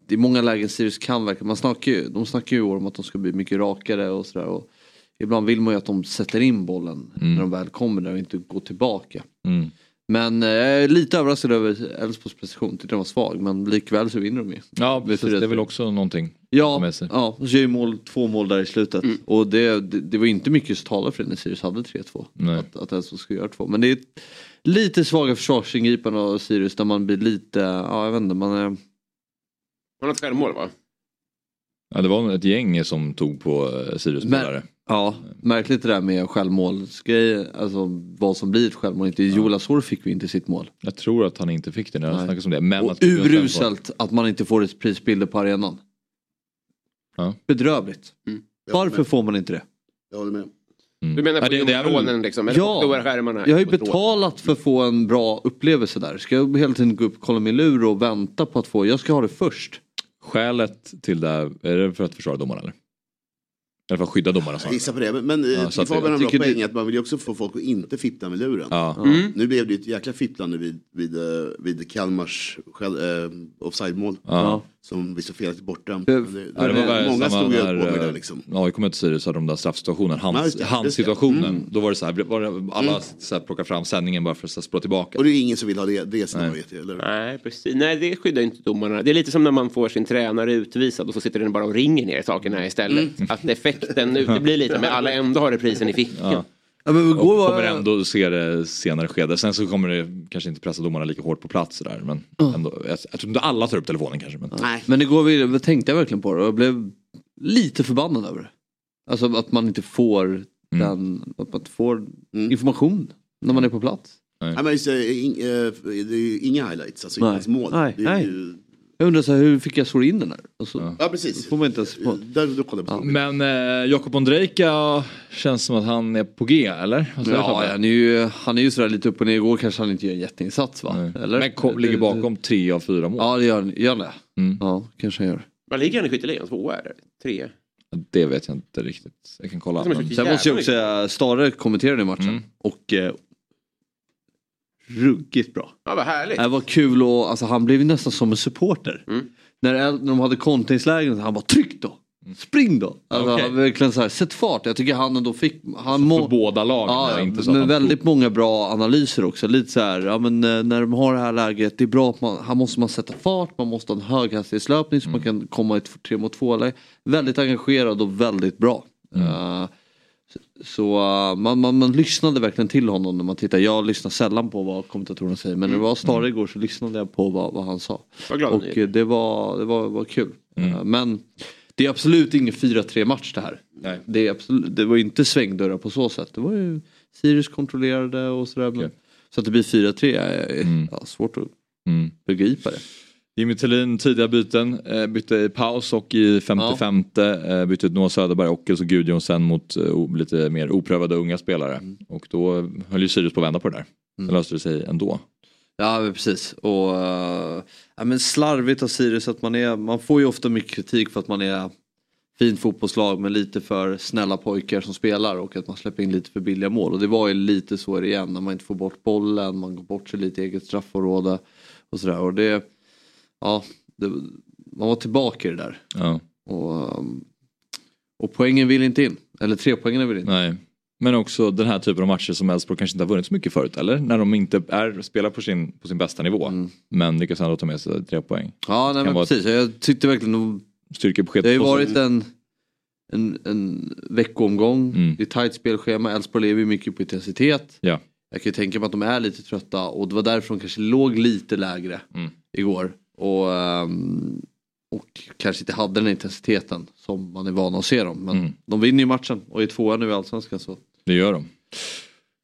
det är många lägen Sirius kan verka, man snackar ju, de snackar ju om att de ska bli mycket rakare och sådär. Och Ibland vill man ju att de sätter in bollen Mm. när de väl kommer där och inte går tillbaka. Mm. Men eh, jag är lite överraskad över Elfsborgs prestation, tyckte den var svag men likväl så vinner de ju. Ja, precis, det är 4-3. väl också någonting. Ja, med sig. ja och så gör ju mål, två mål där i slutet. Och det, det, det var inte mycket som talade för det när Sirius hade 3-2. Nej. Att, att Elfsborg skulle göra två. Men det är lite svaga försvarsingripanden av Sirius där man blir lite, ja jag vet inte, man är... Hon har ett självmål va? Ja, det var ett gäng som tog på eh, Sirius-spelare. Ja, märkligt det där med självmålsgrej, alltså vad som blir ett självmål. Inte Asor fick vi inte sitt mål. Jag tror att han inte fick det när snackas om det. Men Och att- uruselt att man inte får ett prisbilder på arenan. Ja. Bedrövligt. Mm. Varför får man inte det? Jag håller med. Mm. Du menar på Ja, det- det är jordmånen liksom? Eller Ja. på skärmarna? Jag har ju betalat för att få en bra upplevelse där. Ska jag hela tiden gå upp och kolla min lur och vänta på att få, jag ska ha det först. Skälet till det, är det för att försvara domaren eller? Alla fall skydda domarna. Jag gissar på det. Men, men Ja, så att Fabian har en bra poäng det- att man vill ju också få folk att inte fippla med luren. Ja. Mm. Nu blev det ju ett jäkla fipplande vid, vid, eh, vid Kalmars själv, eh, offside-mål. Ja. Som vi så felaktigt bortdömt. Det- Men det- Ja, det var väl många stod ju när, upp på med eh, det liksom. AIK mötte Sirius hade de där straffsituationen, det, det. handsituationen. Mm. Då var det så här, var det, alla så här, plockar fram sändningen bara för att spola tillbaka. Och det är ingen som vill ha det, det scenariot. Eller? Nej, precis. Nej, det skyddar inte domarna. Det är lite som när man får sin tränare utvisad och så sitter den bara och ringer ner sakerna istället. Mm. Att effekten *laughs* uteblir lite men alla ändå har reprisen i fickan. Ja. Ja, men igår och kommer ändå se det senare skede. Sen så kommer det kanske inte pressa domarna lika hårt på plats där. Men ändå, jag, jag tror inte alla tar upp telefonen kanske. Men... Nej. Men igår vi- tänkte jag verkligen på det och jag blev lite förbannad över det. Alltså att man inte får Mm. den, att man inte får information när man är på plats. Nej. men just, eh, det är ju inga highlights, alltså inte Nej. ens mål. Nej, Det är nej. ju- Jag undrar så här, hur fick jag slå in den där? Och så, Ja precis. får man inte ens på. Där, jag på Men eh, Jakob Ondrejka känns som att han är på G eller? Du, Ja, han är ju, han är ju sådär lite upp och ner. Igår kanske han inte gör en jätteinsats va? Eller? Men kom, ligger bakom tre av fyra mål. Ja det gör gör han det? Mm. Ja, kanske han gör. Vad ligger han i skytteligan? Tvåa eller? Tre? Det vet jag inte riktigt. Jag kan kolla. Men... Sen måste jag också säga, Stare kommenterade i matchen Mm. och eh, ruggigt bra. Ja, vad härligt. Det var kul och alltså, han blev nästan som en supporter. Mm. När, när de hade kontingslägen han bara tryck då! Spring då! Alltså, han verkligen så här, sätt fart. Jag tycker han ändå fick... Han må... För båda lagen. Ja, ja, inte så men väldigt många bra analyser också. Lite så här, ja, men, eh, när de har det här läget, det är bra att man, här måste man sätta fart, man måste ha en höghastighetslöpning så man Mm. kan komma i ett 3 mot 2 läge. Väldigt engagerad och väldigt bra. Mm. Eh, så eh, man, man, man lyssnade verkligen till honom när man tittar. Jag lyssnar sällan på vad kommentatorerna säger men när det var Stare igår så lyssnade jag på vad, vad han sa. Vad Och eh, det var, det var, var kul. Mm. Eh, Men det är absolut ingen 4-3 match det här. Nej. Det, är absolut, det var inte svängdörrar på så sätt. Det var ju Sirius kontrollerade och sådär. Okej. så att det blir 4-3 är Mm. ja, svårt att Mm. begripa det. Jimmy Tillin tidiga byten, eh, bytte i paus och i 55 eh, bytte ut Noah Söderberg och Elso Gudjonsen mot eh, lite mer oprövade unga spelare. Och då höll ju Sirius på att vända på det där. Sen Mm. löste det sig ändå. Ja men precis. Och, ja, men slarvigt av Sirius att man är, man får ju ofta mycket kritik för att man är fint fotbollslag med lite för snälla pojkar som spelar och att man släpper in lite för billiga mål. Och det var ju lite så igen när man inte får bort bollen, man går bort sig lite i eget straffområde och sådär. Och det, ja, det, man var tillbaka i det där. Ja. Och, um, och poängen vill inte in. Eller tre poängen vill in. Nej. Men också den här typen av matcher som Elfsborg kanske inte har vunnit så mycket förut, eller? När de inte är, spelar på sin, på sin bästa nivå. Men lyckas ändå ta med sig tre poäng. Ja nej, men precis. Jag tyckte verkligen de Styrkebesked. Det har ju varit en, en, en veckoomgång. Mm. Det är tajt spelschema. Elfsborg lever ju mycket på intensitet. Ja. Jag kan ju tänka mig att de är lite trötta och det var därför de kanske låg lite lägre Mm. igår. Och, ehm, och kanske inte hade den intensiteten som man är van att se dem. Men Mm. de vinner ju matchen och är tvåa nu i Allsvenskan. Så. Det gör de.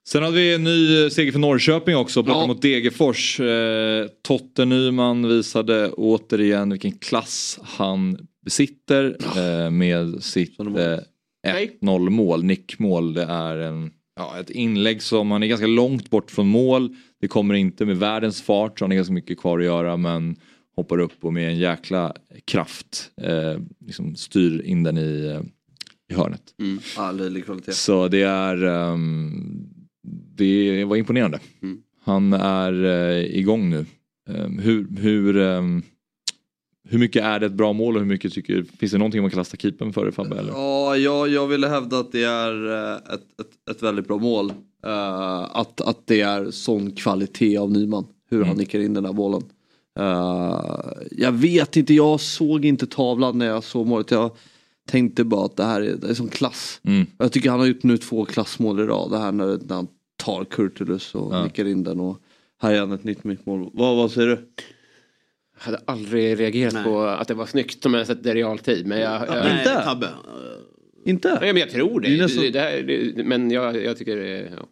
Sen hade vi en ny seger för Norrköping också, borta Ja. mot Degerfors. Eh, Totte Nyman visade återigen vilken klass han besitter eh, med sitt eh, 1-0 mål, nickmål. Det är en, ja, ett inlägg som han är ganska långt bort från mål. Det kommer inte med världens fart så han har ganska mycket kvar att göra men hoppar upp och med en jäkla kraft eh, liksom styr in den i, eh, i hörnet. Mm. Kvalitet. Så det är ehm, Det var imponerande. Mm. Han är eh, igång nu. Ehm, hur, hur, ehm, hur mycket är det ett bra mål och hur mycket tycker Finns det någonting man kan lasta keepern för Fabbe? Eller? Ja, jag, jag ville hävda att det är eh, ett, ett, ett väldigt bra mål. Eh, att, att det är sån kvalitet av Nyman. Hur han nickar in den där bollen. Eh, jag vet inte, jag såg inte tavlan när jag såg målet. Jag tänkte bara att det här är, det är sån klass. Mm. Jag tycker han har gjort nu två klassmål i rad. Det här när, när han tar Kurtulus och Ja. nickar in den. Och här är han ett nytt mittmål. Vad, vad säger du? Jag hade aldrig reagerat på att det var snyggt om jag sett det i realtid. Men jag, jag, Nej, Inte? Tabbe. Inte? Nej, men jag tror det. Det nästan- det, här, det men jag, jag tycker. Ja.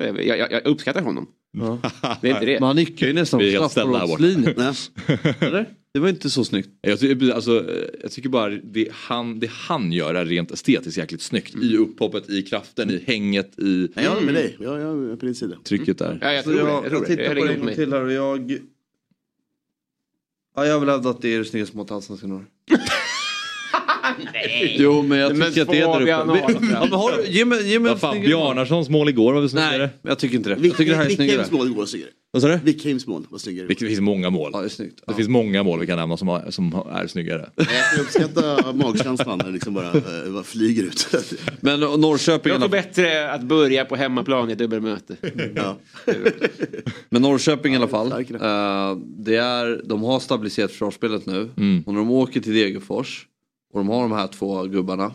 *laughs* jag, jag, jag uppskattar honom. Ja. *laughs* Det är inte det. Men han nickar ju nästan är på straffområdeslinjen. Eller? Det var inte så snyggt. Jag, tycker, alltså, jag tycker bara det han, det han gör är rent estetiskt jäkligt snyggt. I upphoppet, i kraften, i hänget, i Nej, jag håller med dig. Jag, jag är på din sida. trycket där. Ja, jag tror det. jag, Jag, tror jag det. tittar Jag på det en gång till här och jag... Ja, jag vill hävda att det är det snyggaste mot allsvenskan i år. *laughs* *laughs* Nej. Jo men jag Men tycker att det är där uppe. *laughs* Ja, har, ge mig, ge mig fan. Bjarnarssons mål igår var väl snyggare? Nej, jag tycker inte det. Jag tycker det här är snyggare. mål igår var snyggare. Vad sa du? Wickheims mål var snyggare. Det finns många mål. Ja, det är snyggt. Det finns många mål vi kan nämna som, har, som är snyggare. Jag kan uppskatta *laughs* magkänslan när det liksom bara, eh, bara flyger ut. Men Norrköping Det är bättre att börja på hemmaplan i ett dubbelmöte. Ja. Men Norrköping i alla fall. eh, det är, de har stabiliserat försvarsspelet nu. Mm. Och när de åker till Degerfors och de har de här två gubbarna.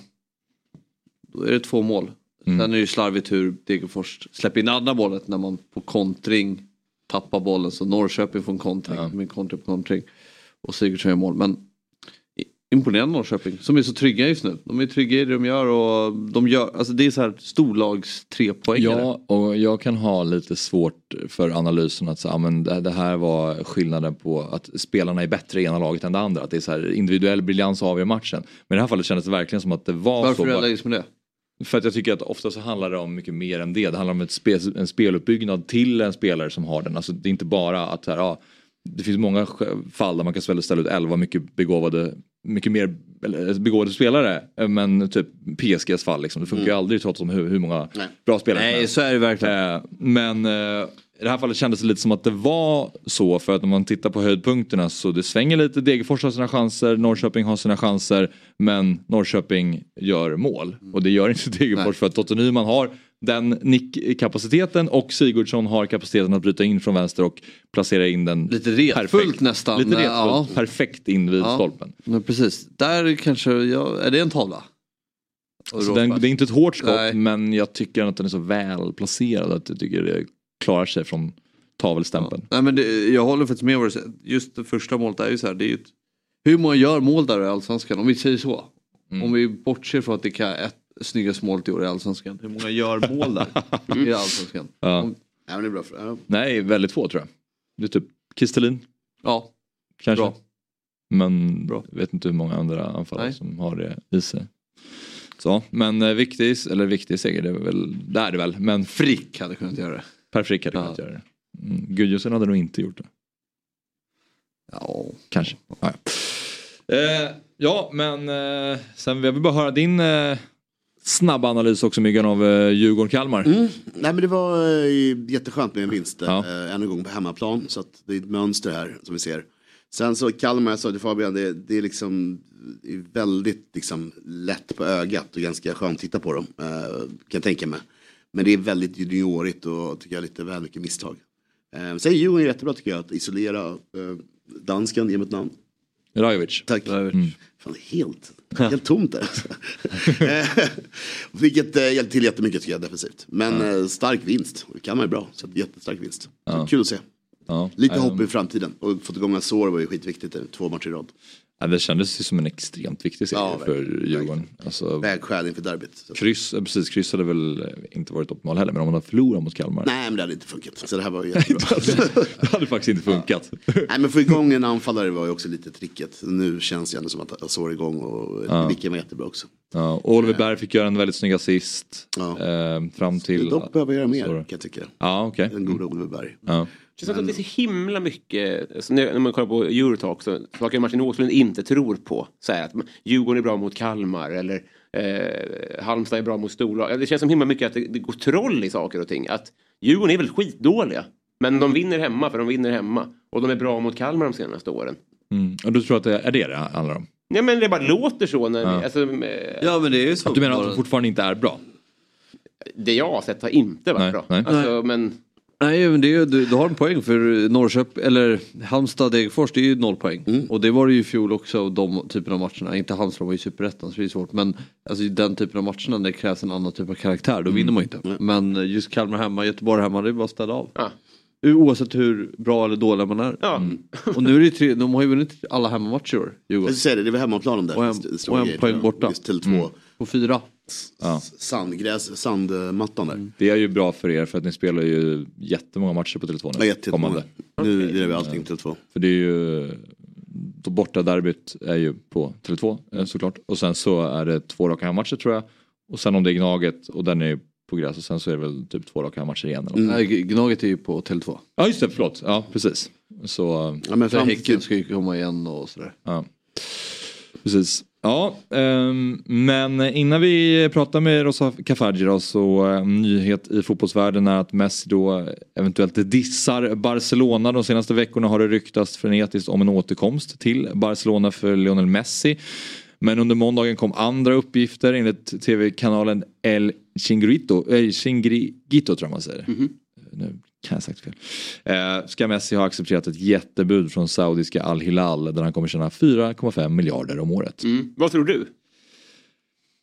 Då är det två mål. Mm. Sen är det ju slarvigt hur Degerfors släpper in andra målet när man på kontring tappar bollen. Så Norrköping får en kontring Ja. med kontring på kontring. Och Sigurdsson gör mål. Men imponerande Norrköping som är så trygga just nu. De är trygga i det de gör och de gör, alltså det är så här storlags trepoängare. Ja, och jag kan ha lite svårt för analysen att säga, men det, det här var skillnaden på att spelarna är bättre i ena laget än det andra. Att det är så här individuell briljans avgör matchen. Men i det här fallet kändes det verkligen som att det var Varför så. är du bara- allergisk med det? För att jag tycker att ofta så handlar det om mycket mer än det. Det handlar om ett spel, en speluppbyggnad till en spelare som har den. Alltså det är inte bara att så här, ja, det finns många fall där man kan ställa ställa ut 11 mycket begåvade mycket mer eller, begåvade spelare. eh, Men typ PSGs fall liksom. Det funkar ju aldrig trots om hur, hur många Nej. bra spelare Nej helst. så är det verkligen. Eh, Men eh, i det här fallet kändes det lite som att det var så för att när man tittar på höjdpunkterna så det svänger lite. Degerfors har sina chanser, Norrköping har sina chanser men Norrköping gör mål. Och det gör inte *laughs* Degerfors Nej. för att Totte Nyman har den nickkapaciteten och Sigurdsson har kapaciteten att bryta in från vänster och placera in den Lite retfullt nästan. Lite retfullt, Ja. perfekt in vid Ja. stolpen. Men precis, där kanske, ja, är det en tavla? Alltså den, det är inte ett hårt skott Nej. men jag tycker att den är så väl placerad att jag tycker det klarar sig från tavelstämpeln. Nej men det, jag håller faktiskt med vad du säger. Just det första målet är ju så här, det är ett, hur många gör mål där i Allsvenskan? Om vi säger så. Mm. Om vi bortser från att det kan ett snyggaste målet i år i Allsvenskan. Hur många gör mål där *laughs* i Allsvenskan? Ja. Om, Ja, men det är bra. För, ja. Nej, väldigt få tror jag. Det är typ Kistelin ja, kanske. Bra. Men Bra. jag vet inte hur många andra anfallare Nej. som har det i sig. Så, men eh, viktig, eller viktig seger, det är väl, det är det väl. Men Frick hade kunnat göra det. Per Frick hade Ja. kunnat göra det. Mm, Gudjohnsen hade nog inte gjort det. Ja, Kanske. Ja, ja. Eh, ja men eh, sen jag vill bara höra din eh, snabba analys också Myggan av eh, Djurgården-Kalmar. Mm. Nej men det var eh, jätteskönt med en vinst. Ja. Eh, än en gång på hemmaplan. Så att det är ett mönster här som vi ser. Sen så Kalmar, jag sa till Fabian, det, det är liksom det är väldigt liksom, lätt på ögat och ganska skönt att titta på dem. Eh, kan jag tänka mig. Men det är väldigt juniorigt och tycker jag lite väl mycket misstag. Eh, sen är Djurgården jättebra tycker jag att isolera eh, dansken, ge mig ett namn. Rajovic. Tack. Mm. Fan, helt, *laughs* helt tomt där. *laughs* Vilket eh, hjälpte till jättemycket tycker jag defensivt. Men eh, stark vinst. Och Kalmar är bra, så jättestark vinst. Så Ja. Kul att se. Ja. Lite hopp i framtiden. Och fått igång Azor var ju skitviktigt, eh, två matcher i rad. Ja, det kändes ju som en extremt viktig seger Ja, för. Djurgården. Alltså, Vägskäl inför derbyt. Kryss, precis, kryss hade väl inte varit optimal heller men om man hade förlorat mot Kalmar. Nej men det hade inte funkat. Så det här var ju jättebra. *laughs* det hade faktiskt inte funkat. Nej men få igång en anfallare var ju också lite tricket. Nu känns det ändå som att Azor är igång och Ja. Vicken var jättebra också. Ja, och Oliver Berg fick göra en väldigt snygg assist. Ja. Eh, fram till... Dock behöver göra mer Så. kan jag tycka. Ja, okej. Den goda Oliver Berg. Ja. Det känns som att det är så himla mycket, så när när man kollar på Eurotalk, så saker Martin Åslund inte tror på. Så här, att Djurgården är bra mot Kalmar eller eh, Halmstad är bra mot storlag. Det känns som himla mycket att det, det går troll i saker och ting. Att Djurgården är väl skitdåliga. Men de vinner hemma för de vinner hemma. Och de är bra mot Kalmar de senaste åren. Mm. Och du tror att det är det det handlar om? Nej men det bara låter så. När, Ja. alltså, eh, ja men det är ju så. Att du menar att de fortfarande inte är bra? Det jag har sett har inte varit Nej, bra. nej. Alltså, men Nej men det är, ju- du, du har en poäng för Norrköping, eller Halmstad, Degerfors, det är ju noll poäng. Mm. Och det var det ju i fjol också, de typen av matcherna. Inte Halmstad var ju superettan så det är svårt. Men alltså, den typen av matcherna där det krävs en annan typ av karaktär, då vinner man inte. Men just Kalmar hemma, Göteborg hemma, det är bara att ställa av. Ja. Oavsett hur bra eller dålig man är. ja. Och nu är det tre, de har ju vunnit alla hemmamatcher i år, Jag Djurgården. ska säga det, det var hemmaplanen där. Och en- och en poäng jag. borta. Just till två. På fyra. Ja. Sandgräs, sandmattan där. Det är ju bra för er för att ni spelar ju jättemånga matcher på Tele2 Ja, nu. jätte- kommande. Nu lirar vi allting till två. För det är ju då borta derbyt är ju på Tele2 eh, såklart. Och sen så är det två raka hemmamatcher tror jag. Och sen om det är Gnaget och den är på gräs och sen så är det väl typ två raka hemmamatcher igen. Eller? något. Nej, Gnaget är ju på Tele2. Ja just det, förlåt. Ja precis. Så Ja, men För fram Häcken ska ju komma igen och sådär. ja. Precis. Ja, ehm, men innan vi pratar med Rosa Kafaji då så eh, nyhet i fotbollsvärlden är att Messi då eventuellt dissar Barcelona. De senaste veckorna har det ryktats frenetiskt om en återkomst till Barcelona för Lionel Messi. Men under måndagen kom andra uppgifter enligt tv-kanalen El Chingrito, eh, Chingrito tror jag man säger. Nu kan jag sagt fel. Eh, ska Messi ha accepterat ett jättebud från saudiska Al Hilal där han kommer tjäna 4,5 miljarder om året. Mm. Vad tror du?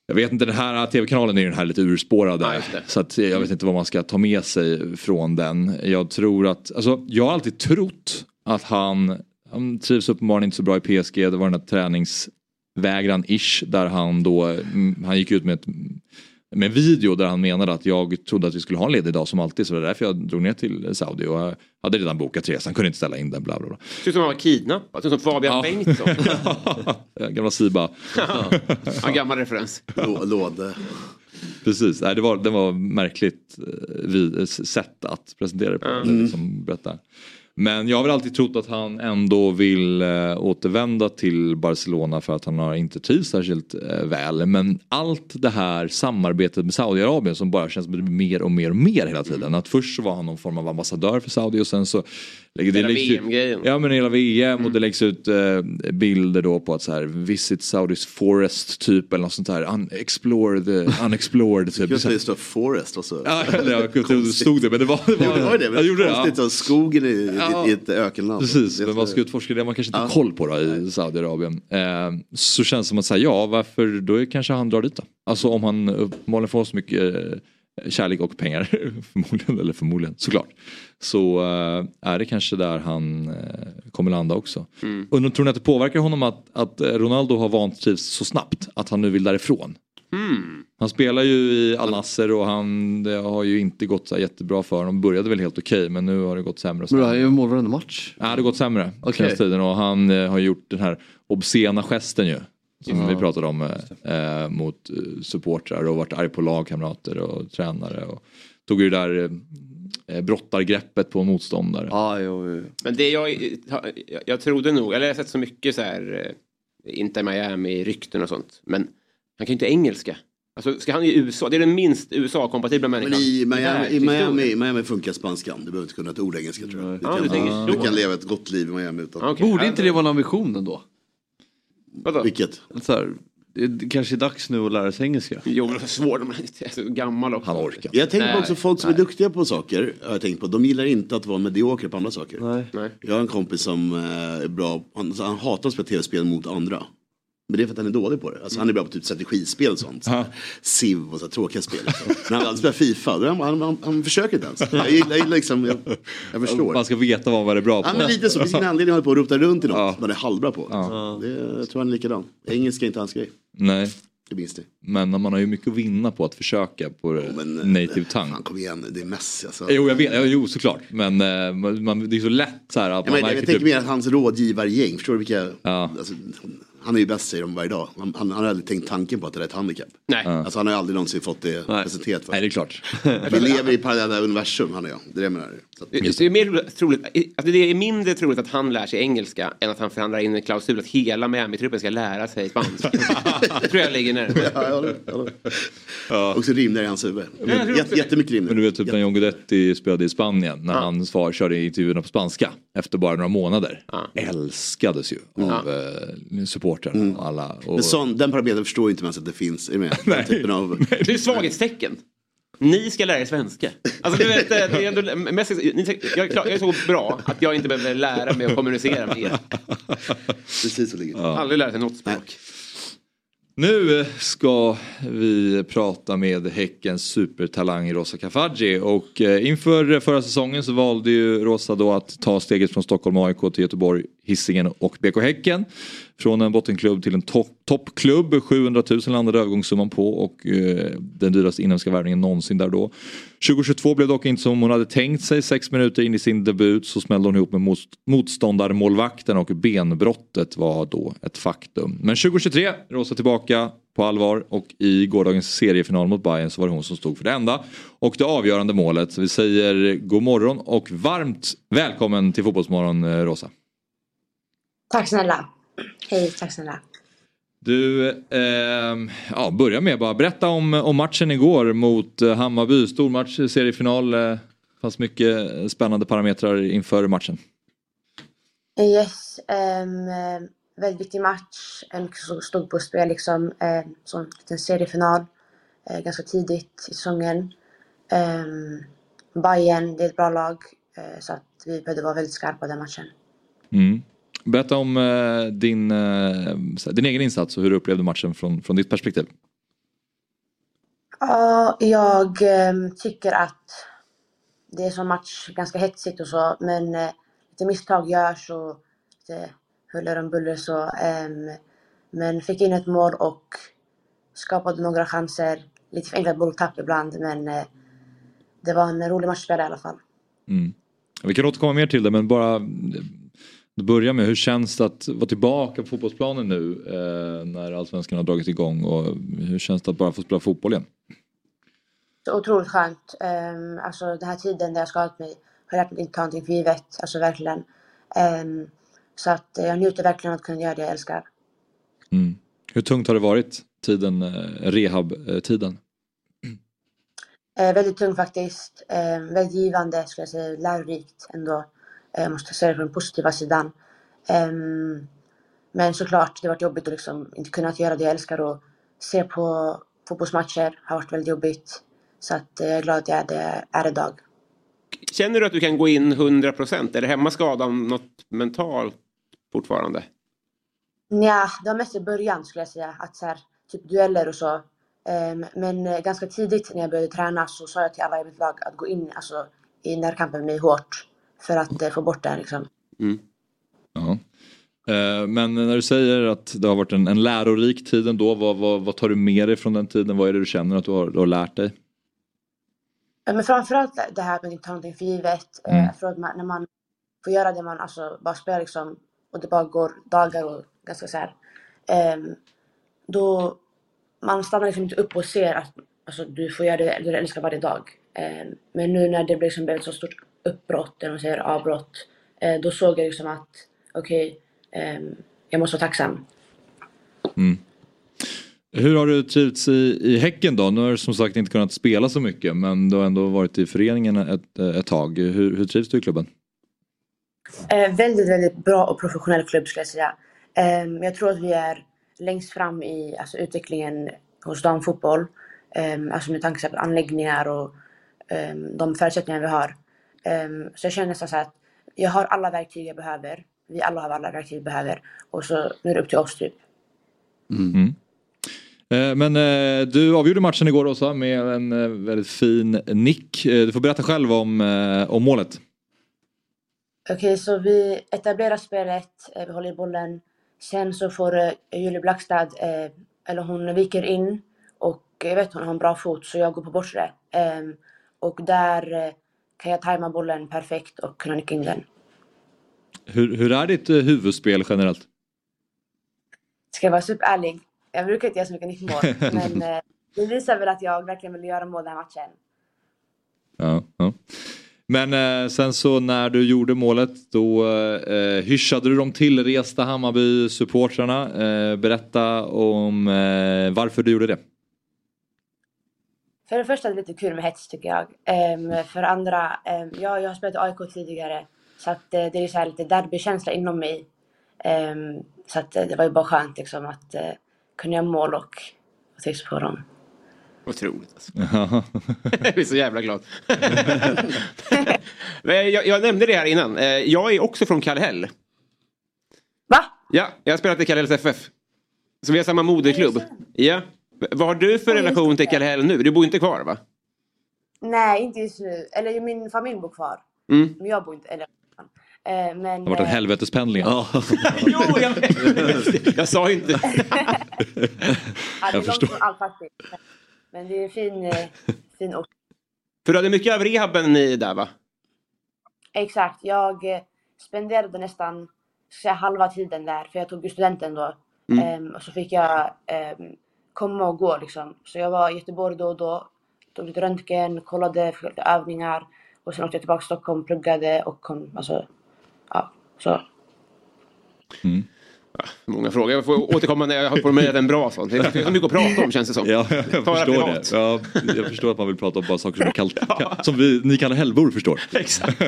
Jag vet inte, den här tv-kanalen är ju den här lite urspårade. Det. så att jag vet inte vad man ska ta med sig från den. Jag tror att, alltså jag har alltid trott att han, han trivs uppenbarligen inte så bra i PSG. Det var den här träningsvägran-ish där han då, mm, han gick ut med ett med en video där han menade att jag trodde att vi skulle ha en ledig dag som alltid så det var därför jag drog ner till Saudi och jag hade redan bokat resan, kunde inte ställa in den bla bla bla. Ut som han var kidnappad, ut som Fabian Bengtsson. *laughs* Gamla Siba. ja, gammal referens. Låde. Precis, Nej, det, var, det var märkligt eh, vid, sätt att presentera det på. Mm. Liksom berätta. Men jag har väl alltid trott att han ändå vill eh, återvända till Barcelona för att han har inte trivts särskilt eh, väl. Men allt det här samarbetet med Saudiarabien som bara känns mer och mer och mer hela tiden. Att först så var han någon form av ambassadör för Saudi och sen så Hela läggs ut- VM-grejen. Ja men hela VM och det läggs ut eh, bilder då på att så här visit Saudis forest typ eller något sånt här. Un explore the *laughs* unexplored typ. Just det, det står Forest och så. Ja, eller jag kunde det stod det men det var det. Jo, det var det. jag Men gjorde det. konstigt Ja. att skogen i, Ja. i, i ett ökenland. Precis, men man ska utforska det man kanske inte har koll på då, i Saudiarabien. Eh, så känns det som att säga ja, varför då kanske han drar dit då. Alltså om han uppenbarligen får så mycket eh, kärlek och pengar, *laughs* förmodligen, eller förmodligen, såklart. Så eh, är det kanske där han eh, kommer landa också. Mm. Undrar, tror ni att det påverkar honom att, att Ronaldo har vantrivts så snabbt? Att han nu vill därifrån? Hmm. Han spelar ju i Al Nassr och han, det har ju inte gått så jättebra för honom. Började väl helt okej men nu har det gått sämre. och Men sämre. han är ju mål varenda match. Ja, det har gått sämre senaste tiden och han eh, har gjort den här obscena gesten ju. Som vi pratade om eh, eh, mot eh, supportrar och varit arg på lagkamrater och tränare. Och tog ju det där eh, brottargreppet på motståndare. Ja, jo, jo. Men det jag, jag, jag trodde nog, eller jag har sett så mycket så här, eh, inte Miami-rykten och sånt. Men han kan ju inte engelska. Alltså ska han i USA, det är den minst USA-kompatibla människan. Men i Miami, i. Miami, i Miami funkar spanskan. Du behöver inte kunna ett ord engelska tror jag. Du, Ja, kan, du du kan leva ett gott liv i Miami utan... Borde inte det vara en ambition ändå? Vadå? Vilket? Så här, det det kanske är dags nu att lära sig engelska. Jo, men det är svårt. Man är så gammal också. Han orkar. Jag tänker på också folk som är duktiga på saker. Har jag tänkt på. De gillar inte att vara mediokra på andra saker. Nej. Nej. Jag har en kompis som eh, är bra. Han, han hatar att spela tv-spel mot andra. Men det är för att han är dålig på det. Alltså, han är bra på typ strategispel och sånt. Civ och så tråkiga spel. Men han spelar Fifa. Då han, han, han, han försöker inte ens. Jag gillar, jag, liksom, jag, jag förstår. Man ska veta vad man är bra på. Ja, men lite så. Det finns ingen anledning att hålla på och rota runt i något Ja. man är halvbra på. Ja. Det, jag tror han är likadan. Engelska är inte hans grej. Nej, Det minns ni. men man har ju mycket att vinna på att försöka på det men, eh, native tongue. Fan kom igen, det är Messi alltså. Jo, jag vet, jo såklart. Men eh, man, man, det är så lätt så här att Ja, men, jag tänker typ... mer att hans rådgivargäng, förstår du vilka? Ja. Alltså, han är ju bäst säger de varje dag. Han, han, han har aldrig tänkt tanken på att det är ett handikapp. Nej. Alltså han har ju aldrig någonsin fått det Nej. presenterat för Nej, det är klart. Vi lever i parallella universum han och jag. Det är det jag menar. Så Det är, mer troligt, alltså det är mindre troligt att han lär sig engelska än att han förhandlar in en klausul att hela Miami-truppen ska lära sig spanska. *laughs* det tror jag ligger närmare. ja, jag håller. Också rimligare i hans huvud. tror Jätte, jättemycket Men du rimligare. vet typ när John Guidetti spelade i Spanien när han svar, körde intervjuerna på spanska efter bara några månader. Älskades ju av eh, supportrarna och alla. Och... Men sån, den parametern förstår ju inte man att det finns. Är med? *laughs* Den typen av... Det är svaghetstecken. Ni ska lära er svenska. Alltså du vet, det är ändå mest, ni, jag, är klar, jag är så bra att jag inte behöver lära mig att kommunicera med er. Precis så ligger det. Aldrig lära sig något språk. Nu ska vi prata med Häckens supertalang Rosa Kafaji och eh, inför förra säsongen så valde ju Rosa då att ta steget från Stockholm AIK till Göteborg, Hisingen och BK Häcken. Från en bottenklubb till en toppklubb, 700 000 landade övergångssumman på och eh, den dyraste inhemska värvningen någonsin där då. 2022 blev dock inte som hon hade tänkt sig, sex minuter in i sin debut så smällde hon ihop med mot- motståndarmålvakten och benbrottet var då ett faktum. Men 2023, Rosa tillbaka på allvar och i gårdagens seriefinal mot Bayern så var det hon som stod för det enda och det avgörande målet. Så vi säger god morgon och varmt välkommen till Fotbollsmorgon eh, Rosa. Tack snälla. Hej, tack snälla. Du, eh, ja, börja med bara. Berätta om, om matchen igår mot eh, Hammarby. Stor match, seriefinal. Eh, fanns mycket spännande parametrar inför matchen. Yes, um, väldigt viktig match. En stod på spel liksom. Um, som en seriefinal. Uh, ganska tidigt i säsongen. Um, Bayern, det är ett bra lag. Uh, så att vi behövde vara väldigt skarpa den matchen. Mm. Berätta om eh, din, eh, din egen insats och hur du upplevde matchen från, från ditt perspektiv. Ja, jag eh, tycker att det är som match ganska hetsigt och så, men lite misstag görs och lite huller om buller så. ehm, men fick in ett mål och skapade några chanser. Lite för enkla bolltapp ibland, men det var en rolig match att spela i alla fall. Mm. Vi kan återkomma mer till det men bara börja med hur känns det att vara tillbaka på fotbollsplanen nu eh, när allsvenskan har dragit igång och hur känns det att bara få spela fotboll igen? Otroligt skönt. Um, alltså den här tiden där jag skadat mig har jag lärt mig att inte ta någonting för givet. Alltså verkligen. Ehm, så att eh, jag njuter verkligen av att kunna göra det jag älskar. Mm. Hur tungt har det varit, tiden, eh, rehab-tiden? Eh, väldigt tung faktiskt. Eh, väldigt givande skulle jag säga. Lärorikt ändå. Eh, jag måste säga det från den positiva sidan. Ehm, men såklart, det har varit jobbigt att liksom inte kunna göra det jag älskar och se på fotbollsmatcher har varit väldigt jobbigt. Så att eh, jag är glad att jag är det är idag. Känner du att du kan gå in 100%? Är det hemmaskadan något mentalt fortfarande? Nja, det var mest i början skulle jag säga. Att så här, typ dueller och så. Ehm, men eh, ganska tidigt när jag började träna så sa jag till alla i mitt lag att gå in alltså, i närkampen med mig hårt. För att eh, få bort det här, liksom. Mm. Ja. Eh, Men när du säger att det har varit en, en lärorik tid ändå, vad, vad, vad tar du med dig från den tiden? Vad är det du känner att du har, du har lärt dig? Ja, Men framförallt det här med att inte ta någonting för givet. Mm. Mm. Att man, när man får göra det man alltså bara spelar liksom och det bara går dagar och ganska så här. ehm, då man stannar liksom inte upp och ser att alltså, du får göra det du älskar varje dag. Ehm, men nu när det blir liksom ett så stort uppbrott, eller man säger avbrott, eh, då såg jag liksom att okej, ehm, jag måste vara tacksam. Mm. Hur har du trivts i, i Häcken då? Nu har du som sagt inte kunnat spela så mycket men du har ändå varit i föreningen ett, ett tag. Hur, hur trivs du i klubben? Eh, väldigt, väldigt bra och professionell klubb skulle jag säga. Eh, jag tror att vi är längst fram i alltså, utvecklingen hos damfotboll. Eh, alltså med tanke på anläggningar och eh, de förutsättningar vi har. Eh, så jag känner så här att jag har alla verktyg jag behöver. Vi alla har alla verktyg vi behöver. Och så nu är det upp till oss typ. Mm. Eh, Men eh, du avgjorde matchen igår Åsa med en eh, väldigt fin nick. Eh, Du får berätta själv om, eh, om målet. Okej, så vi etablerar spelet, eh, vi håller i bollen. Sen så får eh, Julie Blackstad, eh, eller hon viker in och jag vet hon har en bra fot så jag går på bortre. Ehm, och där eh, kan jag tajma bollen perfekt och kunna nicka in den. Hur, hur är ditt eh, huvudspel generellt? Ska jag vara superärlig, jag brukar inte göra så mycket nickmål *laughs* men eh, det visar väl att jag verkligen vill göra mål den här matchen. Ja, ja. Men eh, sen så när du gjorde målet då eh, hyschade du de tillresta Hammarby-supportrarna. Eh, berätta om eh, varför du gjorde det. För det första är det lite kul med hets tycker jag. Ehm, för det andra, um, ja, jag har spelat i AIK tidigare. Så att eh, det är så här lite derbykänsla inom mig. Ehm, så att eh, det var ju bara skönt liksom att uh, kunna göra mål och få tips på dem. Otroligt alltså. *laughs* jag är så jävla glad. *laughs* Jag, jag nämnde det här innan. Jag är också från Kallhäll. Va? Ja, jag har spelat i Kallhälls FF. Så vi har samma moderklubb. Ja. Vad har du för relation till Kallhäll nu? Du bor inte kvar va? Nej, inte just nu. Eller min familj bor kvar. Mm. Men jag bor inte, eller eh, men... Det har varit en eh, helvetespendling. Ja. *laughs* jo, jag, jag sa inte. *laughs* ja, det är jag förstår. Men- det är en fin, eh, fin ort. För du hade mycket av rehaben i där va? Exakt. Jag spenderade nästan säga, halva tiden där, för jag tog ju studenten då. Mm. Ehm, och så fick jag ehm, komma och gå liksom. Så jag var i Göteborg då och då, tog lite röntgen, kollade, fick lite övningar. Och sen åkte jag tillbaka till Stockholm, pluggade och kom, alltså, ja, så. Många frågor. Jag får återkomma när jag har formulerat en bra sån. Det finns så mycket att prata om känns det som. *laughs* Ja, jag förstår privat. det. Ja, jag förstår att man vill prata om bara saker som, är kallt, *laughs* som vi, ni kallar helvor förstår. *laughs* Exakt.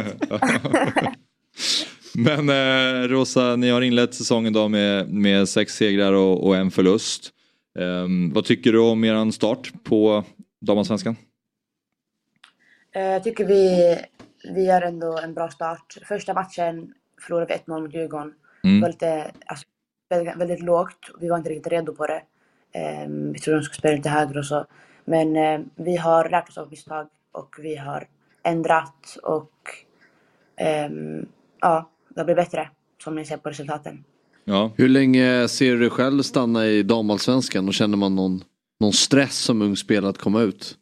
Men eh, Rosa, ni har inlett säsongen då med, med sex segrar och, och en förlust. Ehm, vad tycker du om er start på damallsvenskan? Eh, Jag tycker vi, vi gör ändå en bra start. Första matchen förlorade vi 1-0 mot Djurgården. Mm. Det var lite, alltså, väldigt, väldigt lågt. Vi var inte riktigt redo på det. Ehm, vi trodde de skulle spela lite högre och så. Men eh, vi har lärt oss av misstag och vi har ändrat och ehm, ja, det blir bättre som ni ser på resultaten. Ja. Hur länge ser du dig själv stanna i damallsvenskan och känner man någon, någon stress som ung spelare att komma ut?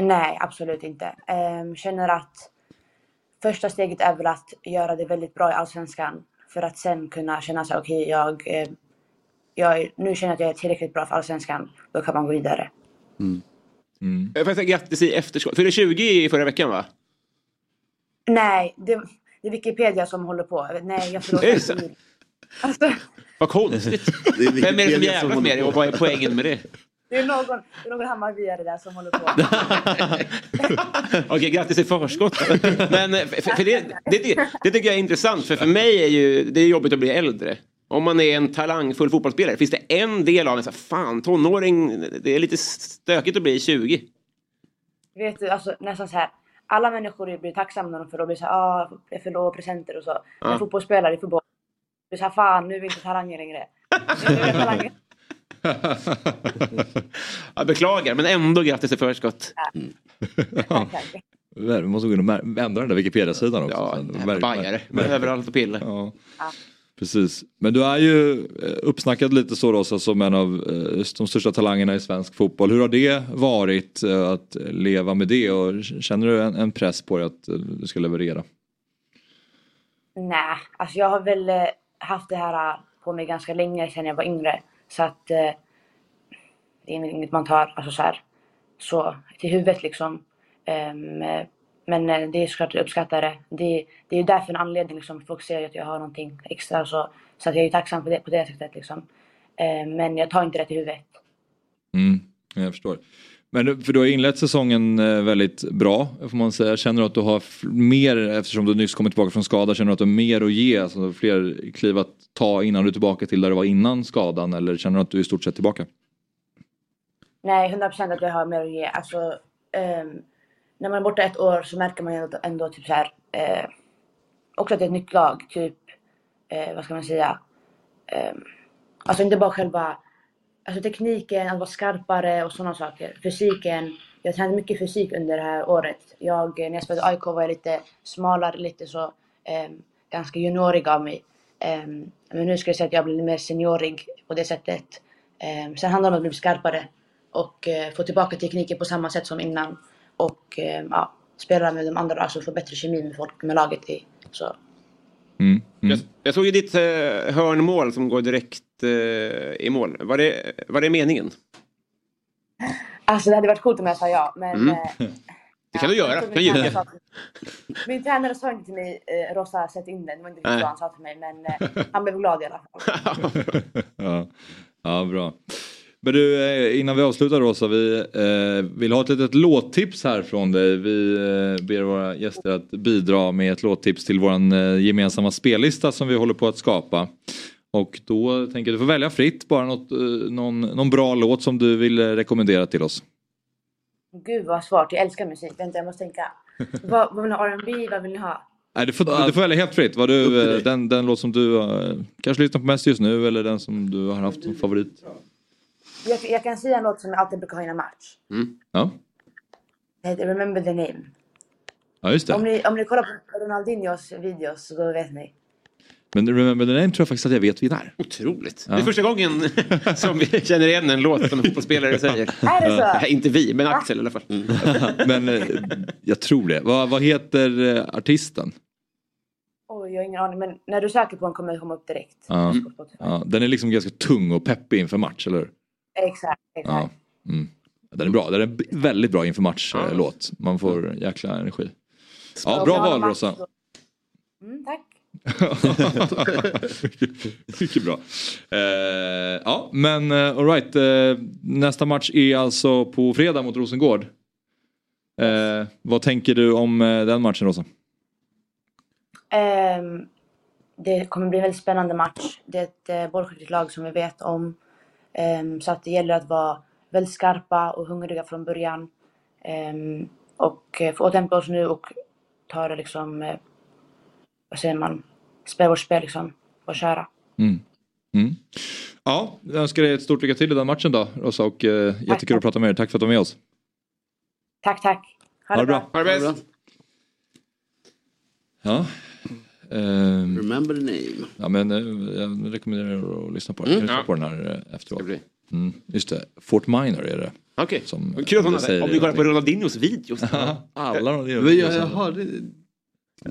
Nej, absolut inte. Um, känner att första steget är väl att göra det väldigt bra i Allsvenskan för att sen kunna känna sig okej, jag, eh, jag, nu känner jag att jag är tillräckligt bra för Allsvenskan. Då kan man gå vidare. Jag får säga grattis i efterskott. Fyllde 20 i förra veckan va? Nej, det, det är Wikipedia som håller på. Jag Nej, jag förlåter. Alltså, Vad konstigt. Vem är det som jävlas med det på. och vad är poängen med det? det är någon, det är någon Hammarbyare där som håller på. *laughs* Okej, grattis i förskott. Men eh, för, för det, det, det, det tycker jag är intressant för för mig är ju det är jobbigt att bli äldre. Om man är en talangfull fotbollsspelare, finns det en del av en så här, fan tonåring, det är lite stökigt att bli 20. Vet du, alltså nästan så här. Alla människor blir tacksamma när de får bli så här, ah, jag får lov presenter och så. Ja. En fotbollsspelare i fotboll. Så här, fan nu är vi inte talanger längre. Nu är vi talanger. *laughs* Jag beklagar, men ändå grattis i förskott. Ja. Vi måste gå in och ändra den där Wikipedia-sidan också. Ja, Sen. bajare. Men överallt och pilla. Ja. Precis. Men du är ju eh, uppsnackad lite så Rosa som en av eh, de största talangerna i svensk fotboll. Hur har det varit eh, att leva med det och känner du en, press på dig att du ska leverera? Nej, alltså jag har väl haft det här äh, på mig ganska länge sedan jag var yngre. Så att eh, det är inget man tar alltså så, här, så till huvudet liksom. Um, men äh, det är såklart jag uppskattar det. Det, det är ju därför en anledning liksom. Folk ser att jag har någonting extra så, så att jag är tacksam för det på det sättet liksom. Ehm, men jag tar inte det till huvudet. Mm, jag förstår. Men för du har inlett säsongen eh, väldigt bra får man säga. Känner du att du har mer, eftersom du nyss kommit tillbaka från skada, känner du att du har mer att ge? Alltså fler kliv att ta innan du är tillbaka till där du var innan skadan eller känner du att du är i stort sett tillbaka? Nej, 100% att jag har mer att ge. Alltså, um, när man är borta ett år så märker man ju ändå, ändå typ så här, uh, också att det är ett nytt lag. Typ, uh, vad ska man säga? Um, alltså inte bara själva alltså tekniken, att vara skarpare och sådana saker. Fysiken. Jag tränade mycket fysik under det här året. Jag, när jag spelade AIK var jag lite smalare, lite så ehm, ganska juniorig av mig. Ehm, men nu ska jag säga att jag blir mer seniorig på det sättet. Um, sen handlar det om att bli skarpare och eh, få tillbaka tekniken på samma sätt som innan. Och eh, ja, spela med de andra, alltså få bättre kemi med folk, med laget. I, så. Mm. Jag, jag såg ju ditt eh, hörnmål som går direkt eh, i mål. Var det, var det meningen? Alltså det hade varit coolt om jag sa ja, men... Mm. eh, Det *laughs* kan du göra. min Kan tränare sa Min tränare sa inte till mig, eh, Rosa sätt in den. Det var inte riktigt vad han sa till mig, men eh, han blev glad i alla fall. *laughs* ja. ja, bra. Men du, eh, innan vi avslutar Rosa, vi eh, vill ha ett litet låttips här från dig. Vi eh, ber våra gäster att bidra med ett låttips till vår eh, gemensamma spellista som vi håller på att skapa. Och då tänker jag du får välja fritt, bara något, eh, någon, någon bra låt som du vill rekommendera till oss. Gud vad svårt, jag älskar musik. Vänta, jag måste tänka. *laughs* vad, vad vill ni ha? R&B? Vad vill ni ha? Nej, du, får, du får välja helt fritt. Vad du, eh, den, den låt som du eh, kanske lyssnar på mest just nu eller den som du har haft som favorit. Jag, jag kan säga en låt som jag alltid brukar ha innan match. Ja, Det heter Remember the name. ja just Om det. ni, om ni kollar på Ronaldinhos videos så då vet ni. Men Remember the Name tror jag faktiskt att jag vet är. Otroligt. Ja. Det är första gången *laughs* som vi känner igen en låt som en fotbollsspelare säger. *laughs* Är det så? Nej, inte vi, men Axel i alla fall. *laughs* Men eh, jag tror det. Vad, vad heter eh, artisten? Oj, jag har ingen aning. Men när du söker på den kommer det komma upp direkt. Ja. Ja, den är liksom ganska tung och peppig inför match, eller hur? Exakt, exakt. Ja. Mm. Den är bra. Den är väldigt bra inför match-låt. Man får jäkla energi. Ja, bra val Rosa. Mm, tack. *laughs* Mycket bra. Eh, ja, men eh, uh, alright. Uh, eh, nästa match är alltså på fredag mot Rosengård. Eh, vad tänker du om eh, den matchen Rosa? Ehm, det kommer bli en väldigt spännande match. Det är ett eh, bollskickligt lag som vi vet om. Ehm, så att det gäller att vara väldigt skarpa och hungriga från början. Ehm, och eh, få återhämta oss nu och ta det liksom, eh, vad säger man, spela vårt spel liksom och köra. Mm. Mm. Ja, jag önskar dig ett stort lycka till i den matchen då Rosa och eh, jättekul att prata med er. Tack för att du var med oss. Tack, tack. Ha, det bra. Ha det bäst. Ja. Ehm, Remember the name. ja men eh, jag rekommenderar er att lyssna på den. Mm. Jag lyssnar Ja. på den här eh, efteråt. Mm, just det, Fort Minor är det. Okej, Som, Vad kul att hon har, om vi kollar på. Ronaldinhos videos. *laughs* Alla jag hörde,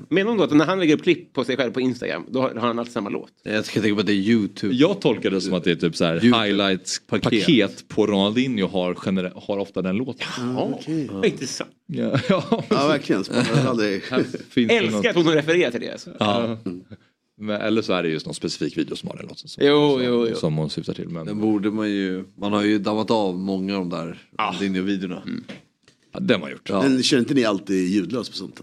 Menar hon då att när han lägger upp klipp på sig själv på Instagram, då har har han alltid samma låt? jag ska tänka på att det är YouTube. Jag tolkar det som att det är typ så här highlights-paket Paket. på Ronaldinho har, har ofta den låten. Ja, vad intressant. Ja, ja. Ja, verkligen. Aldrig... Finns det Älskar något- att hon refererar till det. Alltså. Ja. Men, eller så är det just någon specifik video som har den låten som, Jo, som, jo, jo. som hon syftar till. Men Den borde man ju, man har ju dammat av många av de där Ronaldinho-videorna. ja, den har gjort. Ja. Men känner inte ni alltid ljudlös på sånt?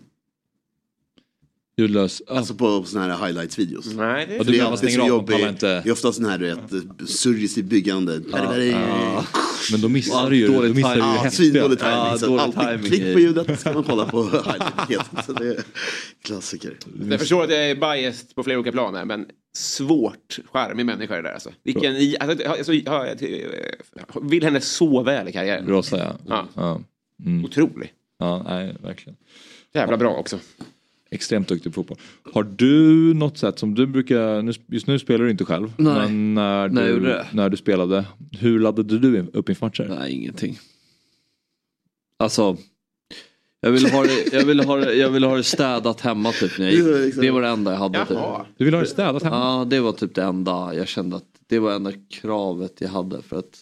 Ljudlös. Ja. Alltså på såna här highlights-videos. Nej, det är... du Det är menar man alltid så jobbigt. inte. Det är ofta sån här du vet, suggestivt byggande. Ja. Men då missar du ju Dålig då missar du ju häftiga. svindålig dålig alltid timing klick på ljudet ska man kolla på *laughs* highlight-paket. Så det är klassiker. Jag förstår att jag är biased på flera olika plan här, men svårt charmig människa det där alltså. Vilken, i- alltså, alltså, jag, jag, jag vill henne så väl i karriären. Rosa ja. Ja. ja. Mm. Otrolig. Ja, nej, verkligen. Jävla bra också. Extremt duktig på fotboll. Har du något sätt som du brukar, nu- just nu spelar du inte själv, Nej. men när du, det. när du spelade, hur laddade du upp inför matcher? Nej, ingenting. Alltså, jag ville ha det, jag ville ha det, jag ville ha det städat hemma typ. När jag Det var gick. liksom- Det var det enda jag hade. Typ. Du vill ha det städat hemma? Ja, det var typ det enda jag kände att det var enda kravet jag hade för att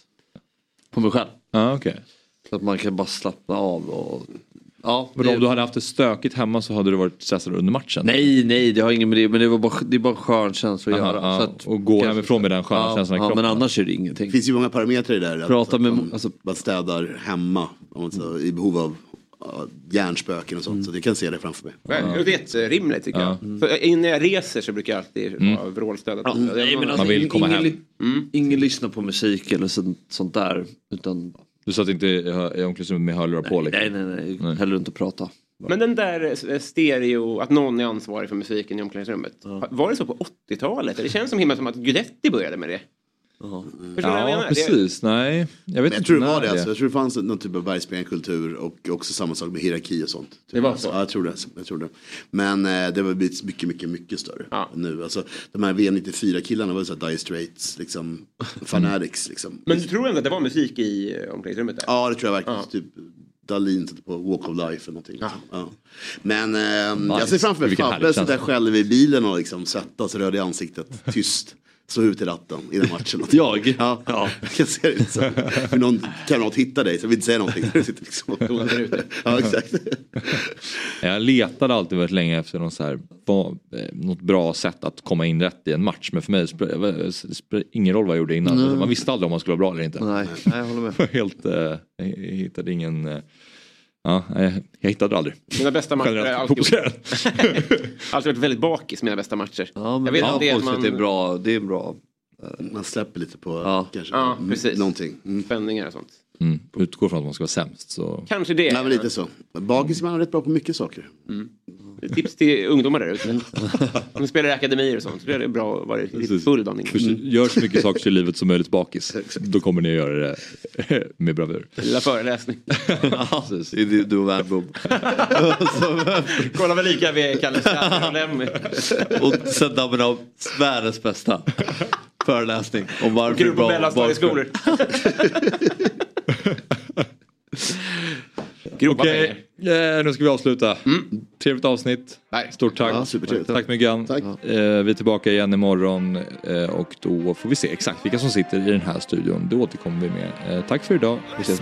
på mig själv. Ja, okej. Så att man kan bara slappna av och ja. Men det- om du hade haft det stökigt hemma så hade du varit stressad under matchen? Nej, nej, det har inget med det men det, var bara, det är bara en skön känsla att Aha, göra. ja, Så att, och gå hemifrån med den sköna ja, känslan i ja, kroppen. men annars är det ingenting. Det finns ju många parametrar i det där. Att, Prata med- att man, alltså- man städar hemma om man så, i behov av ja, hjärnspöken och sånt. Mm. Så jag kan se det framför mig. Det är jätterimligt tycker Ja. jag. För innan jag reser så brukar jag alltid Mm. ha vrålstödet. Ja, nej, men alltså, Man vill ingen- komma ingen, hem. li- Mm. Ingen lyssnar på musik eller sånt, sånt där. Utan, Du satt inte i omklädningsrummet med hörlurar på? Liksom. nej, nej, nej, Nej. Hellre inte prata. Men den där stereo, att någon är ansvarig för musiken i omklädningsrummet. Var det så på 80-talet? Det känns som himla som att Guidetti började med det. Ja. Förstår du vad jag Ja, menar? precis. Nej, jag vet Men inte jag tror det var det. Alltså. Jag tror det fanns någon typ av bergsprängkultur och också samma sak med hierarki och sånt. Det var så? Ja, jag tror det. Jag tror det. Men eh, det har blivit mycket, mycket, mycket större Ja. nu. Alltså, de här VM94-killarna var så här Dire Straits, liksom, Fanatics. Liksom. Men du tror ändå att det var musik i eh, omklädningsrummet där? Ja, det tror jag verkligen. Ja. Typ Dahlin satte på Walk of Life eller någonting. liksom. Ja. Men eh, jag ser framför mig Fabbe sitta själv i bilen och liksom svettas röd i ansiktet, tyst. Slå ut i ratten i den matchen. *laughs* Jag? Ja, ja. jag kan se det liksom. För någon kamrat hittar dig så jag vill inte säga någonting. Du sitter liksom. *laughs* Ja, exakt. Jag letade alltid väldigt länge efter någon så här, eh, något bra sätt att komma in rätt i en match. Men för mig spelar det ingen roll vad jag gjorde innan. Man visste aldrig om man skulle vara bra eller inte. Nej, jag håller med. *laughs* Helt, eh, jag hittade ingen... Eh, ja, jag, jag hittade aldrig. Mina bästa matcher har alltid, *laughs* alltid varit väldigt bakis, mina bästa matcher. Ja, men Jag vet inte, har folk man- man... det är bra. Det är bra. Man släpper lite på Ja. kanske Ja, mm, precis. någonting. Mm. Spänningar och sånt. Mm, utgår från att man ska vara sämst. Så. Kanske det. Nej men lite så. Bagis man är rätt bra på mycket saker. Tips till ungdomar där ute. Om ni *laughs* spelar i akademier och sånt så är det bra att vara lite full dagen innan. För- Gör så mycket saker i livet som möjligt bakis. *laughs* Då kommer ni att göra det *laughs* med bravur. Lilla föreläsning. Ja. Det är du- du och Värnbom. Kolla väl lika vid Kalle Skatter och Lemmy. Och sen dammen av världens bästa föreläsning om varför Kul på bra mellanstadieskolor. Grova Okej, eh, nu ska vi avsluta. Trevligt avsnitt. Nej. Stort tack. Ja, supertrevligt. Tack Myggan. Tack. Eh, vi är tillbaka igen imorgon eh, och då får vi se exakt vilka som sitter i den här studion. Det återkommer vi med. Eh, tack för idag. Vi ses.